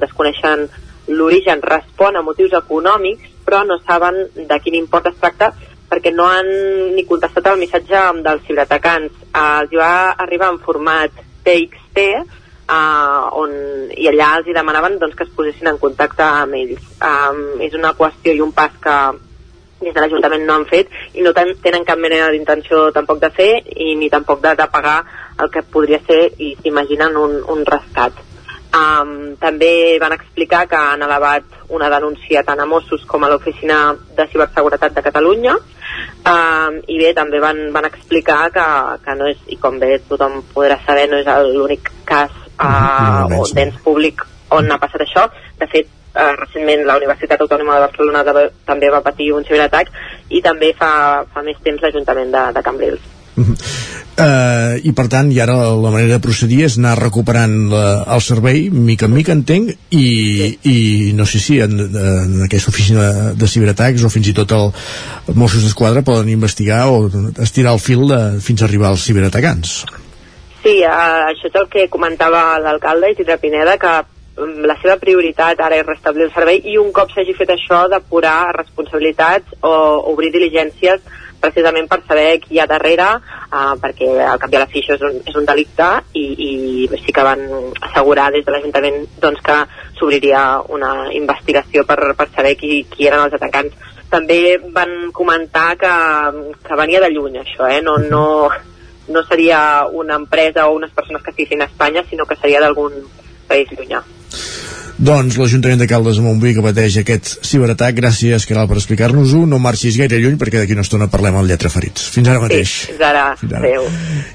Speaker 27: desconeixen l'origen respon a motius econòmics, però no saben de quin import es tracta perquè no han ni contestat el missatge dels ciberatacants. Uh, els va arribar en format TXT, uh, on, i allà els hi demanaven doncs, que es posessin en contacte amb ells. Um, és una qüestió i un pas que, des de l'Ajuntament no han fet i no ten, tenen cap mena d'intenció tampoc de fer i ni tampoc de, de pagar el que podria ser i s'imaginen un, un rescat. Um, també van explicar que han elevat una denúncia tant a Mossos com a l'Oficina de Ciberseguretat de Catalunya um, i bé, també van, van explicar que, que no és, i com bé tothom podrà saber, no és l'únic cas uh, no, o d'ens públic on ha passat això. De fet, eh, recentment la Universitat Autònoma de Barcelona de, també va patir un ciberatac i també fa, fa més temps l'Ajuntament de, de Cambrils. Uh -huh.
Speaker 1: uh, i per tant i ara la manera de procedir és anar recuperant la, el servei mica en mica entenc i, sí. i no sé si en, en aquesta oficina de, ciberatacs o fins i tot el, Mossos d'Esquadra poden investigar o estirar el fil de, fins a arribar als ciberatacants
Speaker 27: Sí, uh, això és el que comentava l'alcalde Isidre Pineda que la seva prioritat ara és restablir el servei i un cop s'hagi fet això depurar responsabilitats o obrir diligències precisament per saber qui hi ha darrere uh, perquè al cap de la fi això és un, és un delicte i, i sí que van assegurar des de l'Ajuntament doncs, que s'obriria una investigació per, per saber qui, qui eren els atacants també van comentar que, que venia de lluny això, eh? no, no, no seria una empresa o unes persones que estiguessin a Espanya sinó que seria d'algun país llunyà.
Speaker 1: Doncs l'Ajuntament de Caldes de Montbui que pateix aquest ciberatac, gràcies Caral per explicar-nos-ho, no marxis gaire lluny perquè d'aquí una estona parlem amb lletra ferits. Fins ara mateix.
Speaker 27: Sí, fins ara. Fins ara. Adéu.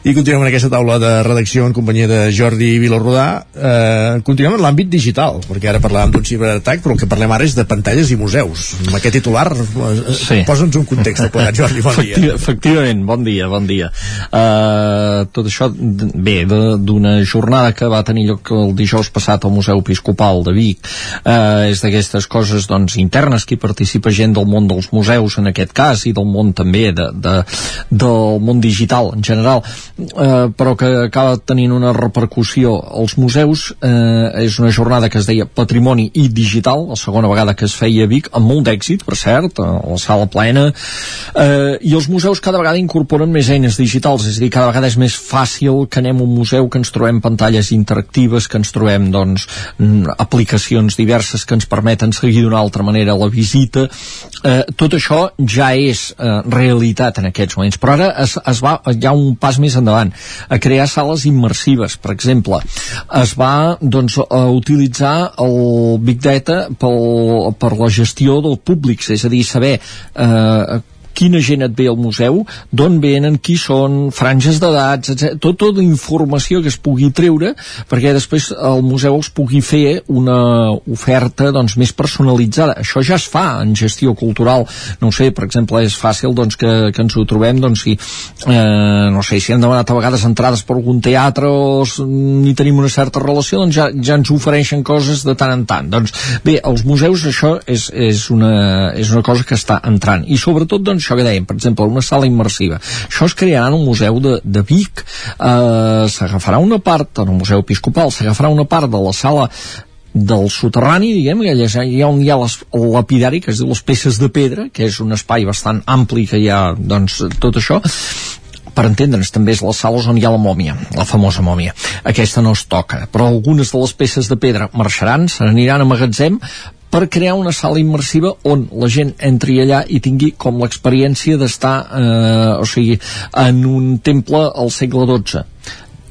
Speaker 1: I continuem en aquesta taula de redacció en companyia de Jordi Vilarrodà. Eh, continuem en l'àmbit digital, perquè ara parlàvem d'un ciberatac, però el que parlem ara és de pantalles i museus. Amb aquest titular, eh, sí. posa'ns un context de plegat, Jordi, bon Efecti dia.
Speaker 38: Efectivament, bon dia, bon dia. Uh, tot això, bé, d'una jornada que va tenir lloc el dijous passat al Museu Episcopal de
Speaker 39: de Vic. Eh, és d'aquestes coses doncs, internes que hi participa gent del món dels museus en aquest cas i del món també de, de, del món digital en general. Eh, però que acaba tenint una repercussió als museus eh, és una jornada que es deia Patrimoni i Digital la segona vegada que es feia a Vic amb molt d'èxit per cert, a la sala plena. Eh, i els museus cada vegada incorporen més eines digitals, és a dir, cada vegada és més fàcil que anem a un museu que ens trobem pantalles interactives, que ens trobem doncs, aplicacions diverses que ens permeten seguir d'una altra manera la visita. Eh, tot això ja és eh, realitat en aquests moments però ara es, es va, hi ha un pas més endavant a crear sales immersives per exemple, es va doncs, a utilitzar el Big Data pel, per la gestió del públic, és a dir, saber eh, quina gent et ve al museu, d'on venen, qui són, franges d'edats. Tot, tota informació que es pugui treure perquè després el museu els pugui fer una oferta doncs, més personalitzada. Això ja es fa en gestió cultural. No sé, per exemple, és fàcil doncs, que, que ens ho trobem doncs, si, eh, no sé, si hem demanat a vegades entrades per algun teatre o ni tenim una certa relació, doncs ja, ja ens ofereixen coses de tant en tant. Doncs bé, als museus això és, és, una, és una cosa que està entrant. I sobretot, doncs, això que dèiem, per exemple, una sala immersiva. Això es crearà en un museu de, de Vic, eh, s'agafarà una part, en el Museu Episcopal, s'agafarà una part de la sala del soterrani, diguem, allà hi ha on hi ha les, el lapidari, que es diu les peces de pedra, que és un espai bastant ampli que hi ha, doncs, tot això, per entendre'ns, també és les sales on hi ha la mòmia, la famosa mòmia. Aquesta no es toca, però algunes de les peces de pedra marxaran, se n'aniran a magatzem, per crear una sala immersiva on la gent entri allà i tingui com l'experiència d'estar eh, o sigui, en un temple al segle XII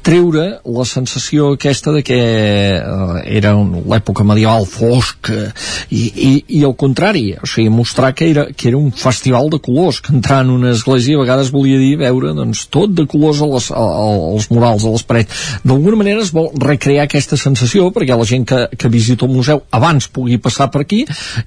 Speaker 39: treure la sensació aquesta de que eh, era l'època medieval fosc i, i, i al contrari, o sigui, mostrar que era, que era un festival de colors, que entrar en una església a vegades volia dir veure doncs, tot de colors a les, a, als murals, a les parets. D'alguna manera es vol recrear aquesta sensació perquè la gent que, que visita el museu abans pugui passar per aquí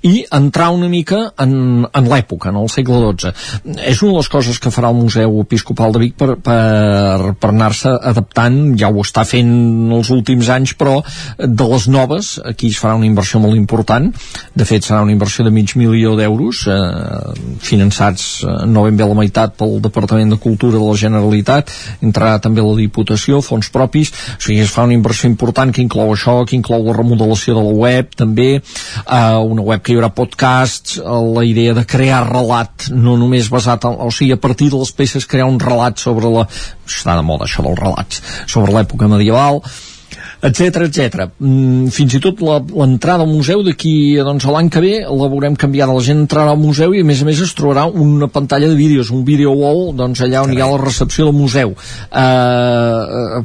Speaker 39: i entrar una mica en, en l'època, en el segle XII. És una de les coses que farà el Museu Episcopal de Vic per, per, per anar-se adaptant tant, ja ho està fent els últims anys, però de les noves, aquí es farà una inversió molt important, de fet serà una inversió de mig milió d'euros, eh, finançats eh, no ben bé la meitat pel Departament de Cultura de la Generalitat, entrarà també la Diputació, fons propis, o sigui, es fa una inversió important que inclou això, que inclou la remodelació de la web, també, eh, una web que hi haurà podcasts, eh, la idea de crear relat, no només basat en, o sigui, a partir de les peces crear un relat sobre la... està de moda això dels relats sobre l'època medieval etc etc. Mm, fins i tot l'entrada al museu d'aquí doncs, l'any que ve la veurem canviada. La gent entrarà al museu i a més a més es trobarà una pantalla de vídeos, un video wall doncs, allà on Carai. hi ha la recepció del museu. Uh,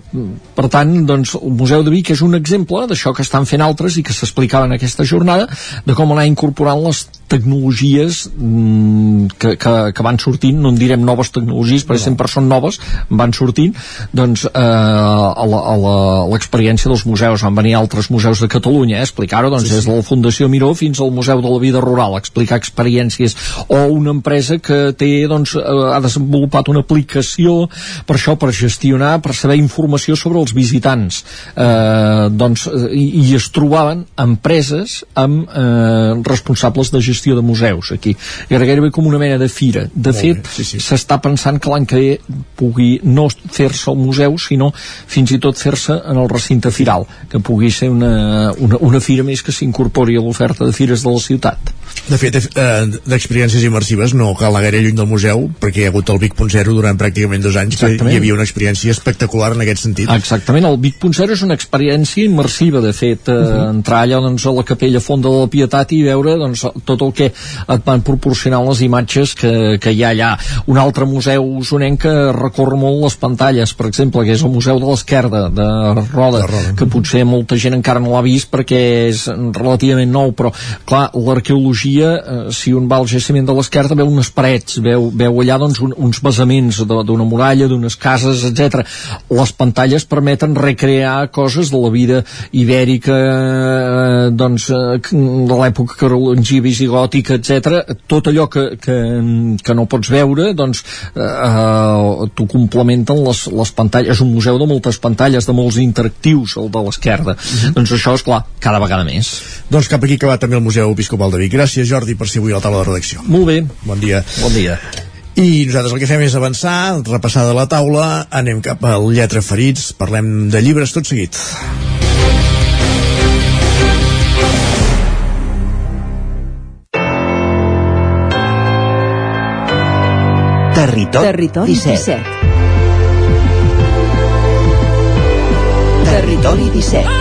Speaker 39: per tant, doncs, el Museu de Vic és un exemple d'això que estan fent altres i que s'explicava en aquesta jornada, de com anar incorporant les tecnologies mm, que, que, que van sortint, no en direm noves tecnologies, perquè sempre són noves, van sortint, doncs eh, a l'experiència dels museus. Van venir altres museus de Catalunya eh, a explicar-ho, doncs sí, sí. des de la Fundació Miró fins al Museu de la Vida Rural, explicar experiències, o una empresa que té, doncs, eh, ha desenvolupat una aplicació per això, per gestionar, per saber informació sobre els visitants. Eh, doncs, i, i es trobaven empreses amb eh, responsables de gestió gestió de museus aquí. Era gairebé com una mena de fira. De Molt fet, s'està sí, sí. pensant que l'any que ve pugui no fer-se al museu, sinó fins i tot fer-se en el recinte firal, que pugui ser una, una, una fira més que s'incorpori a l'oferta de fires de la ciutat.
Speaker 1: De fet, eh, d'experiències immersives no cal anar gaire lluny del museu, perquè hi ha hagut el Vic.0 durant pràcticament dos anys, Exactament. que hi havia una experiència espectacular en aquest sentit.
Speaker 39: Exactament, el Vic.0 és una experiència immersiva, de fet, eh, uh mhm. -huh. entrar allà doncs, a la capella Fonda de la Pietat i veure doncs, tot el que et van proporcionar les imatges que, que hi ha allà. Un altre museu usonenc que recorre molt les pantalles, per exemple, que és el Museu de l'Esquerda, de Roda, de Roda, que potser molta gent encara no l'ha vist perquè és relativament nou, però, clar, l'arqueologia arqueologia, eh, si un va al jaciment de l'esquerda, veu unes parets, veu, veu allà doncs, un, uns basaments d'una muralla, d'unes cases, etc. Les pantalles permeten recrear coses de la vida ibèrica, eh, doncs, eh, de l'època carolingia visigoda
Speaker 38: eròtica, etc. tot allò que, que, que no pots veure doncs eh, t'ho complementen les, les pantalles, és un museu de moltes pantalles de molts interactius, el de l'esquerda mm -hmm. doncs això és clar, cada vegada més
Speaker 1: doncs cap aquí acabat també el Museu Episcopal de Vic gràcies Jordi per ser avui a la taula de redacció
Speaker 38: molt bé,
Speaker 1: bon dia
Speaker 38: bon dia
Speaker 1: i nosaltres el que fem és avançar, repassar de la taula, anem cap al Lletra Ferits, parlem de llibres tot seguit.
Speaker 40: Territori,
Speaker 19: Territori 17.
Speaker 40: 17. Territori 17.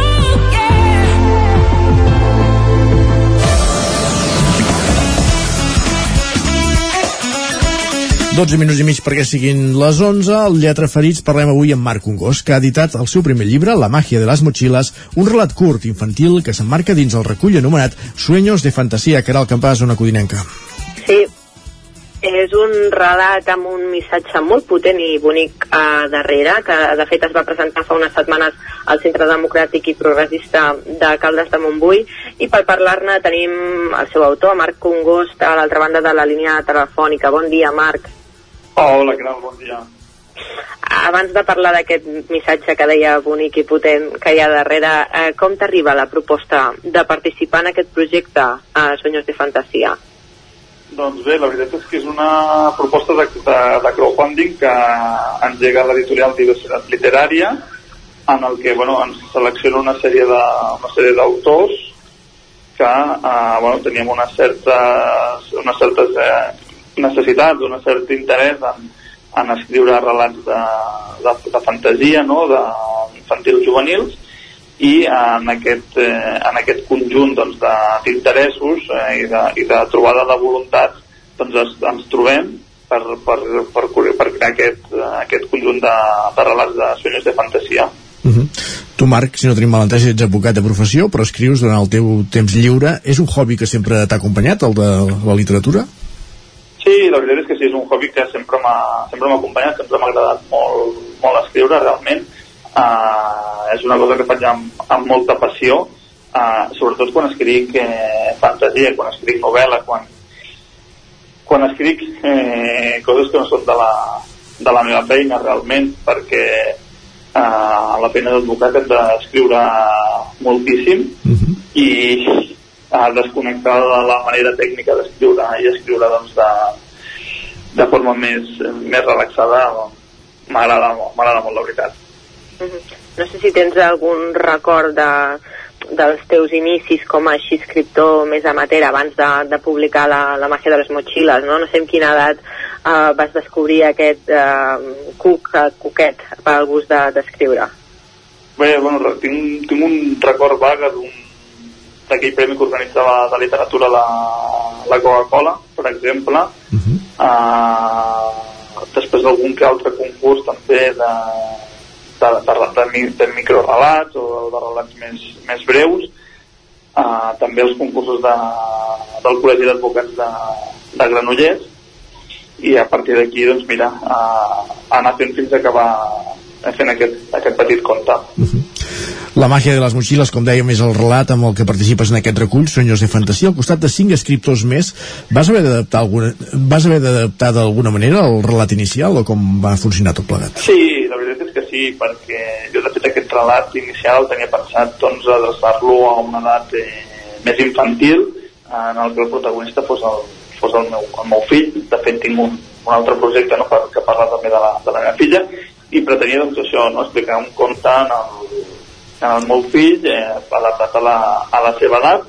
Speaker 1: 12 minuts i mig perquè siguin les 11. Al Lletra Ferits parlem avui amb Marc Ungós, que ha editat el seu primer llibre, La màgia de les motxilles, un relat curt infantil que s'emmarca dins el recull anomenat Sueños de fantasia, que era el campàs una codinenca.
Speaker 27: Sí, és un relat amb un missatge molt potent i bonic a darrere, que de fet es va presentar fa unes setmanes al Centre Democràtic i Progressista de Caldes de Montbui i per parlar-ne tenim el seu autor, Marc Congost, a l'altra banda de la línia telefònica. Bon dia, Marc.
Speaker 41: Hola, què tal? Bon dia.
Speaker 27: Abans de parlar d'aquest missatge que deia bonic i potent que hi ha darrere, eh, com t'arriba la proposta de participar en aquest projecte a eh, Sueños de Fantasia?
Speaker 41: Doncs bé, la veritat és que és una proposta de, de, de crowdfunding que engega l'editorial Diversitat Literària en el que bueno, ens selecciona una sèrie de una sèrie d'autors que eh, bueno, teníem unes certes, unes certes eh, necessitats, un cert interès en, en escriure relats de, de, de fantasia, no? d'infantils juvenils, i en aquest, eh, en aquest conjunt doncs, d'interessos doncs, eh, i, de, i de trobada de voluntats doncs es, ens trobem per, per, per, per crear aquest, aquest conjunt de, de relats de sueños de fantasia.
Speaker 1: Uh -huh. Tu, Marc, si no tenim malentès, ets advocat de professió, però escrius durant el teu temps lliure. És un hobby que sempre t'ha acompanyat, el de la literatura?
Speaker 41: Sí, la veritat és que sí, és un hobby que sempre m'ha acompanyat, sempre m'ha agradat molt, molt escriure, realment. Uh, és una cosa que faig amb, amb molta passió, uh, sobretot quan escric eh, fantasia, quan escric novel·la, quan, quan escric eh, coses que no són de la, de la meva feina realment, perquè uh, la feina d'advocat hem d'escriure moltíssim uh -huh. i a desconnectar de la manera tècnica d'escriure i escriure doncs, de, de forma més, més relaxada m'agrada molt, molt la veritat
Speaker 27: uh -huh. no sé si tens algun record de, dels teus inicis com a així escriptor més amateur abans de, de publicar la, la màgia de les motxilles no? no sé en quina edat uh, vas descobrir aquest uh, cuc, uh, cuquet per al gust d'escriure de,
Speaker 41: Bé, bueno, tinc, tinc un record vaga d'un d'aquell premi que organitzava de literatura la, la Coca-Cola, per exemple. Uh -huh. uh, després d'algun que altre concurs també de, de, de, de, de microrelats o de relats més, més breus. Uh, també els concursos de, del Col·legi d'Advocats de, de Granollers i a partir d'aquí doncs mira uh, anar fent fins a acabar fent aquest, aquest petit conte uh -huh.
Speaker 1: La màgia de les motxilles, com dèiem, és el relat amb el que participes en aquest recull, Sueños de Fantasia. Al costat de cinc escriptors més, vas haver d'adaptar alguna, vas haver d'adaptar d'alguna manera el relat inicial o com va funcionar tot plegat?
Speaker 41: Sí, la veritat és que sí, perquè jo de fet aquest relat inicial tenia pensat doncs, adreçar-lo a una edat eh, més infantil en el que el protagonista fos el, fos el, meu, el meu fill. De fet, tinc un, un altre projecte no, que parla també de la, de la meva filla i pretenia doncs, això, no, explicar un conte en el, el meu fill eh, adaptat a la, a la seva edat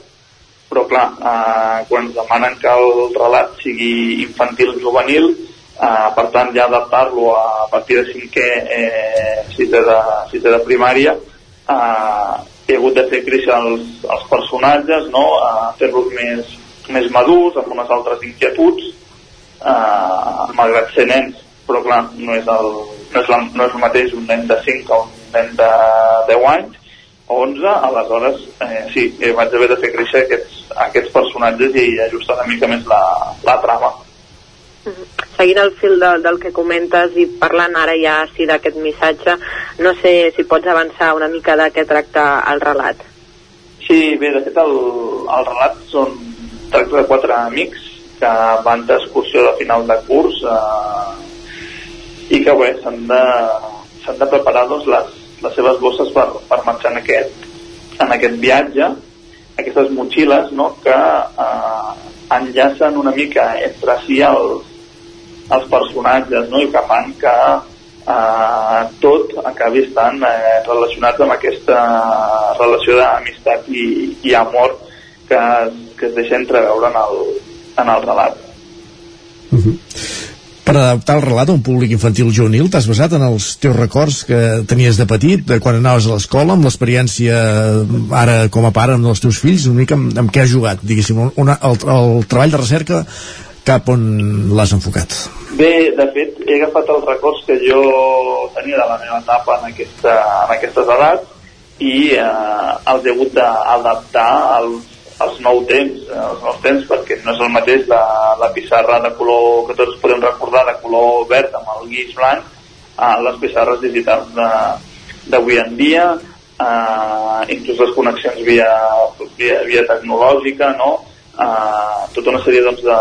Speaker 41: però clar, eh, quan demanen que el relat sigui infantil juvenil eh, per tant ja adaptar-lo a partir de cinquè eh, sisè, de, sisè de primària eh, he hagut de fer créixer els, els personatges no? a fer-los més, més madurs amb unes altres inquietuds eh, malgrat ser nens però clar, no és, el, no, és la, no és el mateix un nen de 5 o un nen de 10 anys 11, aleshores eh, sí, eh, vaig haver de fer créixer aquests, aquests personatges i ajustar una mica més la, la trama.
Speaker 27: Mm-hmm. Seguint el fil de, del que comentes i parlant ara ja sí d'aquest missatge, no sé si pots avançar una mica de què tracta el relat.
Speaker 41: Sí, bé, de fet el, el relat són, tracta de quatre amics que van d'excursió de final de curs eh, i que bé, s'han de, s'han de preparar doncs, les, les seves bosses per, per marxar en aquest, en aquest viatge aquestes motxilles no, que eh, enllacen una mica entre si els, els personatges no, i que fan que eh, tot acabi estant eh, relacionat amb aquesta relació d'amistat i, i amor que, que es deixa entreveure en el, en el relat.
Speaker 1: Uh -huh. Per adaptar el relat a un públic infantil juvenil, t'has basat en els teus records que tenies de petit, de quan anaves a l'escola, amb l'experiència ara com a pare amb els teus fills, una mica amb, amb què has jugat, diguéssim, una, el, el treball de recerca cap on l'has enfocat?
Speaker 41: Bé, de fet, he agafat els records que jo tenia de la meva etapa en, aquesta, en aquestes edats i eh, els he hagut d'adaptar als els nous temps, eh, els nous temps perquè no és el mateix la, la pissarra de color que tots podem recordar de color verd amb el guix blanc a les pissarres digitals d'avui en dia eh, inclús les connexions via, via, via tecnològica no? eh, tota una sèrie doncs, de,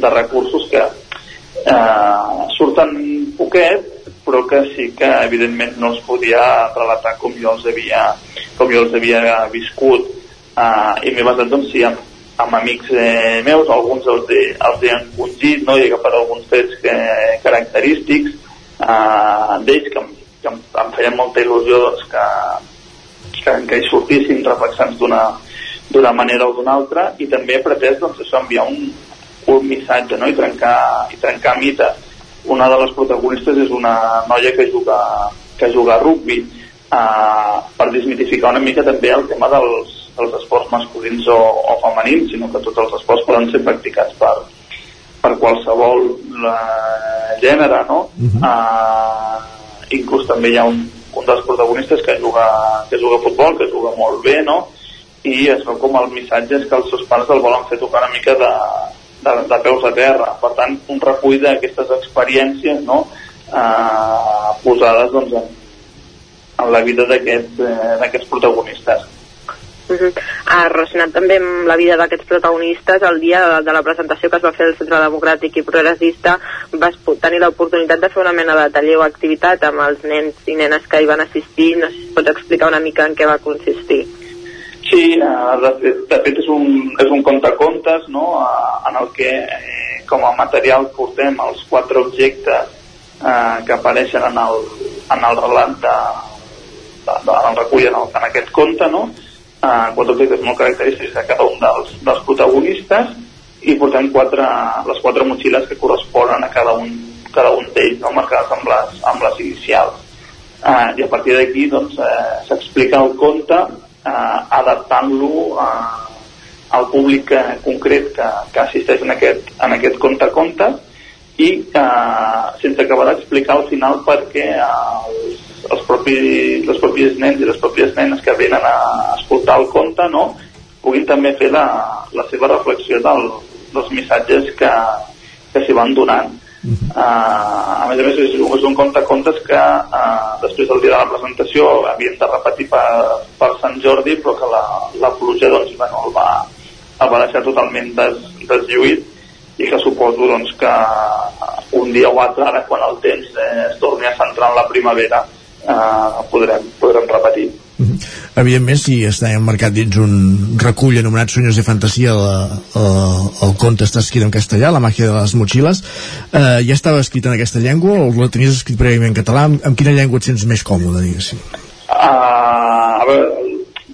Speaker 41: de recursos que eh, surten poquet però que sí que evidentment no els podia relatar com jo els havia, com jo els havia viscut uh, i m'he basat doncs, sí, amb, amb amics eh, meus, alguns els he, els he encongit, no? i agafat alguns fets que, característics uh, d'ells que, que em, em feien molta il·lusió doncs, que, que, que hi sortissin reflexants d'una manera o d'una altra i també he pretès doncs, això, enviar un, un missatge no? I, trencar, i trencar mites una de les protagonistes és una noia que juga, que juga a rugby uh, per desmitificar una mica també el tema dels, dels esports masculins o, o femenins, sinó que tots els esports poden ser practicats per, per qualsevol la, eh, gènere, no? Uh -huh. uh, inclús també hi ha un, un dels protagonistes que juga, que juga a futbol, que juga molt bé, no? I es veu com el missatge és que els seus pares el volen fer tocar una mica de, de, de peus a terra. Per tant, un recull d'aquestes experiències, no?, uh, posades, doncs, en, en la vida d'aquests eh, protagonistes.
Speaker 27: Uh -huh. uh, relacionat també amb la vida d'aquests protagonistes, el dia de, de la presentació que es va fer al Centre Democràtic i Progressista vas tenir l'oportunitat de fer una mena de taller o activitat amb els nens i nenes que hi van assistir. No sé si pots explicar una mica en què va consistir.
Speaker 41: Sí, uh, de, fet, és un, és un contacontes no? uh, en el que eh, com a material portem els quatre objectes uh, que apareixen en el, en el relat de, de, de, en el recull en, el, en aquest conte no? Eh, quatre objectes molt característics de cada un dels, dels protagonistes i portem quatre, les quatre motxilles que corresponen a cada un, cada un d'ells, no? marcades amb les, amb les inicials. Eh, I a partir d'aquí doncs, eh, s'explica el conte eh, adaptant-lo eh, al públic eh, concret que, que assisteix en aquest, en aquest conte-conte i eh, sense acabar d'explicar al final perquè els, els propis, els propis nens i les pròpies nenes que venen a escoltar el conte no, puguin també fer la, la seva reflexió del, dels missatges que, que s'hi van donant. Uh -huh. uh, a més a més és, és un conte contes que uh, després del dia de la presentació havien de repetir per, per Sant Jordi però que la, la pluja doncs, bueno, el, va, el va deixar totalment des, deslluït i que suposo doncs, que un dia o altre ara quan el temps eh, es torni a centrar en la primavera eh, podrem, podrem repetir.
Speaker 1: -hmm. Evidentment, si està emmarcat dins un recull anomenat Sueños de Fantasia, la, la, el conte està escrit en castellà, La màgia de les motxilles, eh, ja estava escrit en aquesta llengua o la tenies escrit prèviament en català? Amb, amb quina llengua et sents més còmode, diguéssim?
Speaker 41: Uh, a veure,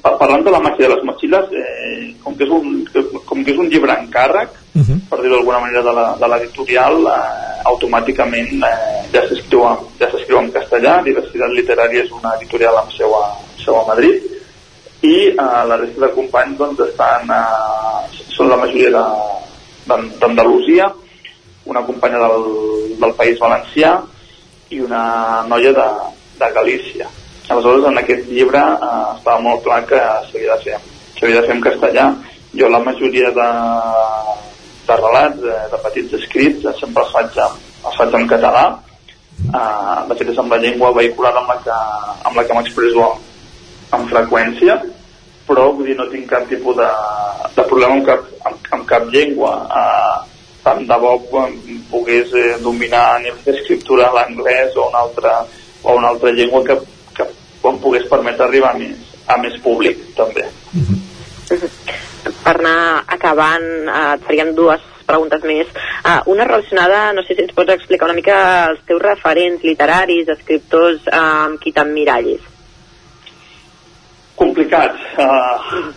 Speaker 41: parlant de la màgia de les motxilles, eh, com, que és un, com que és un llibre en càrrec, uh -huh. per dir-ho d'alguna manera, de l'editorial, eh, automàticament eh, ja s'escriu ja s'escriu en castellà, Diversitat Literària és una editorial amb seu a, seu a Madrid, i eh, la resta de companys doncs, estan, eh, són la majoria d'Andalusia, una companya del, del País Valencià i una noia de, de Galícia. Aleshores, en aquest llibre eh, estava molt clar que s'havia de, de fer en castellà. Jo la majoria de, de relats, de, de petits escrits, sempre els faig, els faig en català. Uh, de fet, és amb la llengua vehicular amb la que, amb la que m'expresso amb, amb freqüència, però vull dir, no tinc cap tipus de, de problema amb que, amb, amb cap llengua. Eh, tant de bo eh, pogués eh, dominar a nivell d'escriptura l'anglès o una altra o una altra llengua que, que em pogués permetre arribar a més, a més públic també
Speaker 27: per anar acabant eh, et faríem dues preguntes més. Uh, una relacionada, no sé si ens pots explicar una mica els teus referents literaris, escriptors uh, amb qui t'emmirallis.
Speaker 41: Complicat. Uh,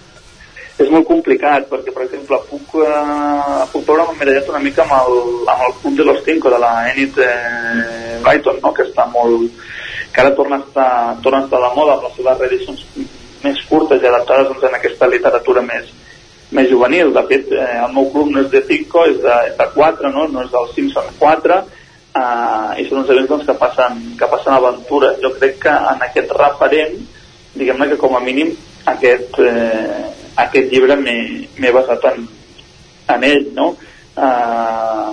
Speaker 41: és molt complicat perquè, per exemple, puc, uh, puc veure m'emmirallat una mica amb el, amb el Club de los Cinco de la Enid eh, Brighton, no? que està molt que ara torna a estar, torna a estar de moda amb les seves reedicions més curtes i adaptades doncs, en aquesta literatura més, més juvenil. De fet, eh, el meu club no és de 5, és de, és de 4, no? no és del 5, són 4, eh, i són uns events doncs, que, passen, que passen aventures. Jo crec que en aquest referent, diguem-ne que com a mínim aquest, eh, aquest llibre m'he basat en, en ell, no? Eh,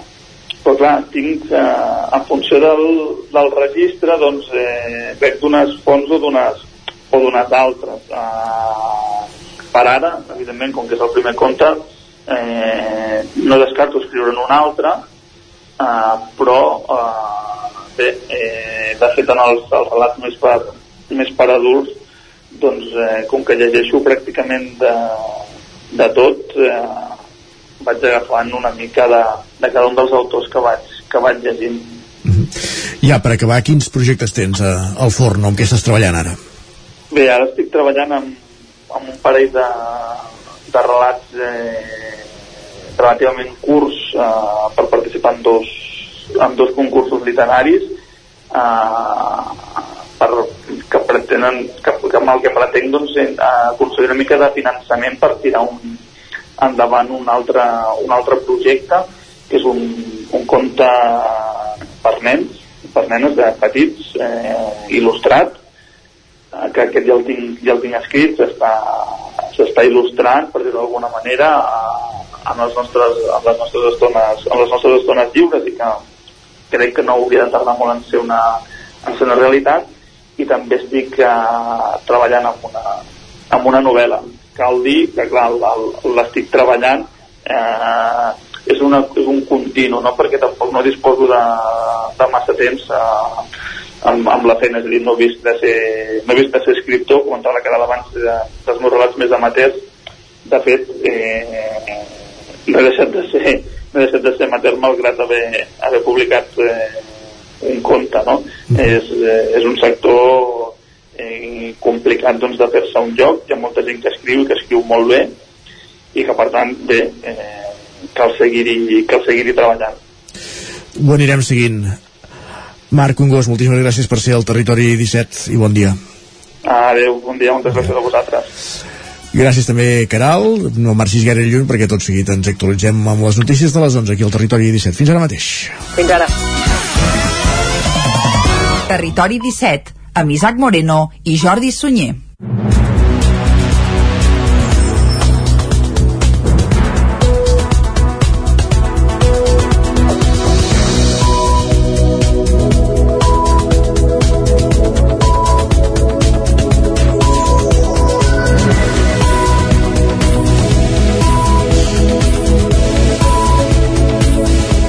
Speaker 41: però clar, tinc, eh, en funció del, del registre, doncs, eh, veig d'unes fonts o d'unes o d'unes altres. Eh, per ara, evidentment, com que és el primer conte, eh, no descarto escriure'n un altre, eh, però eh, bé, eh, de fet en els, els relats més per, més per adults, doncs eh, com que llegeixo pràcticament de, de tot, eh, vaig agafant una mica de, de cada un dels autors que vaig, que vaig llegint.
Speaker 1: Ja, per acabar, quins projectes tens eh, al forn o amb què estàs treballant ara?
Speaker 41: Bé, ara estic treballant amb, amb un parell de, de relats eh, relativament curts eh, per participar en dos, en dos concursos literaris eh, per, que pretenen que, que amb el que pretenc doncs, eh, aconseguir una mica de finançament per tirar un, endavant un altre, un altre projecte que és un, un conte per nens per nenes de petits eh, il·lustrat eh, que aquest ja el tinc, ja el tinc escrit s'està il·lustrant per dir-ho d'alguna manera en, les nostres, en les nostres estones en les nostres estones lliures i que crec que no hauria de tardar molt en ser una, en ser una realitat i també estic eh, treballant amb una, amb una novel·la cal dir que clar, l'estic treballant eh, és, una, és un continu no? perquè tampoc no disposo de, de massa temps eh, amb, amb la feina, és a dir, no he vist de ser, no he vist de ser escriptor, comentava que era abans de, dels meus relats més amateurs, de fet, eh, no he deixat de ser, no he deixat de ser amateur malgrat haver, haver publicat eh, un conte, no? Mm. És, eh, és un sector eh, complicat doncs, de fer-se un lloc, hi ha molta gent que escriu i que escriu molt bé, i que per tant, bé, eh, cal seguir-hi cal seguir treballant.
Speaker 1: Ho anirem seguint. Marc Ungós, moltíssimes gràcies per ser al Territori 17 i bon dia.
Speaker 41: Adéu, bon dia, moltes gràcies a vosaltres.
Speaker 1: Gràcies també, Caral. No marxis gaire lluny perquè tot seguit ens actualitzem amb les notícies de les 11 aquí al Territori 17. Fins ara mateix.
Speaker 27: Fins ara.
Speaker 42: Territori 17, amb Isaac Moreno i Jordi Sunyer.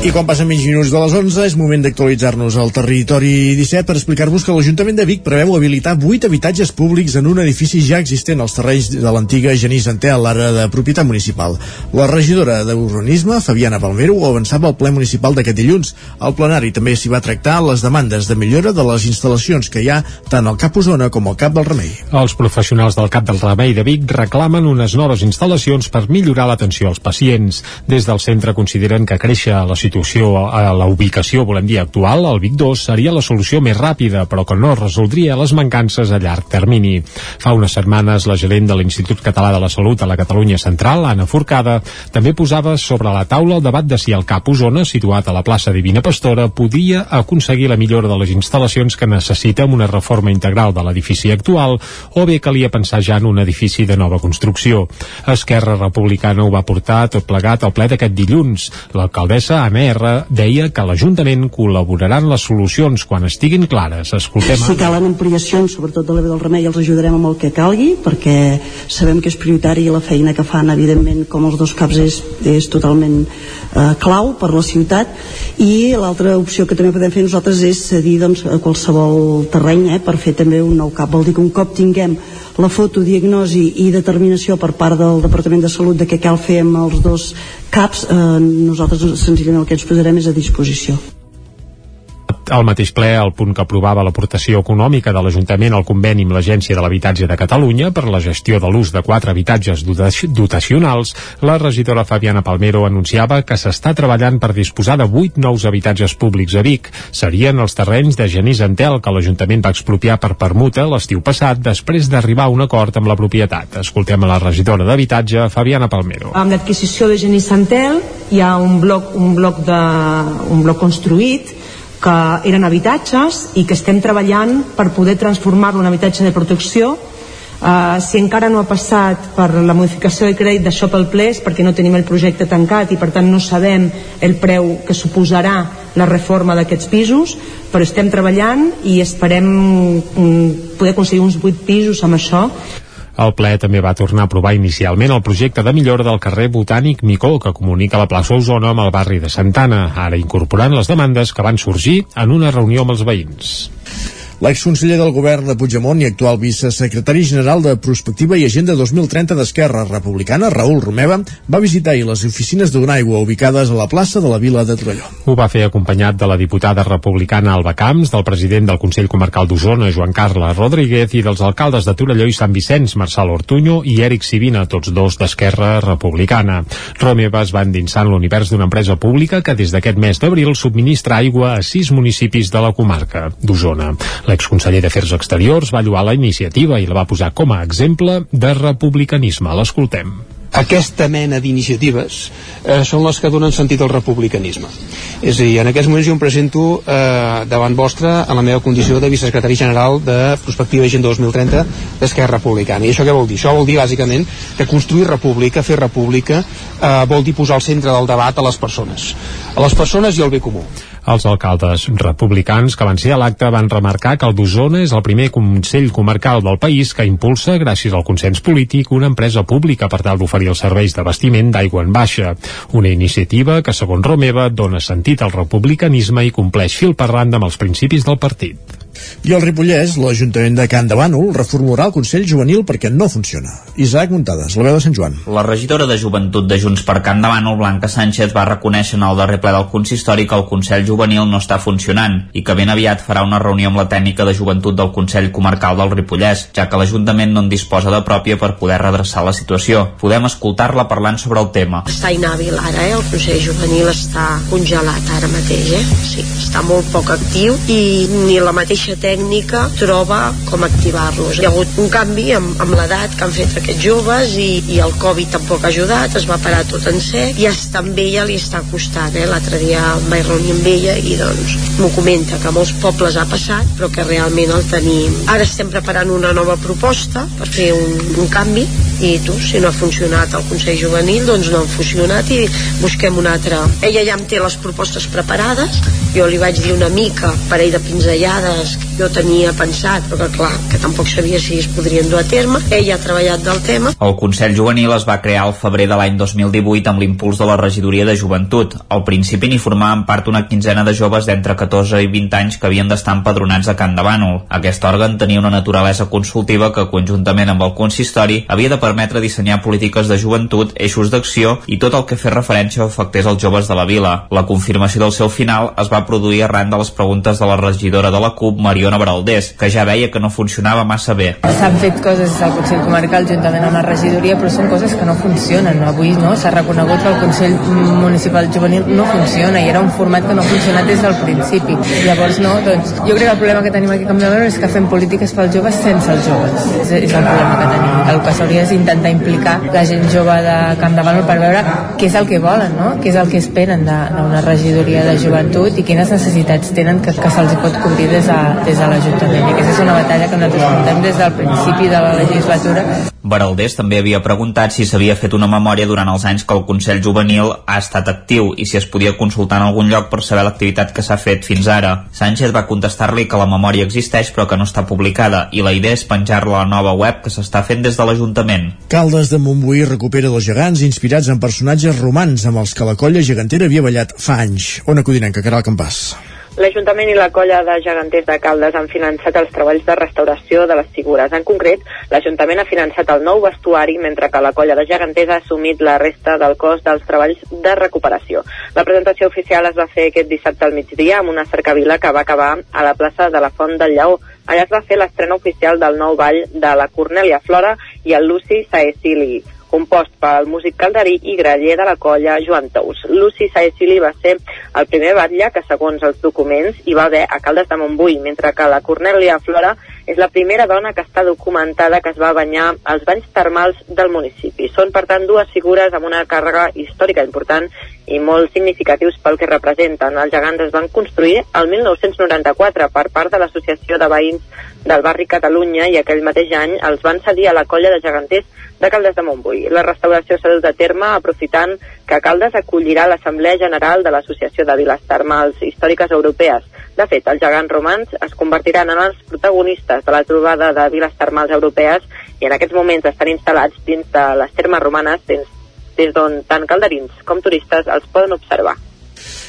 Speaker 1: I quan passen menys minuts de les 11 és moment d'actualitzar-nos al territori 17 per explicar-vos que l'Ajuntament de Vic preveu habilitar 8 habitatges públics en un edifici ja existent als terrenys de l'antiga Genís Anté a l'àrea de propietat municipal. La regidora d'Urbanisme, Fabiana Palmero, ho avançava al ple municipal d'aquest dilluns. Al plenari també s'hi va tractar les demandes de millora de les instal·lacions que hi ha tant al Cap Osona com al Cap del Remei.
Speaker 3: Els professionals del Cap del Remei de Vic reclamen unes noves instal·lacions per millorar l'atenció als pacients. Des del centre consideren que créixer a la situació substitució a la ubicació, volem dir, actual, el Vic 2 seria la solució més ràpida, però que no resoldria les mancances a llarg termini. Fa unes setmanes, la gerent de l'Institut Català de la Salut a la Catalunya Central, Anna Forcada, també posava sobre la taula el debat de si el CAP Osona, situat a la plaça Divina Pastora, podia aconseguir la millora de les instal·lacions que necessita amb una reforma integral de l'edifici actual, o bé calia pensar ja en un edifici de nova construcció. Esquerra Republicana ho va portar tot plegat al ple d'aquest dilluns. L'alcaldessa Anna Esquerra deia que l'Ajuntament col·laborarà en les solucions quan estiguin clares. Escoltem
Speaker 4: Si calen ampliacions, sobretot de l'Eve del Remei, els ajudarem amb el que calgui, perquè sabem que és prioritari i la feina que fan, evidentment, com els dos caps és, és totalment eh, clau per la ciutat. I l'altra opció que també podem fer nosaltres és cedir doncs, a qualsevol terreny eh, per fer també un nou cap. Vol dir que un cop tinguem la foto, diagnosi i determinació per part del Departament de Salut de què cal fer amb els dos caps, eh, nosaltres senzillament el que ens posarem és a disposició
Speaker 3: al mateix ple el punt que aprovava l'aportació econòmica de l'Ajuntament al conveni amb l'Agència de l'Habitatge de Catalunya per la gestió de l'ús de quatre habitatges dotacionals, la regidora Fabiana Palmero anunciava que s'està treballant per disposar de vuit nous habitatges públics a Vic. Serien els terrenys de Genís Antel que l'Ajuntament va expropiar per permuta l'estiu passat després d'arribar a un acord amb la propietat. Escoltem a la regidora d'Habitatge, Fabiana Palmero.
Speaker 5: Amb l'adquisició de Genís Antel hi ha un bloc, un bloc, de, un bloc construït que eren habitatges i que estem treballant per poder transformar-lo en habitatge de protecció. Uh, si encara no ha passat per la modificació de crèdit d'això pel ple és perquè no tenim el projecte tancat i per tant no sabem el preu que suposarà la reforma d'aquests pisos però estem treballant i esperem um, poder aconseguir uns 8 pisos amb això
Speaker 3: el ple també va tornar a aprovar inicialment el projecte de millora del carrer Botànic Micó, que comunica la plaça Osona amb el barri de Santana, ara incorporant les demandes que van sorgir en una reunió amb els veïns.
Speaker 1: L'exconseller del govern de Puigdemont i actual vicesecretari general de Prospectiva i Agenda 2030 d'Esquerra Republicana, Raül Romeva, va visitar les oficines Aigua ubicades a la plaça de la Vila de Torelló.
Speaker 3: Ho va fer acompanyat de la diputada republicana Alba Camps, del president del Consell Comarcal d'Osona, Joan Carles Rodríguez, i dels alcaldes de Torelló i Sant Vicenç, Marçal Ortuño i Eric Sivina, tots dos d'Esquerra Republicana. Romeva es va endinsar en l'univers d'una empresa pública que des d'aquest mes d'abril subministra aigua a sis municipis de la comarca d'Osona. L'exconseller d'Afers Exteriors va lluar la iniciativa i la va posar com a exemple de republicanisme. L'escoltem
Speaker 6: aquesta mena d'iniciatives eh, són les que donen sentit al republicanisme. És a dir, en aquests moments jo em presento eh, davant vostre en la meva condició de vicesecretari general de Prospectiva Agenda 2030 d'Esquerra Republicana. I això què vol dir? Això vol dir, bàsicament, que construir república, fer república, eh, vol dir posar al centre del debat a les persones. A les persones i al bé comú.
Speaker 3: Els alcaldes republicans que van ser a l'acte van remarcar que el d'Osona és el primer Consell Comarcal del país que impulsa, gràcies al consens polític, una empresa pública per tal d'oferir els serveis d'abastiment d'aigua en baixa. Una iniciativa que, segons Romeva, dona sentit al republicanisme i compleix fil per randa amb els principis del partit.
Speaker 1: I al Ripollès, l'Ajuntament de Can de Bànol reformurà el Consell Juvenil perquè no funciona. Isaac Muntades, la veu de Sant Joan.
Speaker 7: La regidora de Joventut de Junts per Can de Bànol, Blanca Sánchez, va reconèixer en el darrer ple del consistori que el Consell Juvenil no està funcionant i que ben aviat farà una reunió amb la tècnica de joventut del Consell Comarcal del Ripollès, ja que l'Ajuntament no en disposa de pròpia per poder redreçar la situació. Podem escoltar-la parlant sobre el tema.
Speaker 43: Està inhàbil ara, eh? El Consell Juvenil està congelat ara mateix, eh? Sí, està molt poc actiu i ni la mateixa tècnica troba com activar-los. Hi ha hagut un canvi amb, amb l'edat que han fet aquests joves i, i el Covid tampoc ha ajudat, es va parar tot en sec i hasta amb ella li està costant. Eh? L'altre dia em vaig reunir amb ella i doncs m'ho comenta que molts pobles ha passat però que realment el tenim. Ara estem preparant una nova proposta per fer un, un canvi i tu, si no ha funcionat el Consell Juvenil, doncs no ha funcionat i busquem una altra. Ella ja em té les propostes preparades, jo li vaig dir una mica, parell de pinzellades que jo tenia pensat, però que clar, que tampoc sabia si es podrien dur a terme. Ella ha treballat del tema.
Speaker 7: El Consell Juvenil es va crear al febrer de l'any 2018 amb l'impuls de la regidoria de joventut. Al principi n'hi formaven part una quinzena de joves d'entre 14 i 20 anys que havien d'estar empadronats a Can de Bànol. Aquest òrgan tenia una naturalesa consultiva que, conjuntament amb el consistori, havia de permetre dissenyar polítiques de joventut, eixos d'acció i tot el que fes referència afectés als joves de la vila. La confirmació del seu final es va produir arran de les preguntes de la regidora de la CUP, Mariona Baraldés, que ja veia que no funcionava massa bé.
Speaker 44: S'han fet coses al Consell Comarcal juntament amb la regidoria, però són coses que no funcionen. Avui no s'ha reconegut que el Consell Municipal Juvenil no funciona i era un format que no ha funcionat des del principi. Llavors, no, doncs, jo crec que el problema que tenim aquí a Campdevànol és que fem polítiques pels joves sense els joves. És, és el problema que tenim. El que s'hauria és intentar implicar la gent jove de Camp de Bànol per veure què és el que volen, no? què és el que esperen d'una regidoria de joventut i quines necessitats tenen que, que se'ls pot cobrir des de, des de l'Ajuntament. I aquesta és una batalla que nosaltres portem des del principi de la legislatura.
Speaker 7: Baraldés també havia preguntat si s'havia fet una memòria durant els anys que el Consell Juvenil ha estat actiu i si es podia consultar en algun lloc per saber l'activitat que s'ha fet fins ara. Sánchez va contestar-li que la memòria existeix però que no està publicada i la idea és penjar-la a la nova web que s'està fent des de l'Ajuntament.
Speaker 1: Caldes de Montbuí recupera dos gegants inspirats en personatges romans amb els que la colla gegantera havia ballat fa anys. On acudinen que Caral Campàs.
Speaker 27: L'Ajuntament i la colla de geganters de Caldes han finançat els treballs de restauració de les figures. En concret, l'Ajuntament ha finançat el nou vestuari, mentre que la colla de geganters ha assumit la resta del cost dels treballs de recuperació. La presentació oficial es va fer aquest dissabte al migdia amb una cercavila que va acabar a la plaça de la Font del Lleó. Allà es va fer l'estrena oficial del nou ball de la Cornèlia Flora i el Luci Saesili compost pel músic calderí i graller de la colla Joan Tous. Luci Saesili va ser el primer batlle que, segons els documents, hi va haver a Caldes de Montbui, mentre que la Cornèlia Flora és la primera dona que està documentada que es va banyar als banys termals del municipi. Són, per tant, dues figures amb una càrrega històrica important i molt significatius pel que representen. Els gegants es van construir el 1994 per part de l'Associació de Veïns del barri Catalunya i aquell mateix any els van cedir a la colla de geganters de Caldes de Montbui. La restauració s'ha dut a terme aprofitant que Caldes acollirà l'Assemblea General de l'Associació de Viles Termals Històriques Europees. De fet, els gegants romans es convertiran en els protagonistes de la trobada de viles termals europees i en aquests moments estan instal·lats dins de les termes romanes des, des d'on tant calderins com turistes els poden observar.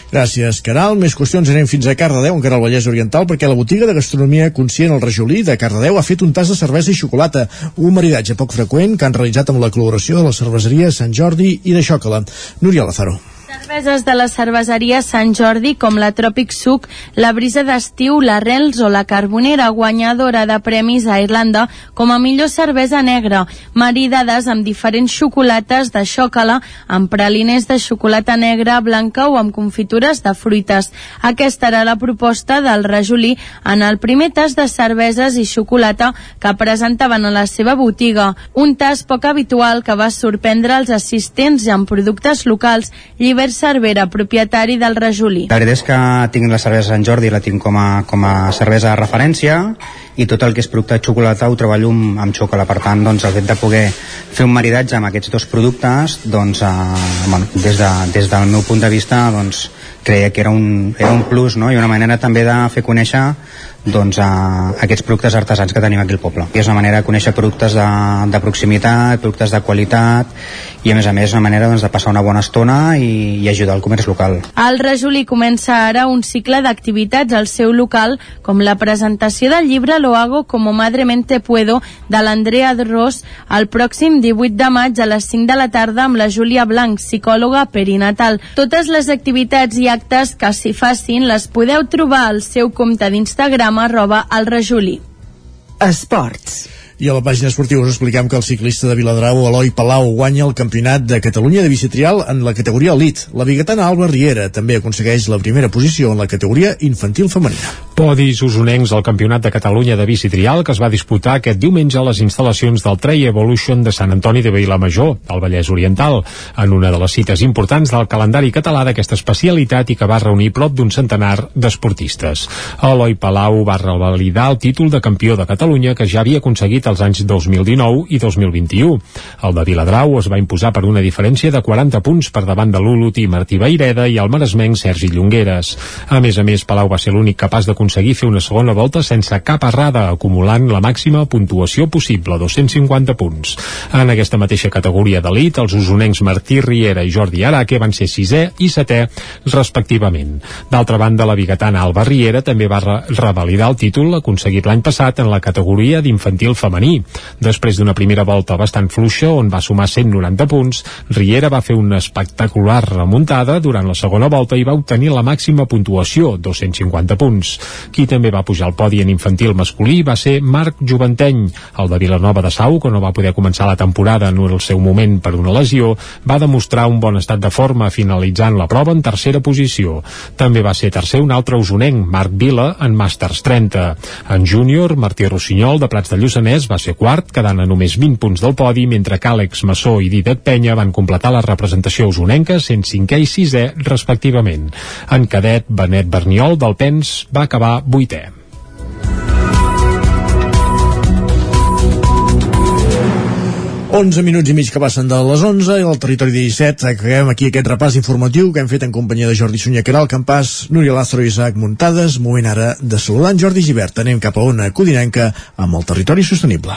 Speaker 1: Gràcies, Caral. Més qüestions anem fins a Cardedeu, encara al Vallès Oriental, perquè la botiga de gastronomia conscient al Rajolí de Cardedeu ha fet un tas de cervesa i xocolata, un maridatge poc freqüent que han realitzat amb la col·laboració de la cerveseria Sant Jordi i de Xocala. Núria Lazaro.
Speaker 11: Cerveses de la cerveseria Sant Jordi com la Tropic Suc, la Brisa d'Estiu, la Rels o la Carbonera, guanyadora de premis a Irlanda com a millor cervesa negra, maridades amb diferents xocolates de xòcala, amb praliners de xocolata negra, blanca o amb confitures de fruites. Aquesta era la proposta del Rajolí en el primer tas de cerveses i xocolata que presentaven a la seva botiga. Un tas poc habitual que va sorprendre els assistents amb productes locals, llibres Albert Cervera, propietari del Rajolí.
Speaker 45: La veritat és que tinc la cervesa Sant Jordi, la tinc com a, com a cervesa de referència i tot el que és producte de xocolata ho treballo amb, amb xocolata. Per tant, doncs, el fet de poder fer un maridatge amb aquests dos productes, doncs, eh, bueno, des, de, des del meu punt de vista, doncs, creia que era un, era un plus no? i una manera també de fer conèixer doncs, a aquests productes artesans que tenim aquí al poble. I és una manera de conèixer productes de, de proximitat, productes de qualitat i a més a més una manera doncs, de passar una bona estona i, i ajudar el comerç local.
Speaker 11: El Rajolí comença ara un cicle d'activitats al seu local com la presentació del llibre Lo hago como madremente puedo de l'Andrea Ros el pròxim 18 de maig a les 5 de la tarda amb la Júlia Blanc, psicòloga perinatal. Totes les activitats i actes que s'hi facin les podeu trobar al seu compte d'Instagram arroba el Rajolí.
Speaker 19: Esports.
Speaker 1: I a la pàgina esportiva us expliquem que el ciclista de Viladrau, Eloi Palau, guanya el campionat de Catalunya de bicitrial en la categoria Elite. La biguetana Alba Riera també aconsegueix la primera posició en la categoria infantil femenina.
Speaker 3: Podis usonencs al Campionat de Catalunya de bicitrial que es va disputar aquest diumenge a les instal·lacions del Trey Evolution de Sant Antoni de Vilamajor, al Vallès Oriental, en una de les cites importants del calendari català d'aquesta especialitat i que va reunir prop d'un centenar d'esportistes. Eloi Palau va revalidar el títol de campió de Catalunya que ja havia aconseguit els anys 2019 i 2021. El de Viladrau es va imposar per una diferència de 40 punts per davant de l'Ulut i Martí Baireda i el maresmenc Sergi Llongueres. A més a més, Palau va ser l'únic capaç d'aconseguir fer una segona volta sense cap errada, acumulant la màxima puntuació possible, 250 punts. En aquesta mateixa categoria d'elit, els usonencs Martí Riera i Jordi Araque van ser sisè i setè, respectivament. D'altra banda, la biguetana Alba Riera també va re revalidar el títol aconseguit l'any passat en la categoria d'infantil femení. Després d'una primera volta bastant fluixa, on va sumar 190 punts, Riera va fer una espectacular remuntada durant la segona volta i va obtenir la màxima puntuació, 250 punts. Qui també va pujar al podi en infantil masculí va ser Marc Juventeny. El de Vilanova de Sau, que no va poder començar la temporada en el seu moment per una lesió, va demostrar un bon estat de forma finalitzant la prova en tercera posició. També va ser tercer un altre usonenc, Marc Vila, en Masters 30. En júnior, Martí Rossinyol, de Prats de Lluçanès, va ser quart, quedant a només 20 punts del podi, mentre que Àlex Massó i Didac Penya van completar la representació usonenca 105è i 6è, respectivament. En cadet, Benet Berniol, del Pens, va acabar vuitè.
Speaker 1: 11 minuts i mig que passen de les 11 i al territori 17 acabem aquí aquest repàs informatiu que hem fet en companyia de Jordi Sunyer, Caral Campàs, Núria Lázaro i Isaac Muntades. Moment ara de saludar en Jordi Givert. Anem cap a una codinenca amb el territori sostenible.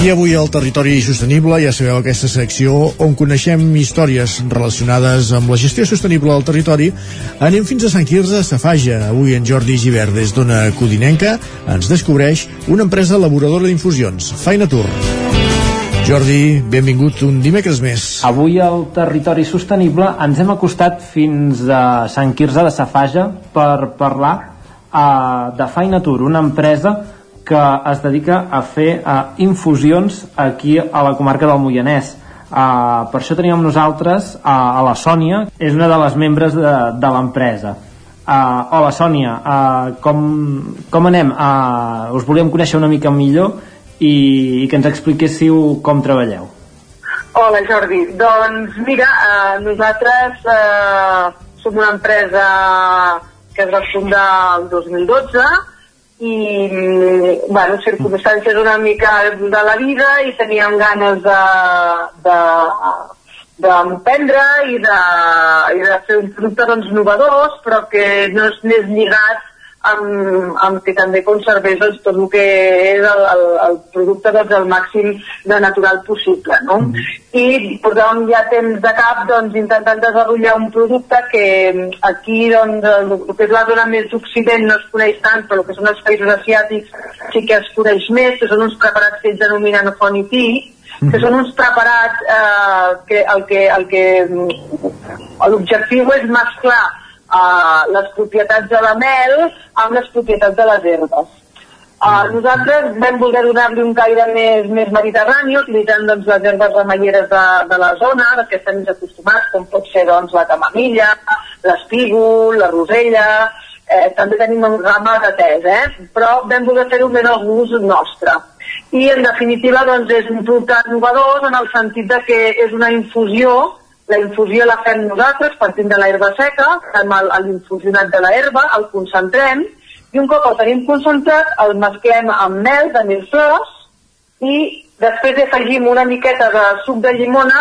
Speaker 1: I avui al Territori Sostenible ja sabeu aquesta secció on coneixem històries relacionades amb la gestió sostenible del territori. Anem fins a Sant Quirze, Safaja. Avui en Jordi Givert, des d'una codinenca, ens descobreix una empresa elaboradora d'infusions, Faina Tour. Jordi, benvingut un dimecres més.
Speaker 46: Avui al Territori Sostenible ens hem acostat fins a Sant Quirze de Safaja per parlar uh, de Faina Tour, una empresa que es dedica a fer uh, infusions aquí a la comarca del Moianès. Uh, per això teníem nosaltres uh, a la Sònia, és una de les membres de, de l'empresa. Uh, hola Sònia, uh, com, com anem? Uh, us volíem conèixer una mica millor i, i que ens expliquéssiu com treballeu.
Speaker 47: Hola Jordi, doncs mira, eh, nosaltres eh, som una empresa que es va fundar el 2012 i, mm, bueno, circumstàncies una mica de la vida i teníem ganes de, de, d'emprendre i, de, i de fer un producte doncs, novedós però que no es anés lligat amb, amb que també conservés doncs, tot el que és el, el, el producte doncs, el màxim de natural possible no? Mm. i portàvem ja temps de cap doncs, intentant desenvolupar un producte que aquí doncs, el, el que és la zona més occident no es coneix tant però el que són els països asiàtics sí que es coneix més que són uns preparats que ells denominen Tea que són uns preparats eh, que el que, el que l'objectiu és mesclar uh, les propietats de la mel amb les propietats de les herbes. Uh, nosaltres vam voler donar-li un caire més, més mediterrani, utilitzant doncs, les herbes remeieres de, de la zona, de què estem acostumats, com pot ser doncs, la camamilla, l'espígol, la rosella, eh, també tenim una gamma de tés, eh? però vam voler fer-ho més al gust nostre. I en definitiva doncs, és un producte innovador en el sentit de que és una infusió la infusió la fem nosaltres partint de l'herba seca, fem l'infusionat de l'herba, el concentrem, i un cop el tenim concentrat, el mesclem amb mel de mil flors i després afegim una miqueta de suc de llimona,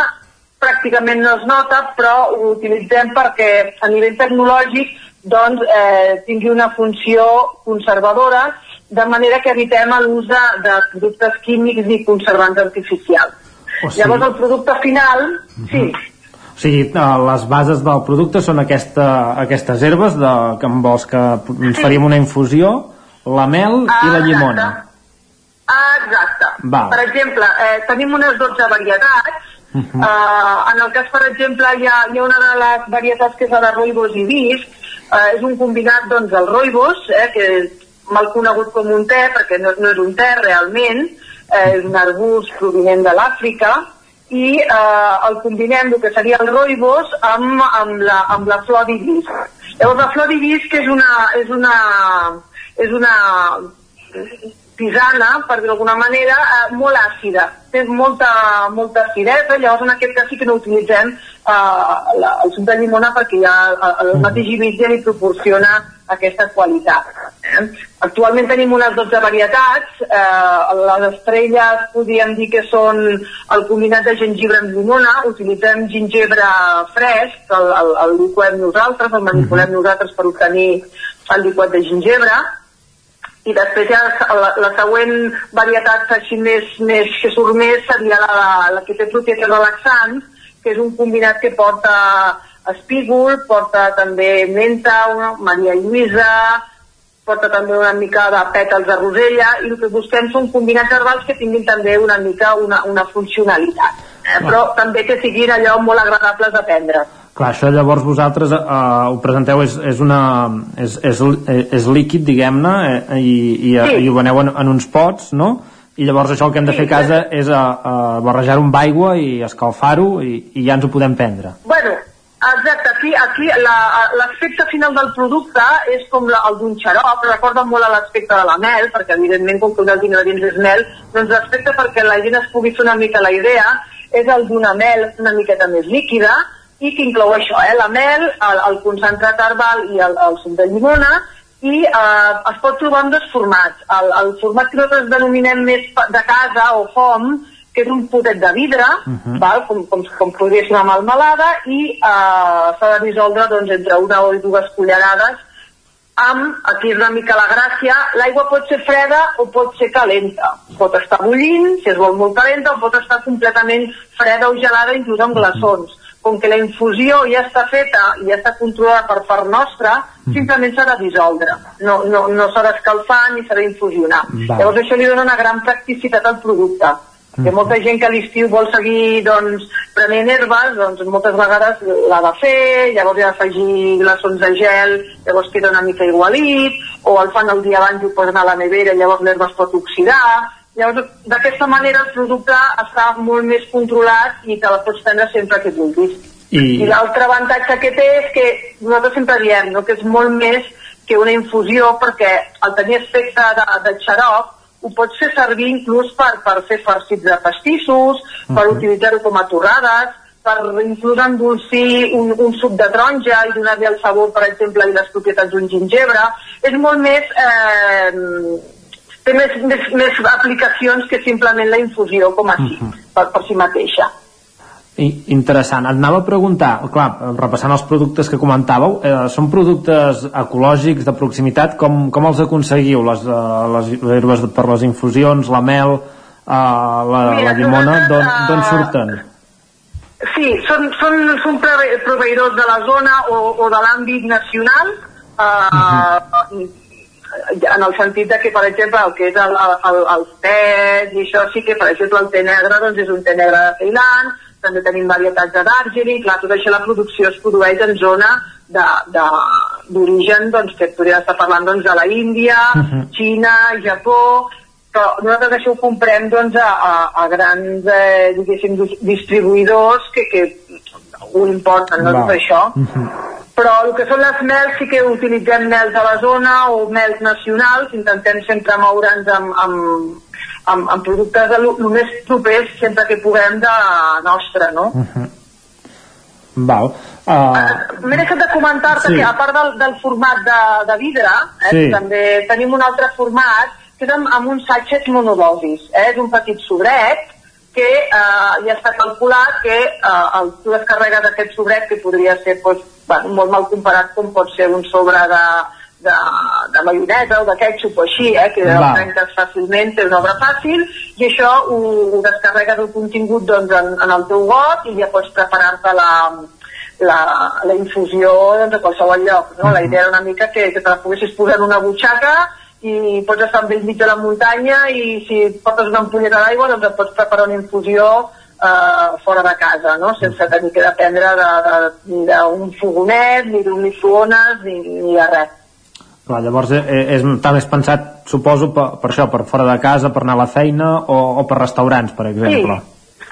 Speaker 47: pràcticament no es nota, però ho utilitzem perquè a nivell tecnològic doncs, eh, tingui una funció conservadora, de manera que evitem l'ús de, de productes químics i conservants artificials.
Speaker 46: O sigui...
Speaker 47: Llavors el producte final, uh -huh. sí,
Speaker 46: o sigui, eh, les bases del producte són aquesta, aquestes herbes de, que em vols que ens faríem una infusió, la mel ah, i la llimona.
Speaker 47: Ah, exacte.
Speaker 46: Val.
Speaker 47: Per exemple, eh, tenim unes 12 varietats. Uh -huh. eh, en el cas, per exemple, hi ha, hi ha una de les varietats que és la de roibos i vis. Eh, és un combinat, doncs, del roibos, eh, que és mal conegut com un te, perquè no, no és un te realment, eh, és un arbust provinent de l'Àfrica, i eh, el combinem el que seria el roibos amb, amb, la, amb la flor d'ibis. Llavors la flor d'ibis que és una, és una, és una tisana, per dir d'alguna manera, eh, molt àcida. Té molta, molta acidesa, llavors en aquest cas sí que no utilitzem eh, la, el suc de llimona perquè ja el, el mateix ibis ja li proporciona aquesta qualitat. Eh? Actualment tenim unes 12 varietats, eh, les estrelles podríem dir que són el combinat de gengibre amb llimona, utilitzem gingebre fresc, el, el, el liquem nosaltres, el manipulem nosaltres per obtenir el liquat de gingebre, i després ja la, la següent varietat així més, més que surt més seria la, la que té propietats relaxants, que és un combinat que porta espígol, porta també menta, una, Maria Lluïsa, porta també una mica de pètals de rosella i el que busquem són combinats herbals que tinguin també una mica una, una funcionalitat eh? però també que siguin allò molt agradables de prendre
Speaker 46: Clar, això llavors vosaltres eh, ho presenteu, és, és, una, és, és, és líquid, diguem-ne, eh, i, i, sí. i ho veneu en, en uns pots, no? I llavors això el que hem de fer a casa és a, a barrejar-ho amb aigua i escalfar-ho i, i ja ens ho podem prendre.
Speaker 47: Bueno, Exacte, aquí, aquí l'aspecte la, final del producte és com la, el d'un xarop, recorda molt a l'aspecte de la mel, perquè evidentment com que un dels ingredients és mel, doncs l'aspecte perquè la gent es pugui fer una mica la idea és el d'una mel una miqueta més líquida i que inclou això, eh, la mel, el, el concentrat herbal i el, el suc de llimona i eh, es pot trobar en dos formats. El, el format que nosaltres denominem més de casa o home que és un potet de vidre, uh -huh. val? Com, com, com podria ser una malmelada, i eh, s'ha de dissoldre doncs, entre una o dues cullerades amb, aquí és una mica la gràcia, l'aigua pot ser freda o pot ser calenta. Pot estar bullint, si es vol molt calenta, o pot estar completament freda o gelada, inclús amb glaçons. Com que la infusió ja està feta i ja està controlada per part nostra, simplement s'ha de dissoldre. No, no, no s'ha d'escalfar ni s'ha d'infusionar. Llavors això li dona una gran practicitat al producte que molta gent que a l'estiu vol seguir doncs, prenent herbes, doncs moltes vegades l'ha de fer, llavors hi ha d'afegir glaçons de gel, llavors queda una mica igualit, o el fan el dia abans i ho posen a la nevera, llavors l'herba es pot oxidar, llavors d'aquesta manera el producte està molt més controlat i te la pots prendre sempre que vulguis. I, I l'altre avantatge que té és que nosaltres sempre diem no? que és molt més que una infusió perquè al tenir aspecte de, de xarop ho pots fer servir inclús per, per fer farcits de pastissos, uh -huh. per utilitzar-ho com a torrades, per inclús endolcir un, un suc de taronja i donar-li el sabor, per exemple, i les propietats d'un gingebre. És molt més... Eh, té més, més, més aplicacions que simplement la infusió com així, uh -huh. per, per si mateixa.
Speaker 46: Interessant. Et anava a preguntar, clar, repassant els productes que comentàveu, eh, són productes ecològics de proximitat, com, com els aconseguiu? Les, eh, les herbes per les infusions, la mel, eh, la, Mira, la llimona, d'on surten?
Speaker 47: Sí, són, són, són proveïdors de la zona o, o de l'àmbit nacional, eh, uh -huh. en el sentit de que, per exemple, el que és el, el, el, els tés i això sí que, per exemple, el té negre doncs és un té negre de Ceilan, també tenim varietats de Darjeeling, clar, tot això la producció es produeix en zona d'origen, doncs, que podria estar parlant doncs, de la Índia, uh -huh. Xina, Japó, però nosaltres això ho comprem doncs, a, a, a grans eh, diguéssim, distribuïdors que, que ho importen, no, tot això. Uh -huh. Però el que són les mels sí que utilitzem mels de la zona o mels nacionals, intentem sempre moure'ns amb, amb, amb, amb productes el, el més propers sempre que puguem de nostra, no? Uh -huh.
Speaker 46: Val. Uh...
Speaker 47: M'he deixat de comentar-te sí. que a part del, del format de, de vidre, eh, sí. també tenim un altre format que és amb, amb un sachet monodosis. Eh? És un petit sobret que eh, ja està calculat que eh, el, tu descarregues aquest sobret que podria ser doncs, bueno, molt mal comparat com pot ser un sobre de, de, de maionesa o de ketchup o així, eh, que el trenques fàcilment, és una obra fàcil, i això ho, ho descarregues el contingut doncs, en, en el teu got i ja pots preparar-te la, la, la infusió doncs, a qualsevol lloc. No? La idea era una mica que, que te la poguessis posar en una butxaca i pots estar amb mig de la muntanya i si portes una ampolleta d'aigua doncs et pots preparar una infusió eh, fora de casa, no? sense tenir que dependre d'un fogonet, ni d'un microones, ni, ni de res.
Speaker 46: Clar, llavors és, eh, és, està més pensat, suposo, per, per això, per fora de casa, per anar a la feina o, o per restaurants, per exemple.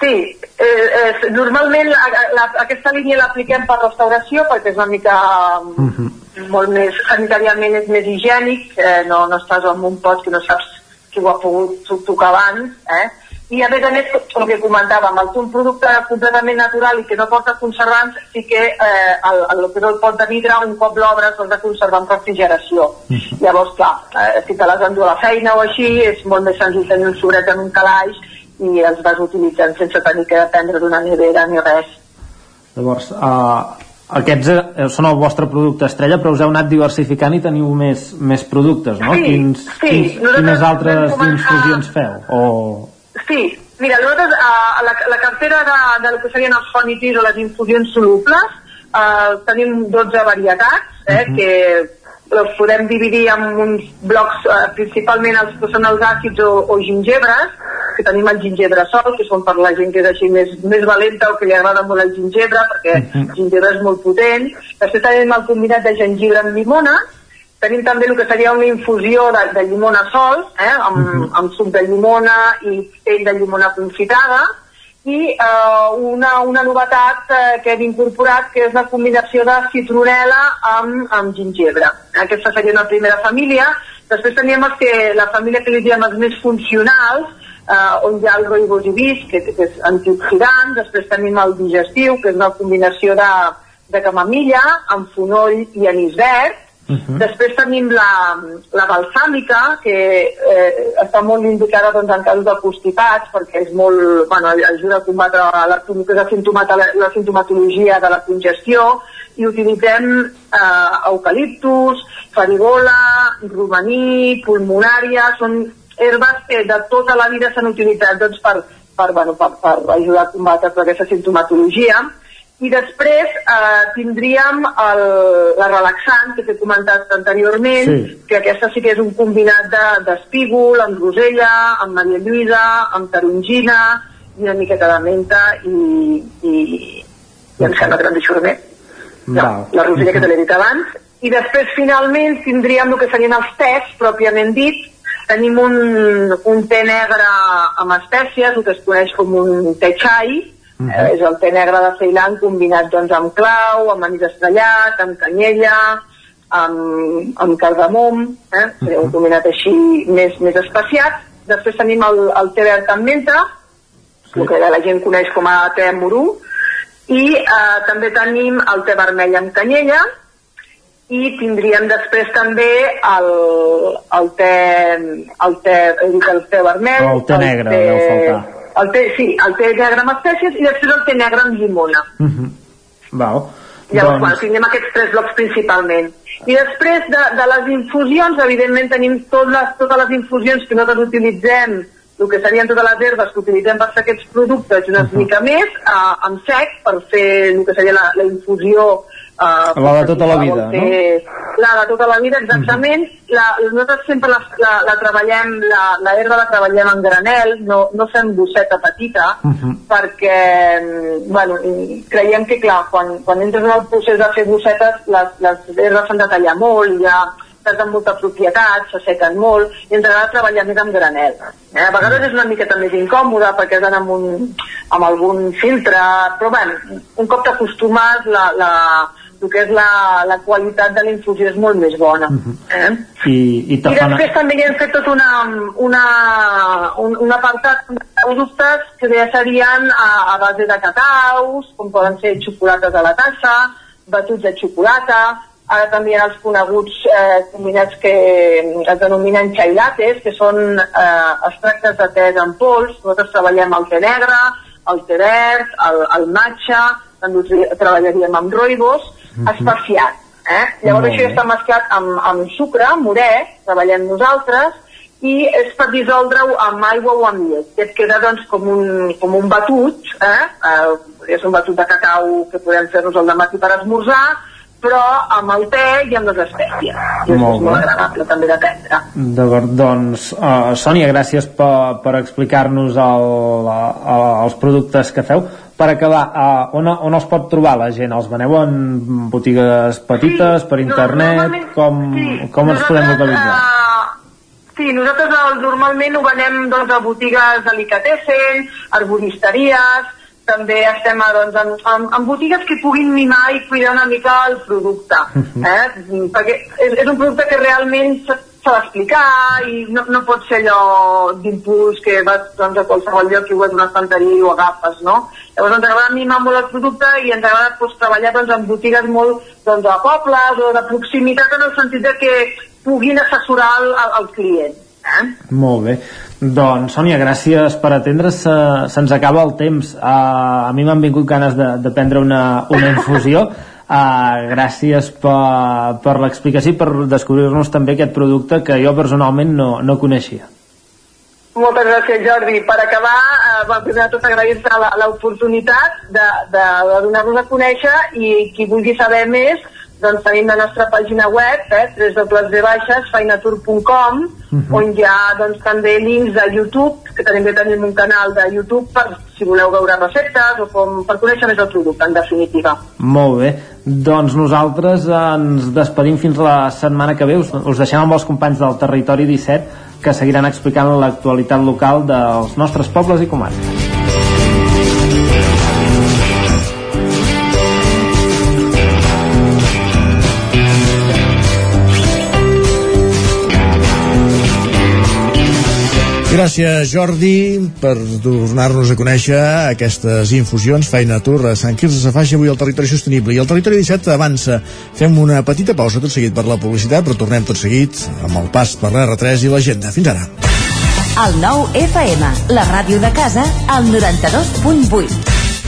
Speaker 47: Sí, sí. Eh, eh, normalment la, la, aquesta línia l'apliquem per restauració perquè és una mica uh mhm. -huh. molt més, sanitàriament és més higiènic, eh, no, no estàs en un pot que no saps qui ho ha pogut tocar abans, eh? I a més a més, el que comentàvem, el un producte completament natural i que no porta conservants, sí que eh, el, el, el que és el pot de vidre, un cop l'obres, l'has de conservar en refrigeració. Mm. Llavors, clar, eh, si te l'has d'endur a la feina o així, és molt més senzill tenir un sobret en un calaix i els vas utilitzant sense tenir que dependre d'una nevera ni res.
Speaker 46: Llavors, uh, aquests eh, són el vostre producte estrella, però us heu anat diversificant i teniu més, més productes, no?
Speaker 47: Sí,
Speaker 46: quins,
Speaker 47: sí.
Speaker 46: quins, quines altres infusions feu? O...
Speaker 47: Sí, mira, nosaltres a la, la cartera de, de lo que serien els fonitis o les infusions solubles eh, tenim 12 varietats eh, uh -huh. que els podem dividir en uns blocs, eh, principalment els que són els àcids o, o gingebres, que tenim el gingebre sol, que són per la gent que és així més, més valenta o que li agrada molt el gingebre, perquè uh -huh. el gingebre és molt potent. Després tenim el combinat de jengibre amb llimona, Tenim també el que seria una infusió de, de llimona sol, eh, amb, uh -huh. amb suc de llimona i pell de llimona confitada, i eh, una, una novetat eh, que hem incorporat que és la combinació de citronela amb, amb gingebre. Aquesta seria una primera família. Després teníem els que, la família que li diem els més funcionals, eh, on hi ha el vis, que, que és antioxidant, després tenim el digestiu, que és una combinació de, de camamilla amb fonoll i anís verd, Uh -huh. Després tenim la, la balsàmica, que eh, està molt indicada doncs, en casos de constipats, perquè és molt, bueno, ajuda a combatre la, la, la, sintomatologia de la congestió, i utilitzem eh, eucaliptus, farigola, romaní, pulmonària, són herbes que de tota la vida s'han utilitzat doncs, per, per, bueno, per, per ajudar a combatre aquesta sintomatologia i després eh, tindríem el, la relaxant que t'he comentat anteriorment sí. que aquesta sí que és un combinat d'espígol, amb rosella, amb Maria Lluïsa, amb tarongina i una miqueta de menta i, i, i em sembla que no deixo no, la rosella que te l'he dit abans. I després finalment tindríem el que serien els tés pròpiament dit. Tenim un, un té negre amb espècies, el que es coneix com un té xai, Uh -huh. eh, és el té negre de Ceilan combinat doncs, amb clau, amb anís estrellat, amb canyella, amb, amb cardamom, eh? Uh -huh. un combinat així més, més especiat. Després tenim el, el té verd amb menta, sí. el que la gent coneix com a té morú, i eh, també tenim el té vermell amb canyella, i tindríem després també el, el té el té, el té vermell
Speaker 46: el té negre, el té, deu faltar
Speaker 47: el té, sí, el té negre amb espècies i després el té negre amb llimona. Uh
Speaker 46: mhm. -huh. Val.
Speaker 47: Llavors, doncs... bueno, tinguem aquests tres blocs principalment. I després de, de les infusions, evidentment tenim tot les, totes les infusions que nosaltres utilitzem, el que serien totes les herbes que utilitzem per fer aquests productes una uh -huh. mica més, eh, amb sec, per fer el que seria la, la infusió
Speaker 46: Uh, la de tota la vida, no?
Speaker 47: La de tota la vida, exactament. Uh -huh. la, nosaltres sempre la, la, la treballem, la, la herba la treballem en granel, no, no fem bosseta petita, uh -huh. perquè bueno, creiem que, clar, quan, quan entres en el procés de fer bossetes, les, les herbes s'han de tallar molt, ja amb molta propietat, s'assequen molt, i ens agrada treballar més amb granel. Eh? A vegades és una miqueta més incòmoda perquè has d'anar amb, un, amb algun filtre, però bueno, un cop t'acostumes la, la, el que és la, la qualitat de la infusió és molt més bona. Uh
Speaker 46: mhm. -huh. eh? I, i,
Speaker 47: I després també hi hem fet tot una, una, un, un apartat de productes que ja serien a, a base de cacaus, com poden ser xocolates a la tassa, batuts de xocolata, ara també hi ha els coneguts eh, combinats que es denominen chai lattes, que són eh, extractes de tés en pols, nosaltres treballem el té negre, el té verd, el, el matcha, també treballaríem amb roibos, -huh. espaciat. Eh? Llavors això ja està mesclat amb, amb sucre, morè, treballem nosaltres, i és per dissoldre-ho amb aigua o amb llet. I et queda doncs com un, com un batut, eh? eh és un batut de cacau que podem fer-nos al matí per esmorzar, però amb el te i amb les espècies. I és molt, molt agradable també de prendre.
Speaker 46: D'acord, doncs, uh, Sònia, gràcies per, per explicar-nos el, el, els productes que feu per acabar, uh, on, on els pot trobar la gent? Els veneu en botigues petites, sí, per internet? No, com, sí, com ens podem localitzar?
Speaker 47: Uh, sí, nosaltres el, normalment ho venem doncs, a botigues delicatessen, arboristeries, també estem a, doncs, en, en, en botigues que puguin mimar i cuidar una mica el producte. Eh? Perquè és, és un producte que realment s'ha d'explicar i no, no pot ser allò d'impuls que vas doncs, a qualsevol lloc i ho veus una estanteria i ho agafes, no? Llavors ens agrada mimar molt el producte i ens agrada doncs, treballar doncs, en botigues molt doncs, de pobles o de proximitat en el sentit de que puguin assessorar el, el, el client. Eh?
Speaker 46: Molt bé. Doncs, Sònia, gràcies per atendre's. Se, se'ns acaba el temps. Uh, a mi m'han vingut ganes de, de prendre una, una infusió. Uh, gràcies per, per l'explicació i per descobrir-nos també aquest producte que jo personalment no, no coneixia.
Speaker 47: Moltes gràcies, Jordi. Per acabar, eh, va, primer de tot agrair-te l'oportunitat de, de, de donar-nos a conèixer i qui vulgui saber més, doncs tenim la nostra pàgina web, eh, www.feinatur.com, uh -huh. on hi ha doncs, també links a YouTube, que també tenim un canal de YouTube per si voleu veure receptes o com, per conèixer més el producte, en definitiva.
Speaker 46: Molt bé. Doncs nosaltres ens despedim fins la setmana que ve. Us, us deixem amb els companys del Territori 17 que seguiran explicant l'actualitat local dels nostres pobles i comarques.
Speaker 1: Gràcies, Jordi, per donar-nos a conèixer aquestes infusions. Feina Tour a Sant Quirze Safaix avui al Territori Sostenible. I el Territori 17 avança. Fem una petita pausa tot seguit per la publicitat, però tornem tot seguit amb el pas per l'R3 i l'agenda. Fins ara.
Speaker 16: El nou FM, la ràdio de casa, al 92.8.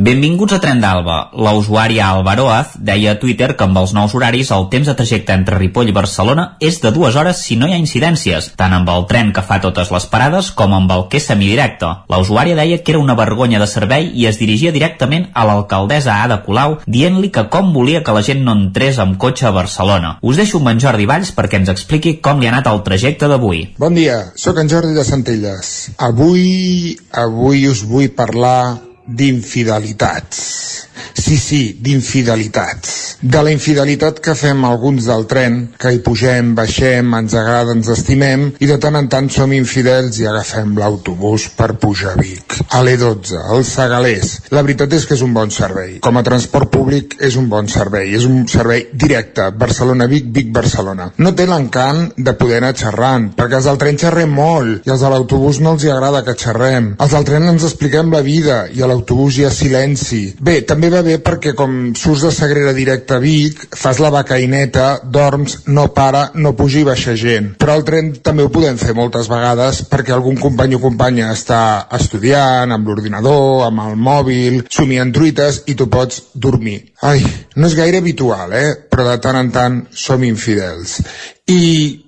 Speaker 7: Benvinguts a Tren d'Alba. La usuària Alvaroaz deia a Twitter que amb els nous horaris el temps de trajecte entre Ripoll i Barcelona és de dues hores si no hi ha incidències, tant amb el tren que fa totes les parades com amb el que és semidirecte. La usuària deia que era una vergonya de servei i es dirigia directament a l'alcaldessa Ada Colau dient-li que com volia que la gent no entrés amb cotxe a Barcelona. Us deixo amb en Jordi Valls perquè ens expliqui com li ha anat el trajecte d'avui.
Speaker 48: Bon dia, sóc en Jordi de Centelles. Avui, avui us vull parlar d'infidelitats. Sí, sí, d'infidelitats. De la infidelitat que fem alguns del tren, que hi pugem, baixem, ens agrada, ens estimem, i de tant en tant som infidels i agafem l'autobús per pujar a Vic. A l'E12, al Segalers. La veritat és que és un bon servei. Com a transport públic és un bon servei. És un servei directe. Barcelona-Vic, Vic-Barcelona. No té l'encant de poder anar xerrant, perquè els del tren xerrem molt, i els de l'autobús no els hi agrada que xerrem. Els del tren ens expliquem la vida, i a l'autobús hi ha silenci. Bé, també va bé perquè com surts de Sagrera directe a Vic, fas la becaineta, dorms, no para, no puja i baixa gent. Però el tren també ho podem fer moltes vegades perquè algun company o companya està estudiant, amb l'ordinador, amb el mòbil, somiant truites i tu pots dormir. Ai, no és gaire habitual, eh? Però de tant en tant som infidels. I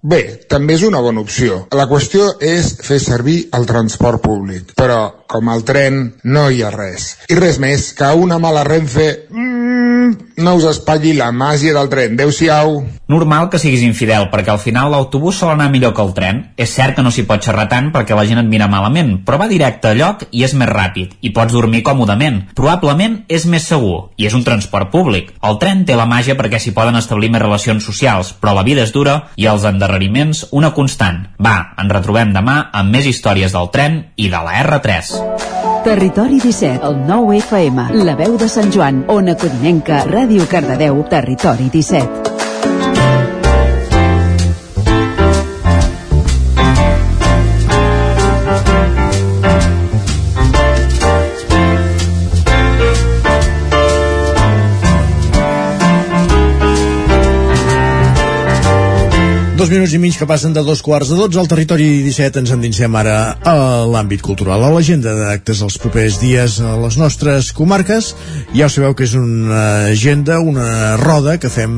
Speaker 48: bé, també és una bona opció. La qüestió és fer servir el transport públic. Però, com al tren, no hi ha res. I res més que una mala Renfe... Mm, no us espatlli la màgia del tren. Adéu-siau.
Speaker 7: Normal que siguis infidel, perquè al final l'autobús sol anar millor que el tren. És cert que no s'hi pot xerrar tant perquè la gent et mira malament, però va directe a lloc i és més ràpid, i pots dormir còmodament. Probablement és més segur, i és un transport públic. El tren té la màgia perquè s'hi poden establir més relacions socials, però la vida és dura i els endarreriments una constant. Va, ens retrobem demà amb més històries del tren i de la R3.
Speaker 49: Territori 17, el 9 FM, la veu de Sant Joan, Ona Codinenca, Ràdio Cardedeu, Territori 17.
Speaker 1: Dos minuts i mig que passen de dos quarts de dotze al territori 17 ens endinsem ara a l'àmbit cultural, a l'agenda d'actes els propers dies a les nostres comarques. Ja ho sabeu que és una agenda, una roda que fem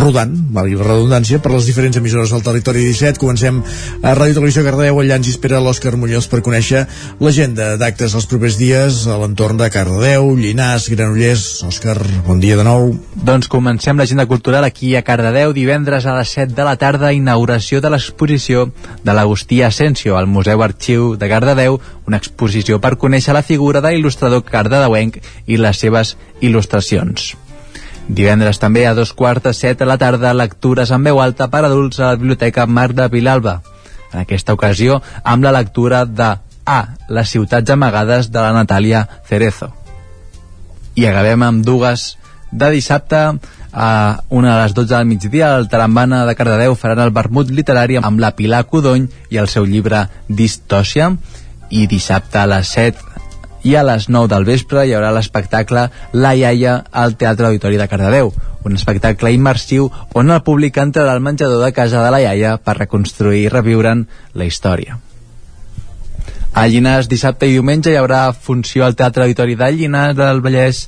Speaker 1: rodant, valgui la redundància, per les diferents emissores del territori 17. Comencem a Ràdio Televisió Cardedeu, allà ens espera l'Òscar Muñoz per conèixer l'agenda d'actes els propers dies a l'entorn de Cardedeu, Llinars, Granollers. Òscar, bon dia de nou.
Speaker 50: Doncs comencem l'agenda cultural aquí a Cardedeu, divendres a les 7 de la tarda tarda inauguració de l'exposició de l'Agustí Asensio al Museu Arxiu de Cardedeu, una exposició per conèixer la figura de l'il·lustrador cardedeuenc i les seves il·lustracions. Divendres també a dos quarts de set a la tarda lectures en veu alta per adults a la Biblioteca Marc de Vilalba. En aquesta ocasió amb la lectura de A, les ciutats amagades de la Natàlia Cerezo. I acabem amb dues de dissabte a una de les 12 del migdia al Tarambana de Cardedeu faran el vermut literari amb la Pilar Codony i el seu llibre Distòcia. I dissabte a les 7 i a les 9 del vespre hi haurà l'espectacle La iaia al Teatre Auditori de Cardedeu. Un espectacle immersiu on el públic entrarà al menjador de casa de la iaia per reconstruir i reviure'n la història. A Llinars dissabte i diumenge hi haurà funció al Teatre Auditori de Llinars del Vallès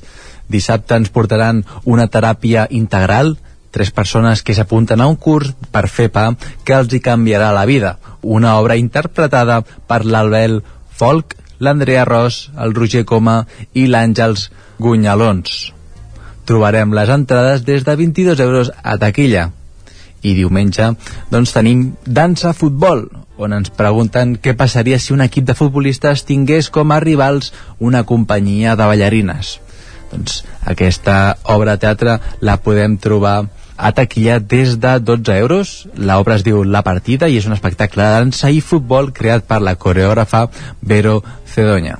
Speaker 50: Dissabte ens portaran una teràpia integral, tres persones que s'apunten a un curs per fer pa que els hi canviarà la vida. Una obra interpretada per l'Albel Folk, l'Andrea Ros, el Roger Coma i l'Àngels Gunyalons. Trobarem les entrades des de 22 euros a taquilla. I diumenge doncs tenim dansa futbol, on ens pregunten què passaria si un equip de futbolistes tingués com a rivals una companyia de ballarines doncs aquesta obra de teatre la podem trobar a taquilla des de 12 euros. L'obra es diu La Partida i és un espectacle de dansa i futbol creat per la coreògrafa Vero Cedoña.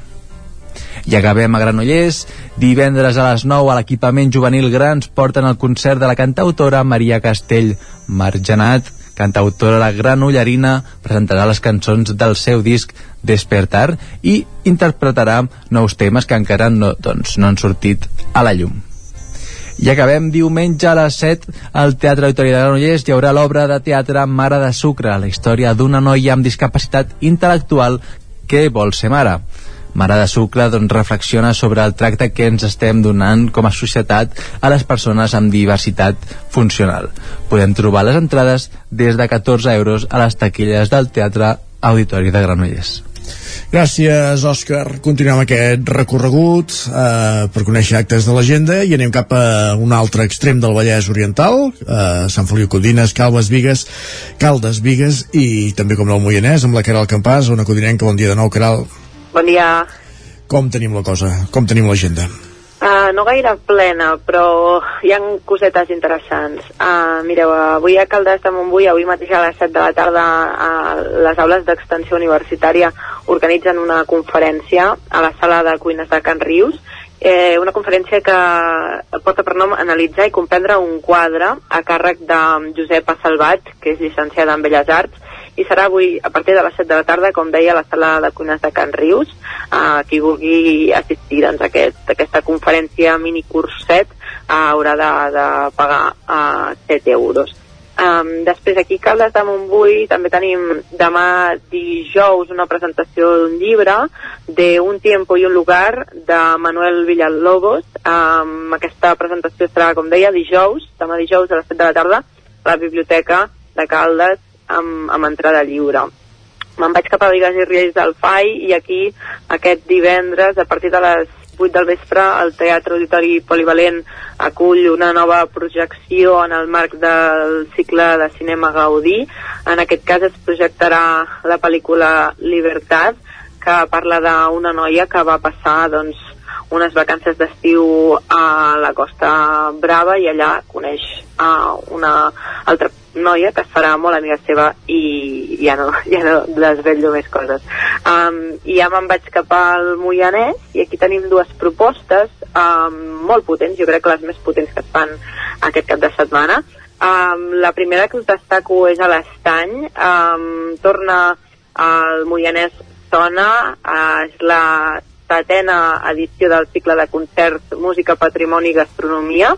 Speaker 50: I acabem a Granollers. Divendres a les 9 a l'equipament juvenil Grans porten el concert de la cantautora Maria Castell Margenat cantautora granollerina, presentarà les cançons del seu disc Despertar i interpretarà nous temes que encara no, doncs, no han sortit a la llum. I acabem diumenge a les 7 al Teatre Auditori de Granollers hi haurà l'obra de teatre Mare de Sucre, la història d'una noia amb discapacitat intel·lectual que vol ser mare. Mare de Sucre doncs, reflexiona sobre el tracte que ens estem donant com a societat a les persones amb diversitat funcional. Podem trobar les entrades des de 14 euros a les taquilles del Teatre Auditori de Granollers.
Speaker 1: Gràcies, Òscar. Continuem aquest recorregut eh, per conèixer actes de l'agenda i anem cap a un altre extrem del Vallès Oriental, eh, Sant Feliu Codines, Calves Vigues, Caldes Vigues i també com el Moianès, amb la Caral Campàs, una codinenca. Bon dia de nou, Caral.
Speaker 27: Bon dia.
Speaker 1: Com tenim la cosa? Com tenim l'agenda?
Speaker 27: Uh, no gaire plena, però hi han cosetes interessants. Uh, mireu, avui a Caldes de Montbui, avui mateix a les 7 de la tarda, a les aules d'extensió universitària organitzen una conferència a la sala de cuines de Can Rius, eh, una conferència que porta per nom analitzar i comprendre un quadre a càrrec de Josepa Salvat, que és llicenciada en Belles Arts, i serà avui a partir de les 7 de la tarda, com deia, a la sala de cuines de Can Rius. Uh, qui vulgui assistir doncs, a, aquest, a aquesta conferència mini curset uh, haurà de, de pagar uh, 7 euros. Um, després aquí a Caldes de Montbui també tenim demà dijous una presentació d'un llibre de Un tiempo i un lugar de Manuel Villalobos um, aquesta presentació serà com deia dijous, demà dijous a les 7 de la tarda a la biblioteca de Caldes amb, amb entrada lliure. Me'n vaig cap a Vigues i Riells del FAI i aquí aquest divendres a partir de les 8 del vespre el Teatre Auditori Polivalent acull una nova projecció en el marc del cicle de cinema Gaudí. En aquest cas es projectarà la pel·lícula Libertat que parla d'una noia que va passar doncs, unes vacances d'estiu a la Costa Brava i allà coneix a una altra noia que es farà molt amiga seva i ja no, ja no desvetllo més coses. Um, I ja me'n vaig cap al Moianès i aquí tenim dues propostes um, molt potents, jo crec que les més potents que es fan aquest cap de setmana. Um, la primera que us destaco és a l'Estany, um, torna al Moianès Sona, uh, és la setena edició del cicle de concerts Música, Patrimoni i Gastronomia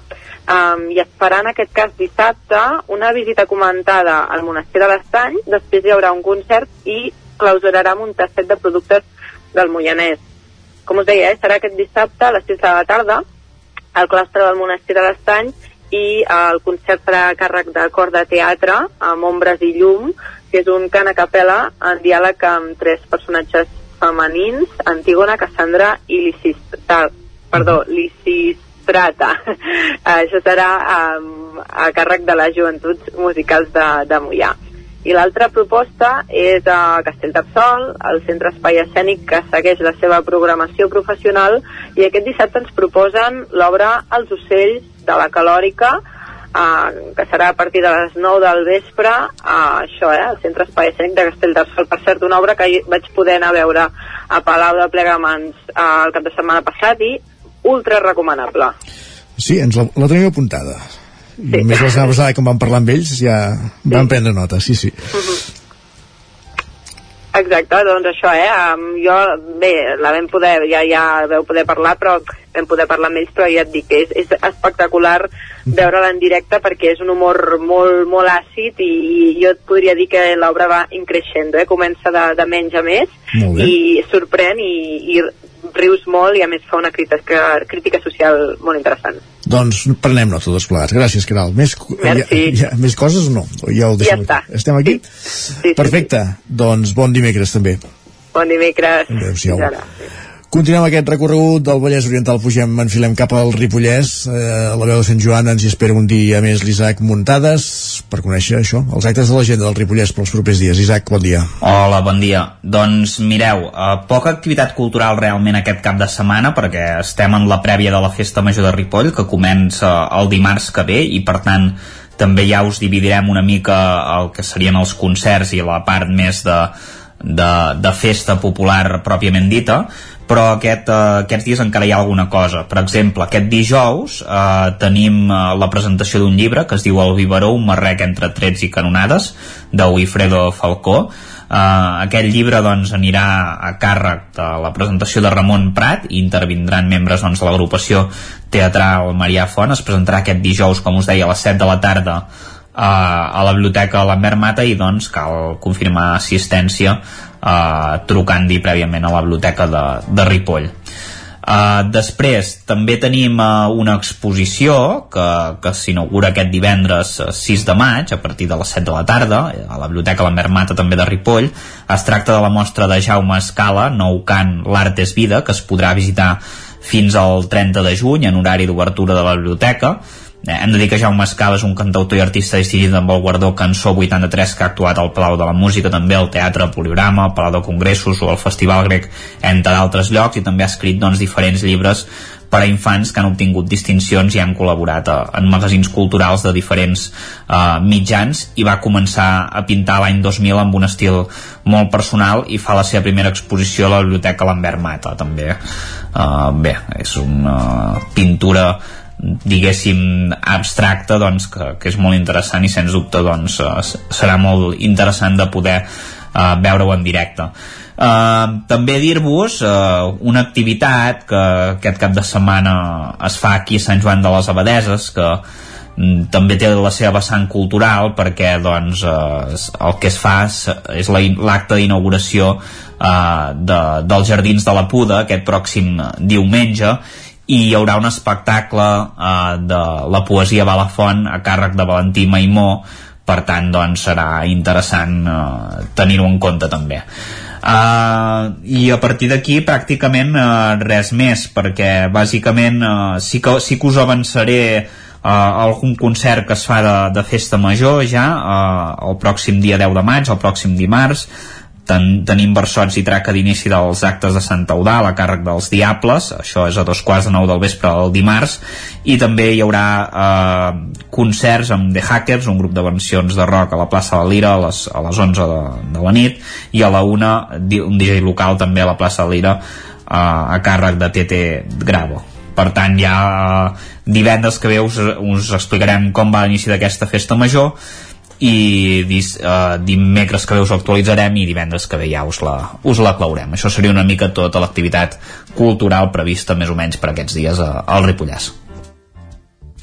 Speaker 27: um, i es farà en aquest cas dissabte una visita comentada al monestir de l'Estany, després hi haurà un concert i clausurarà un tastet de productes del Moianès. Com us deia, eh, serà aquest dissabte a les 6 de la tarda al claustre del monestir de l'Estany i el concert serà a càrrec de cor de teatre amb ombres i llum, que és un cant a capella en diàleg amb tres personatges femenins, Antígona, Cassandra i Lisistrata. Perdó, Lisistrata. Això serà um, a càrrec de les joventuts musicals de, de Mollà. I l'altra proposta és a Castellterçol, el centre espai escènic que segueix la seva programació professional i aquest dissabte ens proposen l'obra Els ocells de la calòrica uh, que serà a partir de les 9 del vespre uh, això, eh, al centre espai escènic de Castellterçol per cert, una obra que vaig poder anar a veure a Palau de Plegamans uh, el cap de setmana passat i ultra recomanable
Speaker 1: Sí, ens la, la tenim apuntada Sí. Només la setmana passada, com vam parlar amb ells, ja sí. vam prendre nota, sí, sí. Uh -huh.
Speaker 27: Exacte, doncs això, eh? Um, jo, bé, la vam poder, ja, ja veu poder parlar, però vam poder parlar amb ells, però ja et dic que és, és espectacular veure-la en directe perquè és un humor molt, molt àcid i, i jo et podria dir que l'obra va increixent, eh? comença de, de menys a més i sorprèn i, i rius molt i a més fa una crítica, crítica social molt interessant.
Speaker 1: Doncs prenem nota tots plegats. Gràcies, Caral. Més,
Speaker 27: Merci.
Speaker 1: Hi ha, més coses o no? Ja ho deixem
Speaker 27: ja està.
Speaker 1: Aquí. Estem aquí?
Speaker 27: Sí. sí
Speaker 1: Perfecte.
Speaker 27: Sí, sí.
Speaker 1: Doncs bon dimecres també.
Speaker 27: Bon dimecres.
Speaker 1: Adéu-siau. Continuem aquest recorregut del Vallès Oriental, pugem, enfilem cap al Ripollès, eh, la veu de Sant Joan ens hi espera un dia més l'Isaac Muntades per conèixer això, els actes de l'agenda del Ripollès pels propers dies. Isaac, bon dia.
Speaker 7: Hola, bon dia. Doncs mireu, eh, poca activitat cultural realment aquest cap de setmana perquè estem en la prèvia de la Festa Major de Ripoll que comença el dimarts que ve i per tant també ja us dividirem una mica el que serien els concerts i la part més de, de, de festa popular pròpiament dita però aquest, uh, aquests dies encara hi ha alguna cosa. Per exemple, aquest dijous uh, tenim uh, la presentació d'un llibre que es diu El Vivaró, un marrec entre trets i canonades, de Wilfredo Falcó. Uh, aquest llibre doncs, anirà a càrrec de la presentació de Ramon Prat i intervindran membres doncs, de l'agrupació teatral Marià Font. Es presentarà aquest dijous, com us deia, a les 7 de la tarda a la biblioteca Lambert Mata i doncs cal confirmar assistència eh, trucant-hi prèviament a la biblioteca de, de Ripoll. Uh, després també tenim uh, una exposició que, que s'inaugura aquest divendres 6 de maig a partir de les 7 de la tarda a la Biblioteca Lambert Mata també de Ripoll es tracta de la mostra de Jaume Escala nou cant L'Art és Vida que es podrà visitar fins al 30 de juny en horari d'obertura de la biblioteca Eh, hem de dir que Jaume Escala és un cantautor i artista distingit amb el guardó Cançó 83 que ha actuat al Palau de la Música, també al Teatre Poliorama, al Palau de Congressos o al Festival Grec, entre d'altres llocs, i també ha escrit doncs, diferents llibres per a infants que han obtingut distincions i han col·laborat a, eh, en magazins culturals de diferents uh, mitjans i va començar a pintar l'any 2000 amb un estil molt personal i fa la seva primera exposició a la Biblioteca Lambert Mata també. Uh, bé, és una pintura diguéssim abstracte doncs, que, que és molt interessant i sens dubte doncs, eh, serà molt interessant de poder uh, veure-ho en directe. Uh, també dir-vos uh, una activitat que aquest cap de setmana es fa aquí a Sant Joan de les Abadeses que um, també té la seva vessant cultural perquè doncs, uh, el que es fa és, és l'acte d'inauguració uh, de, dels Jardins de la Puda aquest pròxim diumenge i hi haurà un espectacle eh, de la poesia Balafont a càrrec de Valentí Maimó. Per tant doncs serà interessant eh, tenir-ho en compte també. Uh, i a partir d'aquí pràcticament uh, res més perquè bàsicament uh, sí, que, sí que us avançaré uh, algun concert que es fa de, de festa major ja uh, el pròxim dia 10 de maig, el pròxim dimarts Ten, tenim versots i traca d'inici dels actes de Sant Eudal a càrrec dels Diables, això és a dos quarts de nou del vespre el dimarts, i també hi haurà eh, concerts amb The Hackers, un grup de versions de rock a la plaça de la Lira a les, a les 11 de, de la nit, i a la una un DJ local també a la plaça de Lira eh, a càrrec de TT Gravo per tant ja eh, divendres que ve us, us explicarem com va l'inici d'aquesta festa major i dis, uh, dimecres que ve us actualitzarem i divendres que ve ja us la, us la claurem. Això seria una mica tota l'activitat cultural prevista més o menys per aquests dies a, al Ripollès.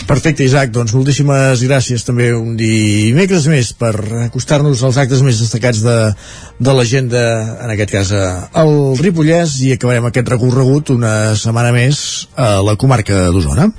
Speaker 1: Perfecte, Isaac, doncs moltíssimes gràcies també un dimecres més per acostar-nos als actes més destacats de, de l'agenda, en aquest cas al Ripollès, i acabarem aquest recorregut una setmana més a la comarca d'Osona.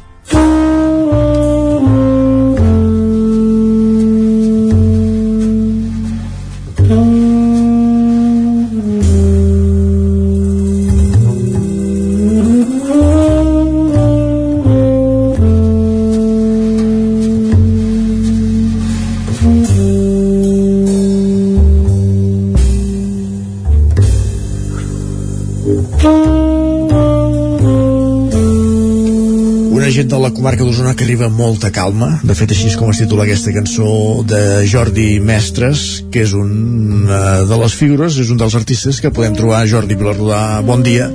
Speaker 1: Comarca d'Osona que arriba molta calma. De fet, així és com es titula aquesta cançó de Jordi Mestres, que és una de les figures, és un dels artistes que podem trobar. Jordi Vilarrodà, bon dia.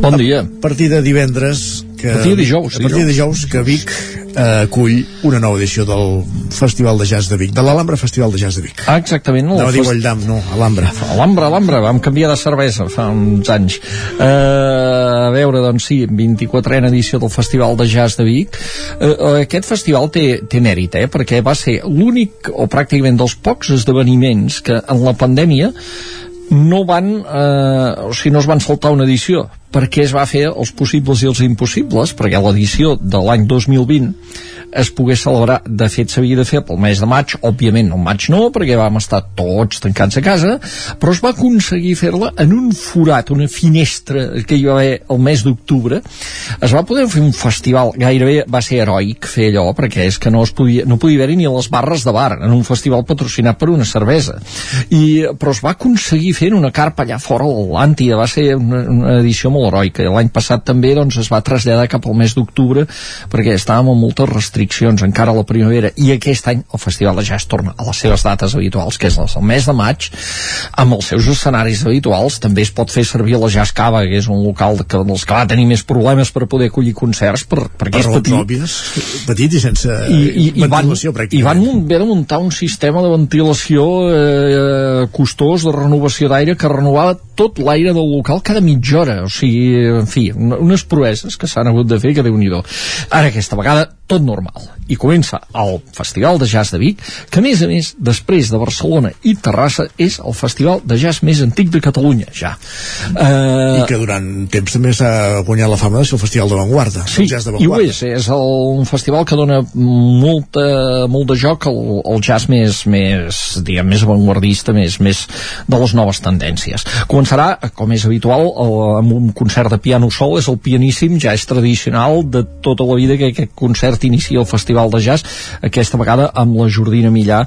Speaker 39: Bon dia.
Speaker 1: A partir de divendres que...
Speaker 39: A partir de dijous.
Speaker 1: A partir de dijous que Vic eh, acull una nova edició del Festival de Jazz de Vic, de l'Alhambra Festival de Jazz de Vic.
Speaker 39: Ah, exactament.
Speaker 1: No, diu Alldam, no, Alhambra.
Speaker 39: Alhambra, Alhambra, vam canviar de cervesa fa uns anys. Eh, a veure, doncs sí, 24a edició del Festival de Jazz de Vic. Eh, eh, aquest festival té, té mèrit, eh, perquè va ser l'únic, o pràcticament dels pocs esdeveniments que en la pandèmia no van, eh, o sigui, no es van saltar una edició. Perquè es va fer els possibles i els impossibles? Perquè l'edició de l'any 2020 es pogués celebrar, de fet s'havia de fer pel mes de maig, òbviament el maig no perquè vam estar tots tancats a casa però es va aconseguir fer-la en un forat, una finestra que hi va haver el mes d'octubre. Es va poder fer un festival. Gairebé va ser heroic fer allò perquè és que no es podia, no podia haver-hi ni les barres de bar en un festival patrocinat per una cervesa. I, però es va aconseguir fer una carpa allà fora a l'Atlàntida va ser una, una edició molt heroica. L'any passat també doncs, es va traslladar cap al mes d'octubre perquè estàvem amb moltes restriccions encara a la primavera i aquest any el Festival de Jazz torna a les seves dates habituals que és el mes de maig. Amb els seus escenaris habituals també es pot fer servir la Jazz Cava que és un local que, dels que va tenir més problemes per poder acollir concerts per, perquè
Speaker 1: per és petit òbvies, petit i sense
Speaker 39: i, i, i van, i van haver de muntar un sistema de ventilació eh, costós de renovació d'aire que renovava tot l'aire del local cada mitja hora. O sigui, en fi, unes proeses que s'han hagut de fer que déu nhi Ara aquesta vegada tot normal i comença el Festival de Jazz de Vic, que a més a més, després de Barcelona i Terrassa, és el festival de jazz més antic de Catalunya, ja.
Speaker 1: Uh... I que durant temps també s'ha guanyat la fama de ser el festival d'avantguarda.
Speaker 39: Sí,
Speaker 1: jazz
Speaker 39: i ho és, és el, un festival que dona molta, molt de joc al, al jazz més, més, diguem, més avantguardista, més, més de les noves tendències. Començarà, com és habitual, el, amb un concert de piano sol, és el pianíssim, ja és tradicional de tota la vida que aquest concert inicia el festival Festival de Jazz, aquesta vegada amb la Jordina Millà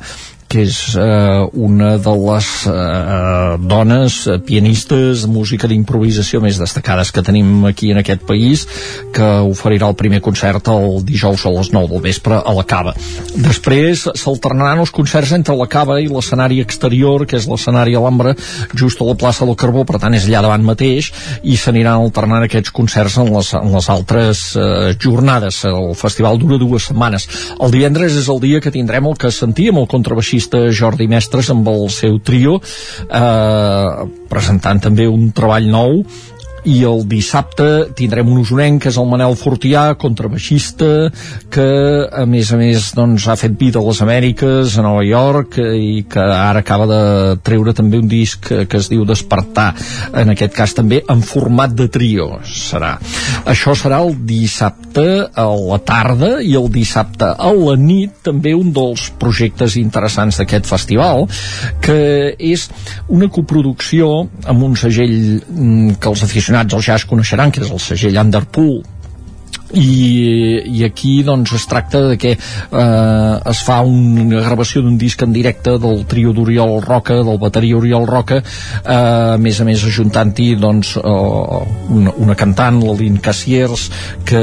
Speaker 39: que és eh, una de les eh, dones pianistes de música d'improvisació més destacades que tenim aquí en aquest país que oferirà el primer concert el dijous a les 9 del vespre a la Cava. Després s'alternaran els concerts entre la Cava i l'escenari exterior, que és l'escenari Alhambra, just a la plaça del Carbó, per tant és allà davant mateix, i s'aniran alternant aquests concerts en les, en les altres eh, jornades. El festival dura dues setmanes. El divendres és el dia que tindrem el que sentíem, el contrabaixista baixista Jordi Mestres amb el seu trio eh, presentant també un treball nou i el dissabte tindrem un usonenc que és el Manel Fortià, contrabaixista que a més a més doncs, ha fet vida a les Amèriques a Nova York i que ara acaba de treure també un disc que, que es diu Despertar en aquest cas també en format de trio serà. Això serà el dissabte a la tarda i el dissabte a la nit també un dels projectes interessants d'aquest festival que és una coproducció amb un segell mm, que els aficionats aficionats al jazz coneixeran, que és el segell Underpool, i, i aquí doncs es tracta de que eh, es fa una gravació d'un disc en directe del trio d'Oriol Roca del bateria Oriol Roca eh, a més a més ajuntant-hi doncs eh, una, una cantant la Lynn Cassiers que,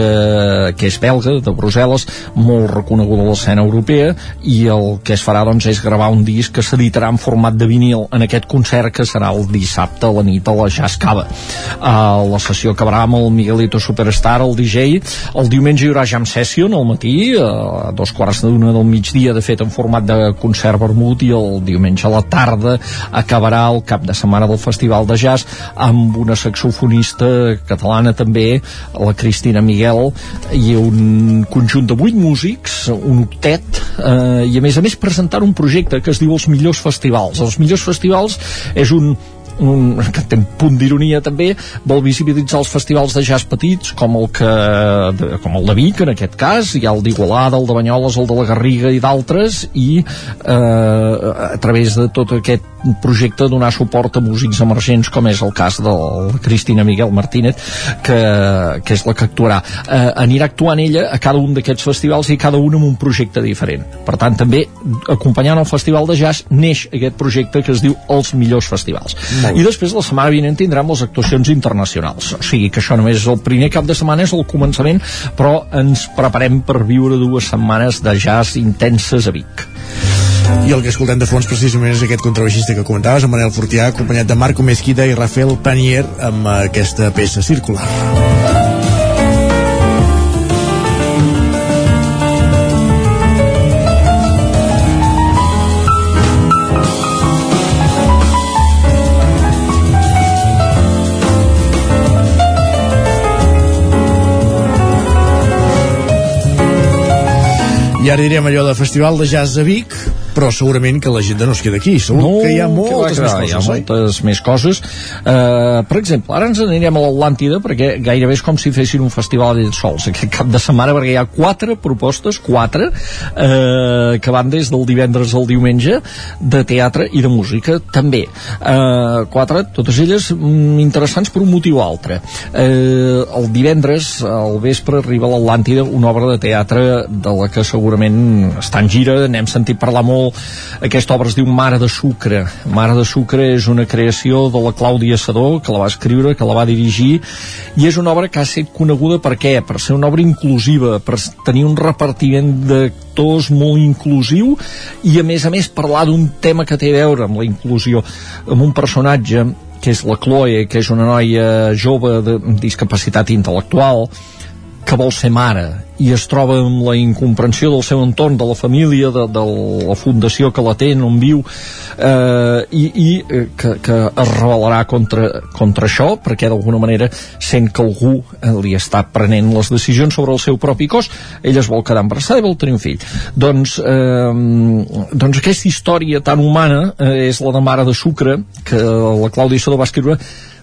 Speaker 39: que és belga, de Brussel·les molt reconeguda a l'escena europea i el que es farà doncs és gravar un disc que s'editarà en format de vinil en aquest concert que serà el dissabte a la nit a la Jazz Cava eh, la sessió acabarà amb el Miguelito Superstar el DJ el diumenge hi haurà Jam Session al matí, a dos quarts d'una del migdia, de fet en format de concert vermut, i el diumenge a la tarda acabarà el cap de setmana del Festival de Jazz amb una saxofonista catalana també, la Cristina Miguel, i un conjunt de vuit músics, un octet, eh, i a més a més presentar un projecte que es diu Els millors festivals. Els millors festivals és un un, que té un punt d'ironia també, vol visibilitzar els festivals de jazz petits, com el, que, de, com el de Vic, en aquest cas, hi ha el d'Igualada, el de Banyoles, el de la Garriga i d'altres, i eh, a través de tot aquest projecte donar suport a músics emergents, com és el cas de Cristina Miguel Martínez, que, que és la que actuarà. Eh, anirà actuant ella a cada un d'aquests festivals i cada un amb un projecte diferent. Per tant, també, acompanyant el Festival de Jazz, neix aquest projecte que es diu Els millors festivals. I després la setmana vinent tindrem les actuacions internacionals. O sigui que això només és el primer cap de setmana, és el començament, però ens preparem per viure dues setmanes de jazz intenses a Vic.
Speaker 1: I el que escoltem de fons precisament és aquest contrabaixista que comentaves, en Manel Fortià, acompanyat de Marco Mesquida i Rafael Panier amb aquesta peça circular. Ara direm allò de Festival de Jazz a Vic, però segurament que l'agenda no es queda aquí segur no, que hi ha moltes més coses
Speaker 39: hi ha moltes més coses. Uh, per exemple, ara ens anirem a l'Atlàntida perquè gairebé és com si fessin un festival de sols aquest cap de setmana perquè hi ha quatre propostes, quatre uh, que van des del divendres al diumenge de teatre i de música també. Uh, quatre, totes elles mm, interessants per un motiu altre. Uh, el divendres al vespre arriba a l'Atlàntida una obra de teatre de la que segurament està en gira, n'hem sentit parlar molt aquesta obra es diu Mare de Sucre. Mare de Sucre és una creació de la Clàudia Sadó, que la va escriure, que la va dirigir, i és una obra que ha estat coneguda per què? Per ser una obra inclusiva, per tenir un repartiment d'actors molt inclusiu i, a més a més, parlar d'un tema que té a veure amb la inclusió, amb un personatge que és la Chloe, que és una noia jove de discapacitat intel·lectual, que vol ser mare i es troba amb la incomprensió del seu entorn, de la família, de, de la fundació que la té, on viu, eh, i, i eh, que, que es rebel·larà contra, contra això, perquè d'alguna manera sent que algú eh, li està prenent les decisions sobre el seu propi cos, ella es vol quedar embarassada i vol tenir un fill. Doncs, eh, doncs aquesta història tan humana eh, és la de Mare de Sucre, que la Clàudia Sodó va escriure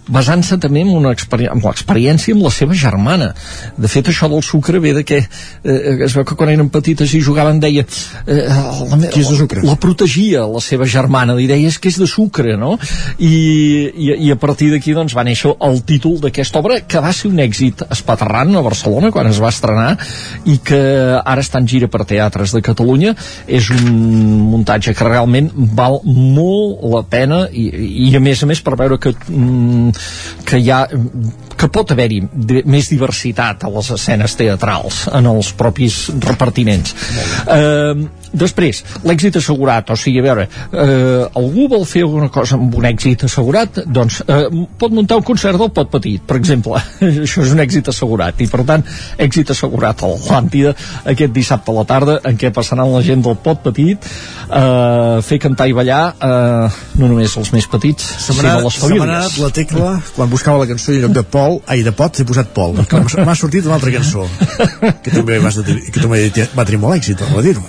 Speaker 39: basant-se també en una amb l'experiència amb la seva germana. De fet, això del sucre ve de que eh, es veu que quan eren petites i jugaven deia eh, la,
Speaker 1: Qui és de sucre?
Speaker 39: La protegia la seva germana, li deia és que és de sucre, no? I, i, i a partir d'aquí doncs, va néixer el títol d'aquesta obra que va ser un èxit espaterrant a Barcelona quan es va estrenar i que ara està en gira per teatres de Catalunya. És un muntatge que realment val molt la pena i, i a més a més per veure que mm, que hi ha que pot haver-hi més diversitat a les escenes teatrals en els propis repartiments. Eh, després, l'èxit assegurat o sigui, a veure, eh, algú vol fer alguna cosa amb un èxit assegurat doncs eh, pot muntar un concert del pot petit per exemple, això és un èxit assegurat i per tant, èxit assegurat a l'Atlàntida aquest dissabte a la tarda en què passaran la gent del pot petit eh, fer cantar i ballar eh, no només els més petits sinó les famílies.
Speaker 1: la tecla quan buscava la cançó en lloc de Pol, ai, de Pot, he posat Pol m'ha sortit una altra cançó que també, vas de, que també va tenir molt èxit a dir-ho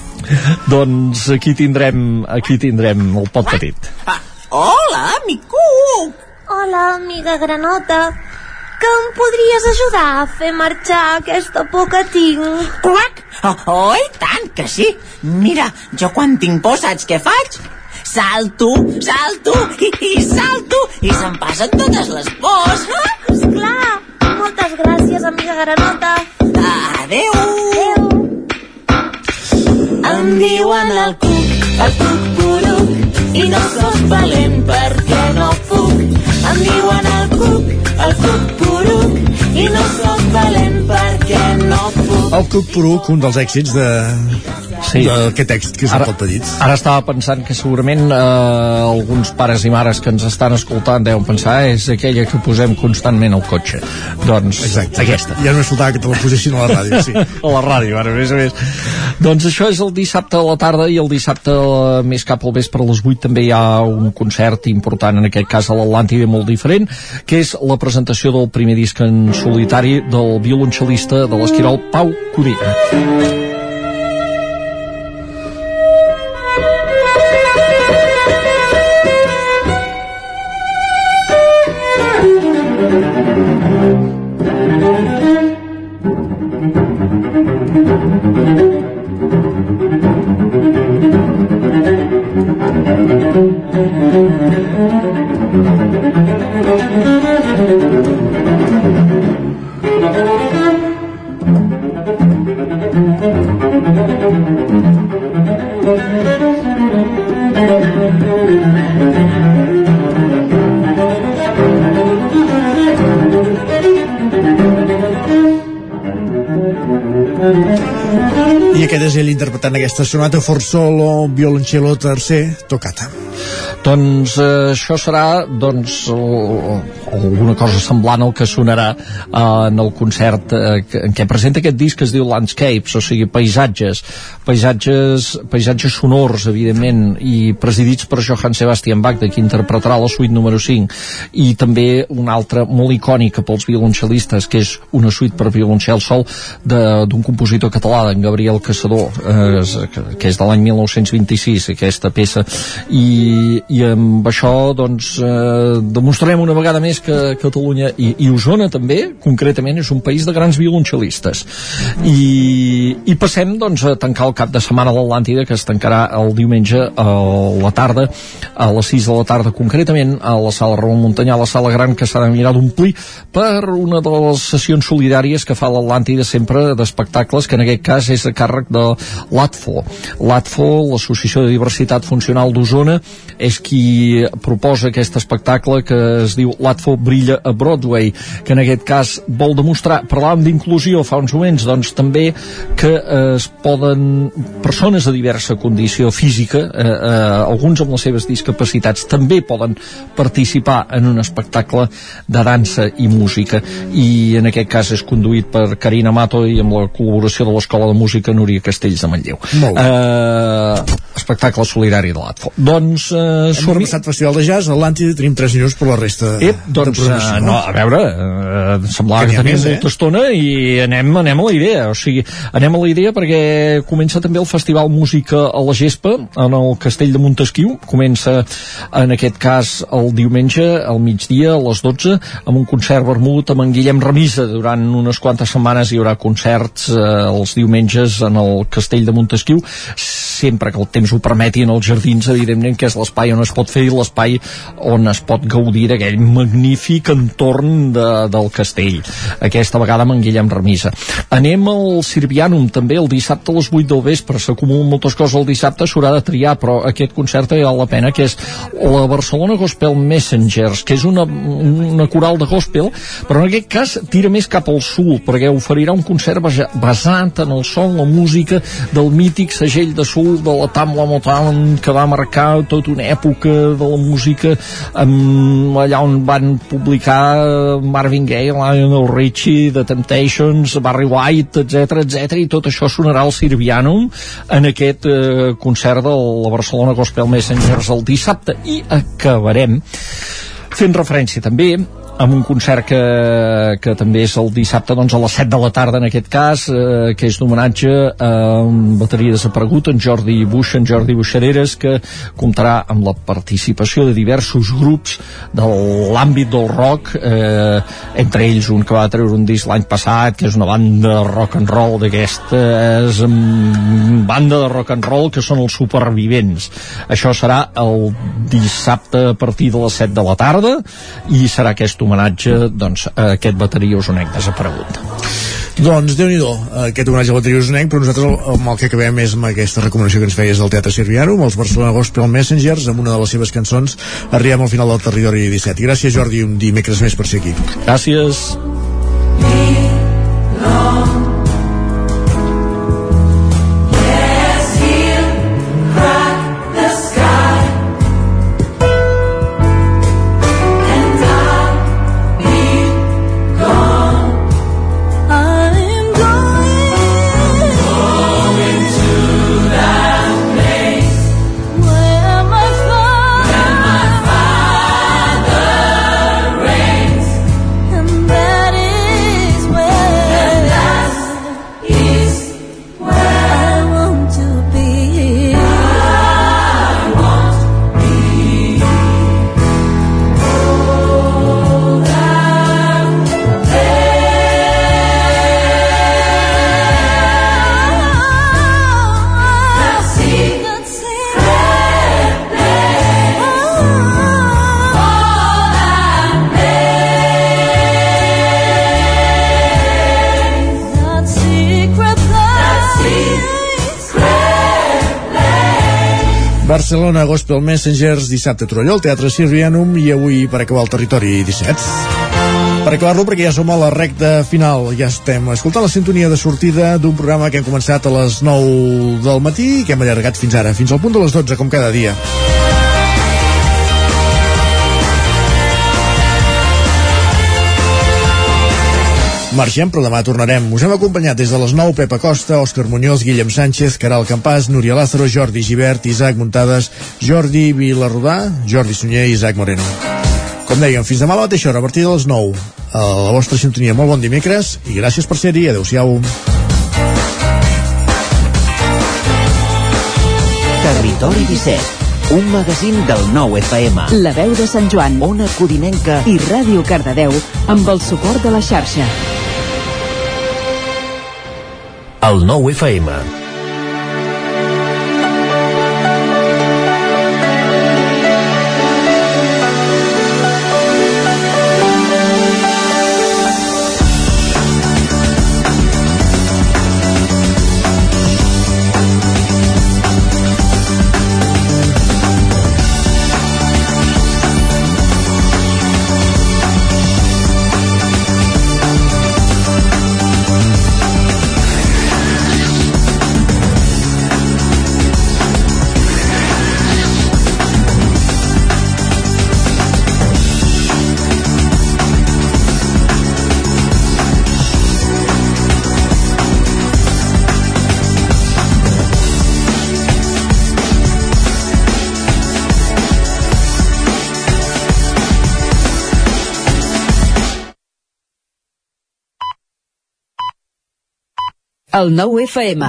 Speaker 39: doncs aquí tindrem aquí tindrem el pot petit
Speaker 51: ah, Hola, mi cuc
Speaker 52: Hola, amiga granota que em podries ajudar a fer marxar aquesta por que tinc?
Speaker 51: Quac! Oh, oh, i tant que sí! Mira, jo quan tinc por saps què faig? Salto, salto i, i salto i se'm passen totes les pors.
Speaker 52: Ah, esclar! Moltes gràcies, amiga granota.
Speaker 51: Adeu!
Speaker 52: Adeu!
Speaker 51: Em diuen el cuc, el cuc poruc, i no sóc valent perquè no puc. Em diuen el cuc, el cuc poruc, i no sóc valent perquè no puc.
Speaker 1: El Cuc Poruc, un dels èxits de,
Speaker 39: sí.
Speaker 1: d'aquest èxit que és
Speaker 39: ara,
Speaker 1: el Petit.
Speaker 39: Ara estava pensant que segurament eh, alguns pares i mares que ens estan escoltant deuen pensar "Ah, és aquella que posem constantment al cotxe. Doncs
Speaker 1: Exacte.
Speaker 39: aquesta.
Speaker 1: Ja no es faltava que te la posessin a la ràdio, sí.
Speaker 39: a la ràdio, ara, a més a més. Doncs això és el dissabte a la tarda i el dissabte eh, més cap al vespre a les 8 també hi ha un concert important, en aquest cas a l'Atlàntida molt diferent, que és la presentació del primer disc en solitari del violoncel·lista de l'Esquirol Pau Codina.
Speaker 1: Aquesta sonata for solo, violoncello tercer, tocata.
Speaker 39: Doncs eh, això serà doncs, el, alguna cosa semblant al que sonarà eh, en el concert eh, que, en què presenta aquest disc que es diu Landscapes, o sigui, paisatges, paisatges, paisatges sonors, evidentment, i presidits per Johann Sebastian Bach, de qui interpretarà la suite número 5, i també una altra molt icònica pels violoncellistes, que és una suite per violoncel sol d'un compositor català, d'en Gabriel Caçador, eh, que és de l'any 1926, aquesta peça, i, i amb això doncs eh, demostrarem una vegada més que Catalunya i, i Osona també, concretament és un país de grans violoncel·listes. I, i passem doncs a tancar el cap de setmana a l'Atlàntida que es tancarà el diumenge a la tarda a les 6 de la tarda concretament a la sala Ramon Montanyà, la sala gran que s'ha de mirar d'omplir per una de les sessions solidàries que fa l'Atlàntida sempre d'espectacles que en aquest cas és a càrrec de l'ATFO l'ATFO, l'Associació de Diversitat Funcional d'Osona és qui proposa aquest espectacle que es diu L'Atfo brilla a Broadway, que en aquest cas vol demostrar, parlàvem d'inclusió fa uns moments, doncs també que eh, es poden, persones de diversa condició física, eh, eh, alguns amb les seves discapacitats, també poden participar en un espectacle de dansa i música, i en aquest cas és conduït per Carina Mato i amb la col·laboració de l'Escola de Música Núria Castells de Manlleu.
Speaker 1: Molt bé.
Speaker 39: Eh, espectacle solidari de l'Atfo. Doncs eh,
Speaker 1: Hem començat Festival de Jazz, l'Atlàntida, tenim 3 minuts per la resta
Speaker 39: Ep, doncs,
Speaker 1: programació,
Speaker 39: eh, no, a veure, eh, semblava
Speaker 1: Que
Speaker 39: que,
Speaker 1: més, eh?
Speaker 39: molta estona i anem, anem a la idea, o sigui, anem a la idea perquè comença també el Festival Música a la Gespa, en el Castell de Montesquieu, comença en aquest cas el diumenge, al migdia, a les 12, amb un concert vermut amb en Guillem Remisa, durant unes quantes setmanes hi haurà concerts eh, els diumenges en el Castell de Montesquieu, sempre que el temps ho permeti en els jardins, evidentment, que és l'espai on es pot fer i l'espai on es pot gaudir d'aquell magnífic entorn de, del castell. Aquesta vegada amb en Guillem Remisa. Anem al Sirvianum, també, el dissabte a les 8 del vespre. S'acumulen moltes coses el dissabte, s'haurà de triar, però aquest concert val la pena, que és la Barcelona Gospel Messengers, que és una, una coral de gospel, però en aquest cas tira més cap al sud, perquè oferirà un concert basa- basat en el son, la música del mític segell de sul de la Tamla Motown que va marcar tota una època de la música amb, allà on van publicar Marvin Gaye, Lionel Richie, The Temptations, Barry White, etc etc i tot això sonarà al Sirvianum en aquest eh, concert de la Barcelona Gospel Messengers el dissabte. I acabarem fent referència també amb un concert que, que també és el dissabte doncs, a les 7 de la tarda en aquest cas, eh, que és d'homenatge a un bateria desaparegut, en Jordi Buix, en Jordi Buixareres, que comptarà amb la participació de diversos grups de l'àmbit del rock, eh, entre ells un que va treure un disc l'any passat, que és una banda de rock and roll d'aquestes, mm, banda de rock and roll que són els supervivents. Això serà el dissabte a partir de les 7 de la tarda i serà aquest homenatge doncs, a aquest bateria usonenc desaparegut.
Speaker 1: Doncs déu nhi aquest homenatge al bateria usonenc, però nosaltres amb el que acabem és amb aquesta recomanació que ens feies del Teatre Sirviano, amb els Barcelona Gospel Messengers, amb una de les seves cançons, arribem al final del territori 17. I gràcies, Jordi, un dimecres més per ser aquí.
Speaker 39: Gràcies.
Speaker 51: And
Speaker 1: Barcelona Gospel Messengers dissabte a Torelló, al Teatre Sirvianum i avui per acabar el territori 17 per acabar-lo perquè ja som a la recta final ja estem escoltant la sintonia de sortida d'un programa que hem començat a les 9 del matí i que hem allargat fins ara, fins al punt de les 12 com cada dia Marxem, però demà tornarem. Us hem acompanyat des de les 9 Pepa Costa, Òscar Muñoz, Guillem Sánchez, Caral Campàs, Núria Lázaro, Jordi Givert, Isaac Muntades, Jordi Vilarrodà, Jordi Sunyer i Isaac Moreno. Com dèiem, fins demà a la mateixa hora, a partir de les 9. A la vostra sintonia, molt bon dimecres i gràcies per ser-hi. Adéu-siau.
Speaker 40: Territori 17, un magazín del nou FM.
Speaker 49: La veu de Sant Joan,
Speaker 40: Ona Codinenca
Speaker 49: i Ràdio Cardedeu amb el suport de la xarxa.
Speaker 40: El nou FM.
Speaker 19: El 9 FM,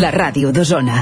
Speaker 19: la ràdio d'Osona.